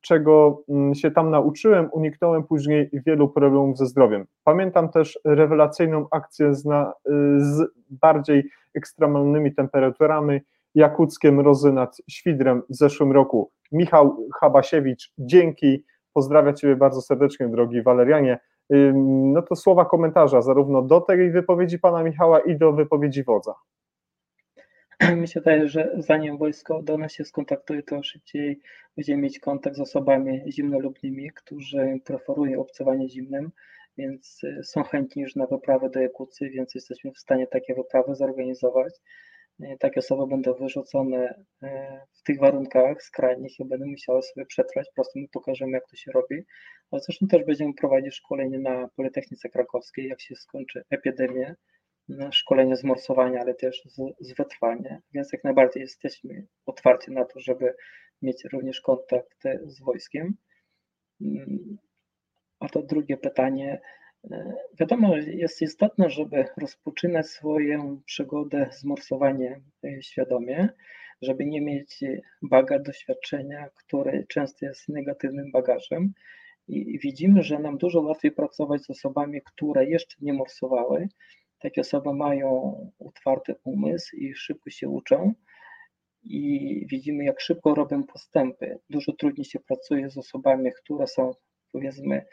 czego mm, się tam nauczyłem, uniknąłem później wielu problemów ze zdrowiem. Pamiętam też rewelacyjną akcję z, na, y, z bardziej ekstremalnymi temperaturami, Jakuckiem Mrozy nad Świdrem w zeszłym roku. Michał Habasiewicz, dzięki, pozdrawiam Ciebie bardzo serdecznie, drogi Walerianie. No to słowa komentarza zarówno do tej wypowiedzi pana Michała i do wypowiedzi wodza. Mi się wydaje, że zanim wojsko do nas się skontaktuje, to szybciej będziemy mieć kontakt z osobami zimnolubnymi, którzy preferują obcowanie zimnym, więc y, są chętni już na wyprawę do Jakucji, więc jesteśmy w stanie takie wyprawy zorganizować. Y, takie osoby będą wyrzucone y, w tych warunkach skrajnych i będą musiały sobie przetrwać. Po prostu my pokażemy, jak to się robi. Ale zresztą też będziemy prowadzić szkolenie na Politechnice Krakowskiej, jak się skończy epidemia szkolenie z morsowania, ale też z, z wytrwania, więc jak najbardziej jesteśmy otwarci na to, żeby mieć również kontakt z wojskiem. Mm, a to drugie pytanie. E, wiadomo, jest istotne, żeby rozpoczynać swoją przygodę z morsowaniem e, świadomie, żeby nie mieć baga doświadczenia, które często jest negatywnym bagażem. I widzimy, że nam dużo łatwiej pracować z osobami, które jeszcze nie morsowały, takie osoby mają otwarty umysł i szybko się uczą i widzimy, jak szybko robią postępy. Dużo trudniej się pracuje z osobami, które są, powiedzmy,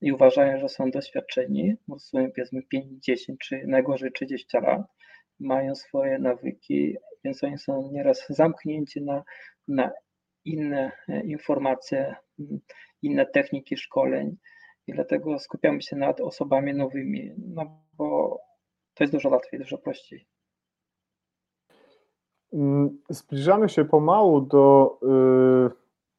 i uważają, że są doświadczeni, morsują powiedzmy 5, 10 czy najgorzej 30 lat, mają swoje nawyki, więc oni są nieraz zamknięci na, na inne e, informacje, inne techniki szkoleń i dlatego skupiamy się nad osobami nowymi, no bo to jest dużo łatwiej, dużo prościej. Mm, zbliżamy się pomału do y,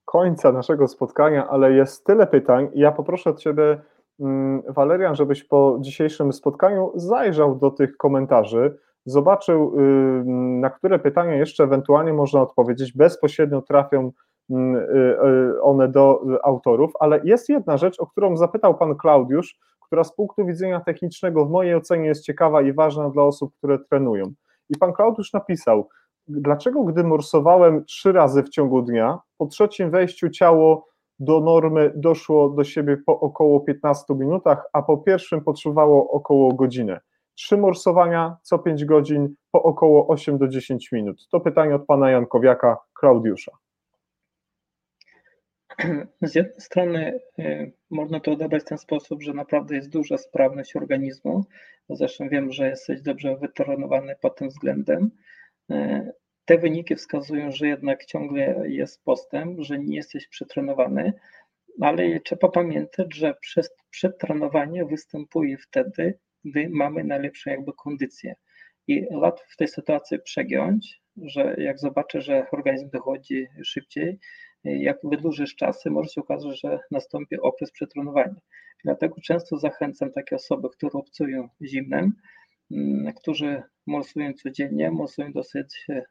końca naszego spotkania, ale jest tyle pytań. Ja poproszę od Ciebie, mm, Walerian, żebyś po dzisiejszym spotkaniu zajrzał do tych komentarzy, zobaczył, y, na które pytania jeszcze ewentualnie można odpowiedzieć. Bezpośrednio trafią mm, y, one do autorów, ale jest jedna rzecz, o którą zapytał Pan Klaudiusz, która z punktu widzenia technicznego w mojej ocenie jest ciekawa i ważna dla osób, które trenują. I pan Klaudiusz napisał, dlaczego gdy morsowałem trzy razy w ciągu dnia, po trzecim wejściu ciało do normy doszło do siebie po około 15 minutach, a po pierwszym potrzebowało około godzinę. Trzy morsowania co 5 godzin po około 8 do 10 minut. To pytanie od pana Jankowiaka, Klaudiusza. Z jednej strony y, można to odebrać w ten sposób, że naprawdę jest duża sprawność organizmu. Zresztą wiem, że jesteś dobrze wytrenowany pod tym względem. Y, te wyniki wskazują, że jednak ciągle jest postęp, że nie jesteś przetrenowany, ale trzeba pamiętać, że przez przetrenowanie występuje wtedy, gdy mamy najlepszą jakby kondycję. I łatwo w tej sytuacji przegiąć, że jak zobaczę, że organizm dochodzi szybciej, jak wydłużysz czasy, może się okazać, że nastąpi okres przetrenowania. Dlatego często zachęcam takie osoby, które obcują zimnem, mm, którzy morsują codziennie, morsują dosyć e,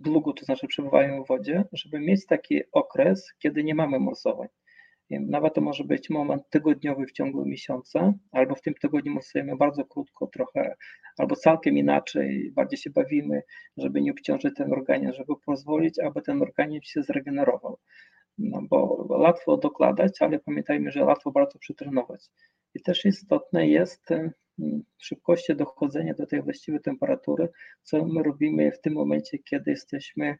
długo, to znaczy przebywają w wodzie, żeby mieć taki okres, kiedy nie mamy morsowań. Nawet to może być moment tygodniowy w ciągu miesiąca, albo w tym tygodniu morsujemy bardzo krótko trochę, albo całkiem inaczej, bardziej się bawimy, żeby nie obciążyć ten organizm, żeby pozwolić, aby ten organizm się zregenerował. No bo łatwo dokładać, ale pamiętajmy, że łatwo bardzo przetrenować. I też istotne jest mm, szybkość dochodzenia do tej właściwej temperatury, co my robimy w tym momencie, kiedy jesteśmy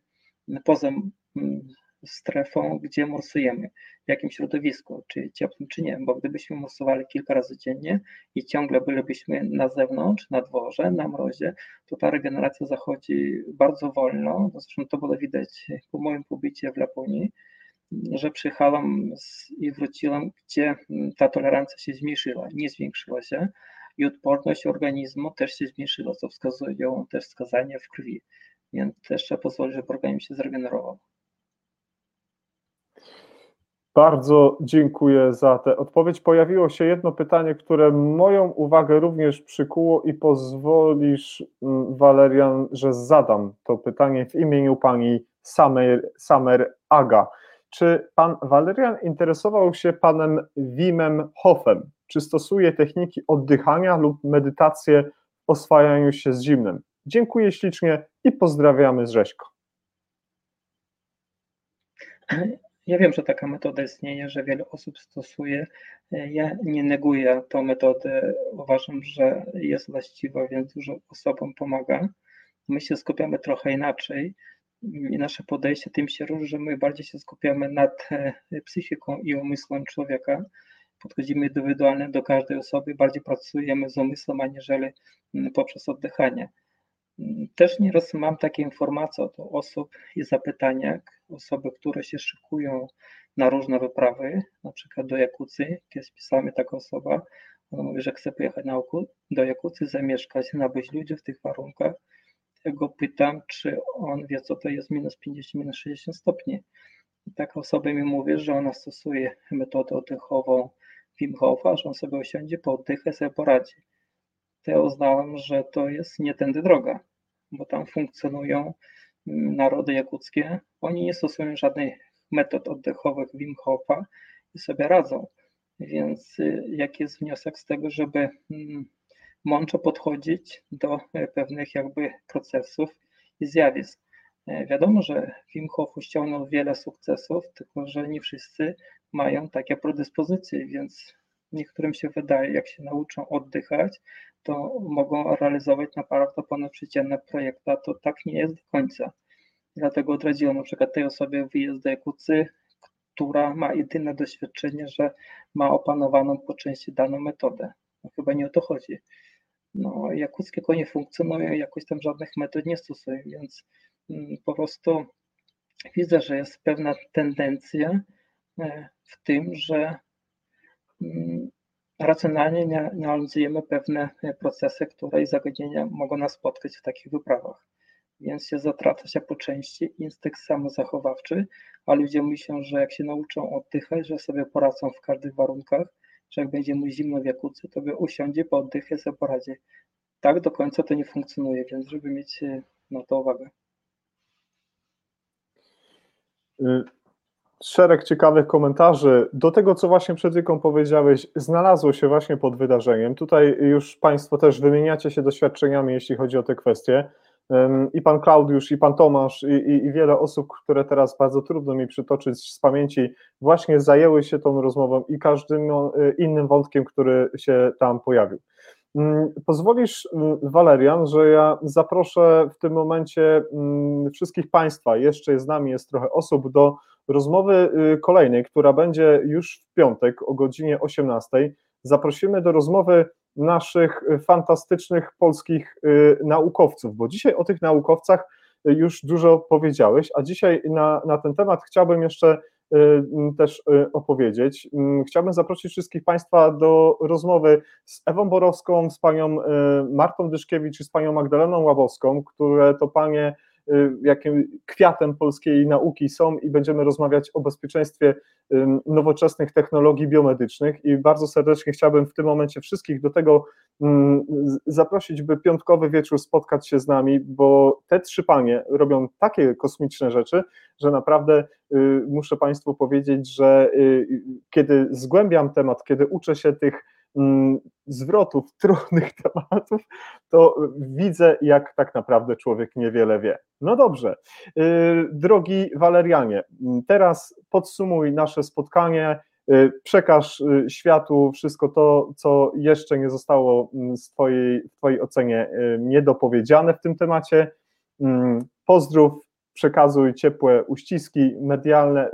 poza mm, strefą, gdzie morsujemy, w jakim środowisku, czy ciepłym, czy nie, bo gdybyśmy morsowali kilka razy dziennie i ciągle bylibyśmy na zewnątrz, na dworze, na mrozie, to ta regeneracja zachodzi bardzo wolno, zresztą to było widać po moim pobycie w Laponii, że przyjechałam i wróciłam, gdzie ta tolerancja się zmniejszyła, nie zwiększyła się i odporność organizmu też się zmniejszyła, co wskazują też wskazania w krwi, więc też trzeba pozwolić, żeby organizm się zregenerował. Bardzo dziękuję za tę odpowiedź. Pojawiło się jedno pytanie, które moją uwagę również przykuło i pozwolisz, mm, Walerian, że zadam to pytanie w imieniu pani Samer, Samer Aga. Czy pan Walerian interesował się panem Wimem Hofem? Czy stosuje techniki oddychania lub medytację w oswajaniu się z zimnem? Dziękuję ślicznie i pozdrawiamy z Rześko. Ja wiem, że taka metoda istnieje, że wiele osób stosuje. Ja nie neguję tą metodę. Uważam, że jest właściwa, więc dużo osobom pomaga. My się skupiamy trochę inaczej i nasze podejście tym się różni, że my bardziej się skupiamy nad e, psychiką i umysłem człowieka. Podchodzimy indywidualnie do każdej osoby, bardziej pracujemy z umysłem, aniżeli poprzez oddychanie. Też nieraz mam takie informacje od osób i zapytania, osoby, które się szykują na różne wyprawy, na przykład do Jakucji, kiedyś pisała mi taka osoba, ona mówi, że chce pojechać na do Jakucji, zamieszkać, nabyć ludzi w tych warunkach. Ja go pytam, czy on wie, co to jest minus 50, minus 60 stopni. I taka osoba mi mówi, że ona stosuje metodę oddechową Wim Hofa, że on sobie osiądzie, pooddycha i sobie poradzi. To ja uznałem, że to jest nie tędy droga, bo tam funkcjonują mm, narody jakuckie. Oni nie stosują żadnych metod oddechowych Wim Hofa i sobie radzą. Więc y, jaki jest wniosek z tego, żeby mm, mądrze podchodzić do e, pewnych jakby procesów i zjawisk. E, wiadomo, że Wim Hof osiągnął wiele sukcesów, tylko że nie wszyscy mają takie predyspozycje, więc niektórym się wydaje, jak się nauczą oddychać, to mogą realizować naprawdę ponadprzeciętne projekty, a to tak nie jest do końca. Dlatego odradziłem na przykład tej osobie wyjazd do Jakucy, która ma jedyne doświadczenie, że ma opanowaną po części daną metodę. No, chyba nie o to chodzi. No, jakuckie konie funkcjonują, jakoś tam żadnych metod nie stosują, więc mm, po prostu widzę, że jest pewna tendencja e, w tym, że racjonalnie nie, nie analizujemy pewne e, procesy, które i zagadnienia mogą nas spotkać w takich wyprawach. Więc się zatraca się po części instynkt samozachowawczy, a ludzie myślą, że jak się nauczą oddychać, że sobie poradzą w każdych warunkach, że jak będzie mu zimno w jakucy, to by usiądzie, po oddychie sobie poradzi. Tak do końca to nie funkcjonuje, więc żeby mieć e, na to uwagę. Y, szereg ciekawych komentarzy. Do tego, co właśnie przed chwilą powiedziałeś, znalazło się właśnie pod wydarzeniem. Tutaj już Państwo też wymieniacie się doświadczeniami, jeśli chodzi o te kwestie. I pan Klaudiusz, i pan Tomasz, i, i, i, wiele osób, które teraz bardzo trudno mi przytoczyć z pamięci, właśnie zajęły się tą rozmową i każdym y, innym wątkiem, który się tam pojawił. Mm, pozwolisz, Walerian, że ja zaproszę w tym momencie mm, wszystkich Państwa, jeszcze z nami jest trochę osób, do rozmowy y, kolejnej, która będzie już w piątek o godzinie 18. Zaprosimy do rozmowy naszych fantastycznych polskich y, naukowców, bo dzisiaj o tych naukowcach już dużo powiedziałeś, a dzisiaj na, na ten temat chciałbym jeszcze Y, też y, opowiedzieć. Chciałbym zaprosić wszystkich Państwa do rozmowy z Ewą Borowską, z panią y, Martą Dyszkiewicz i z panią Magdaleną Łabowską, które to panie jakim kwiatem polskiej nauki są i będziemy rozmawiać o bezpieczeństwie nowoczesnych technologii biomedycznych. I bardzo serdecznie chciałbym w tym momencie wszystkich do tego zaprosić, by piątkowy wieczór spotkać się z nami, bo te trzy panie robią takie kosmiczne rzeczy, że naprawdę muszę Państwu powiedzieć, że kiedy zgłębiam temat, kiedy uczę się tych zwrotów trudnych tematów, to widzę, jak tak naprawdę człowiek niewiele wie. No dobrze, y, drogi Walerianie, teraz podsumuj nasze spotkanie, y, przekaż y, światu wszystko to, co jeszcze nie zostało mm, z twojej, w Twojej ocenie niedopowiedziane w tym temacie. Mm, pozdrów, przekazuj ciepłe uściski medialne,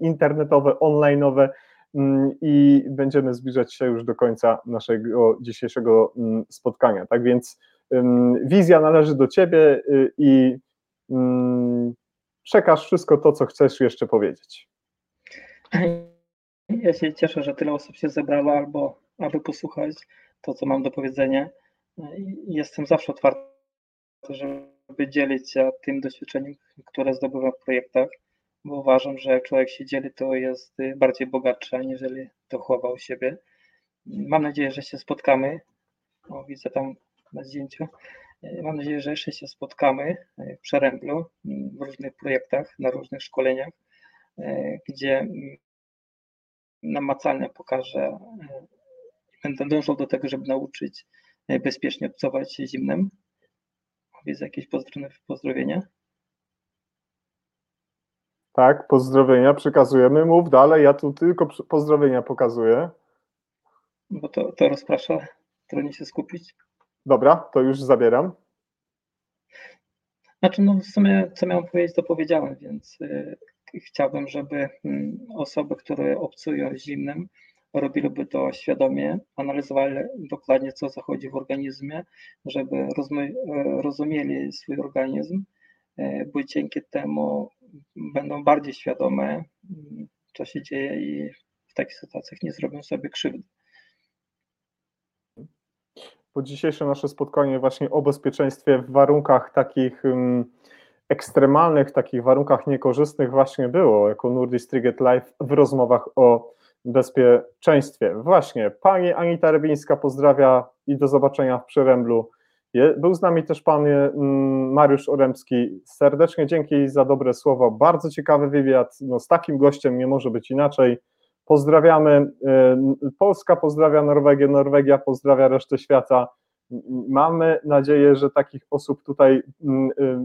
internetowe, online'owe Mm, i będziemy zbliżać się już do końca naszego dzisiejszego mm, spotkania. Tak więc wizja należy do Ciebie y, i mm, przekaż wszystko to, co chcesz jeszcze powiedzieć. Ja się cieszę, że tyle osób się zebrało albo aby posłuchać to, co mam do powiedzenia. Jestem zawsze otwarty, żeby dzielić się tym doświadczeniem, które zdobywam w projektach bo uważam, że jak człowiek się dzieli, to jest y, bardziej bogatszy, aniżeli to chowa u siebie. Mam nadzieję, że się spotkamy. O, widzę tam na zdjęciu. Y, mam nadzieję, że jeszcze się spotkamy y, w Przeręblu, w różnych projektach, na różnych szkoleniach, gdzie namacalnie pokażę będę dążył do tego, żeby nauczyć bezpiecznie obcować zimnem. Widzę jakieś pozdrowienia. Tak, pozdrowienia przekazujemy. Mów dalej, ja tu tylko pozdrowienia pokazuję. Bo to, to rozprasza, trudniej się skupić. Dobra, to już zabieram. Znaczy, no w sumie, co miałem powiedzieć, to powiedziałem, więc y, chciałbym, żeby y, osoby, które obcują zimnym, robiliby to świadomie, analizowali dokładnie, co zachodzi w organizmie, żeby rozumieli swój organizm, bo dzięki temu będą bardziej świadome, co się dzieje i w takich sytuacjach nie zrobią sobie krzywdy. Bo dzisiejsze nasze spotkanie właśnie o bezpieczeństwie w warunkach takich um, ekstremalnych, takich warunkach niekorzystnych właśnie było, jako Nurdis Triget Live w rozmowach o bezpieczeństwie. Właśnie, pani Anita Rybińska pozdrawia i do zobaczenia w Przyręblu. Był z nami też pan mm, Mariusz Oremski. Serdecznie dzięki za dobre słowo. Bardzo ciekawy wywiad. No, z takim gościem nie może być inaczej. Pozdrawiamy. Y, Polska pozdrawia Norwegię, Norwegia pozdrawia resztę świata. Mamy nadzieję, że takich osób tutaj y,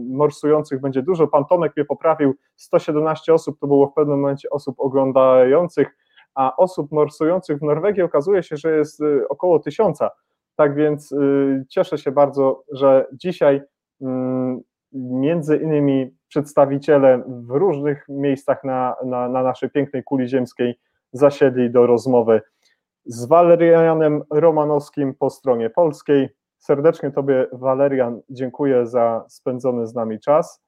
morsujących będzie dużo. Pan Tomek mnie poprawił. 117 osób to było w pewnym momencie osób oglądających, a osób morsujących w Norwegii okazuje się, że jest około tysiąca. Tak więc cieszę się bardzo, że dzisiaj mm, między innymi przedstawiciele w różnych miejscach na, na, na naszej pięknej kuli ziemskiej zasiedli do rozmowy z Walerianem Romanowskim po stronie polskiej. Serdecznie Tobie, Walerian, dziękuję za spędzony z nami czas.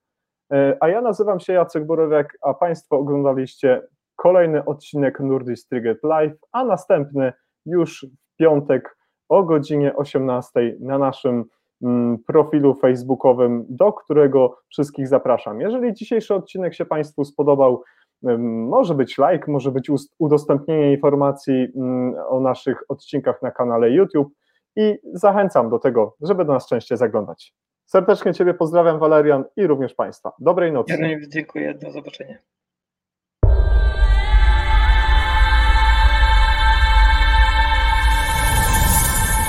E, a ja nazywam się Jacek Borowiak, a Państwo oglądaliście kolejny odcinek Nordic Triget Live, a następny już w piątek o godzinie 18 na naszym mm, profilu facebookowym, do którego wszystkich zapraszam. Jeżeli dzisiejszy odcinek się Państwu spodobał, może być like, może być udostępnienie informacji mm, o naszych odcinkach na kanale YouTube i zachęcam do tego, żeby do nas częściej zaglądać. Serdecznie Ciebie pozdrawiam, Walerian, i również Państwa. Dobrej nocy. Ja dziękuję, do zobaczenia.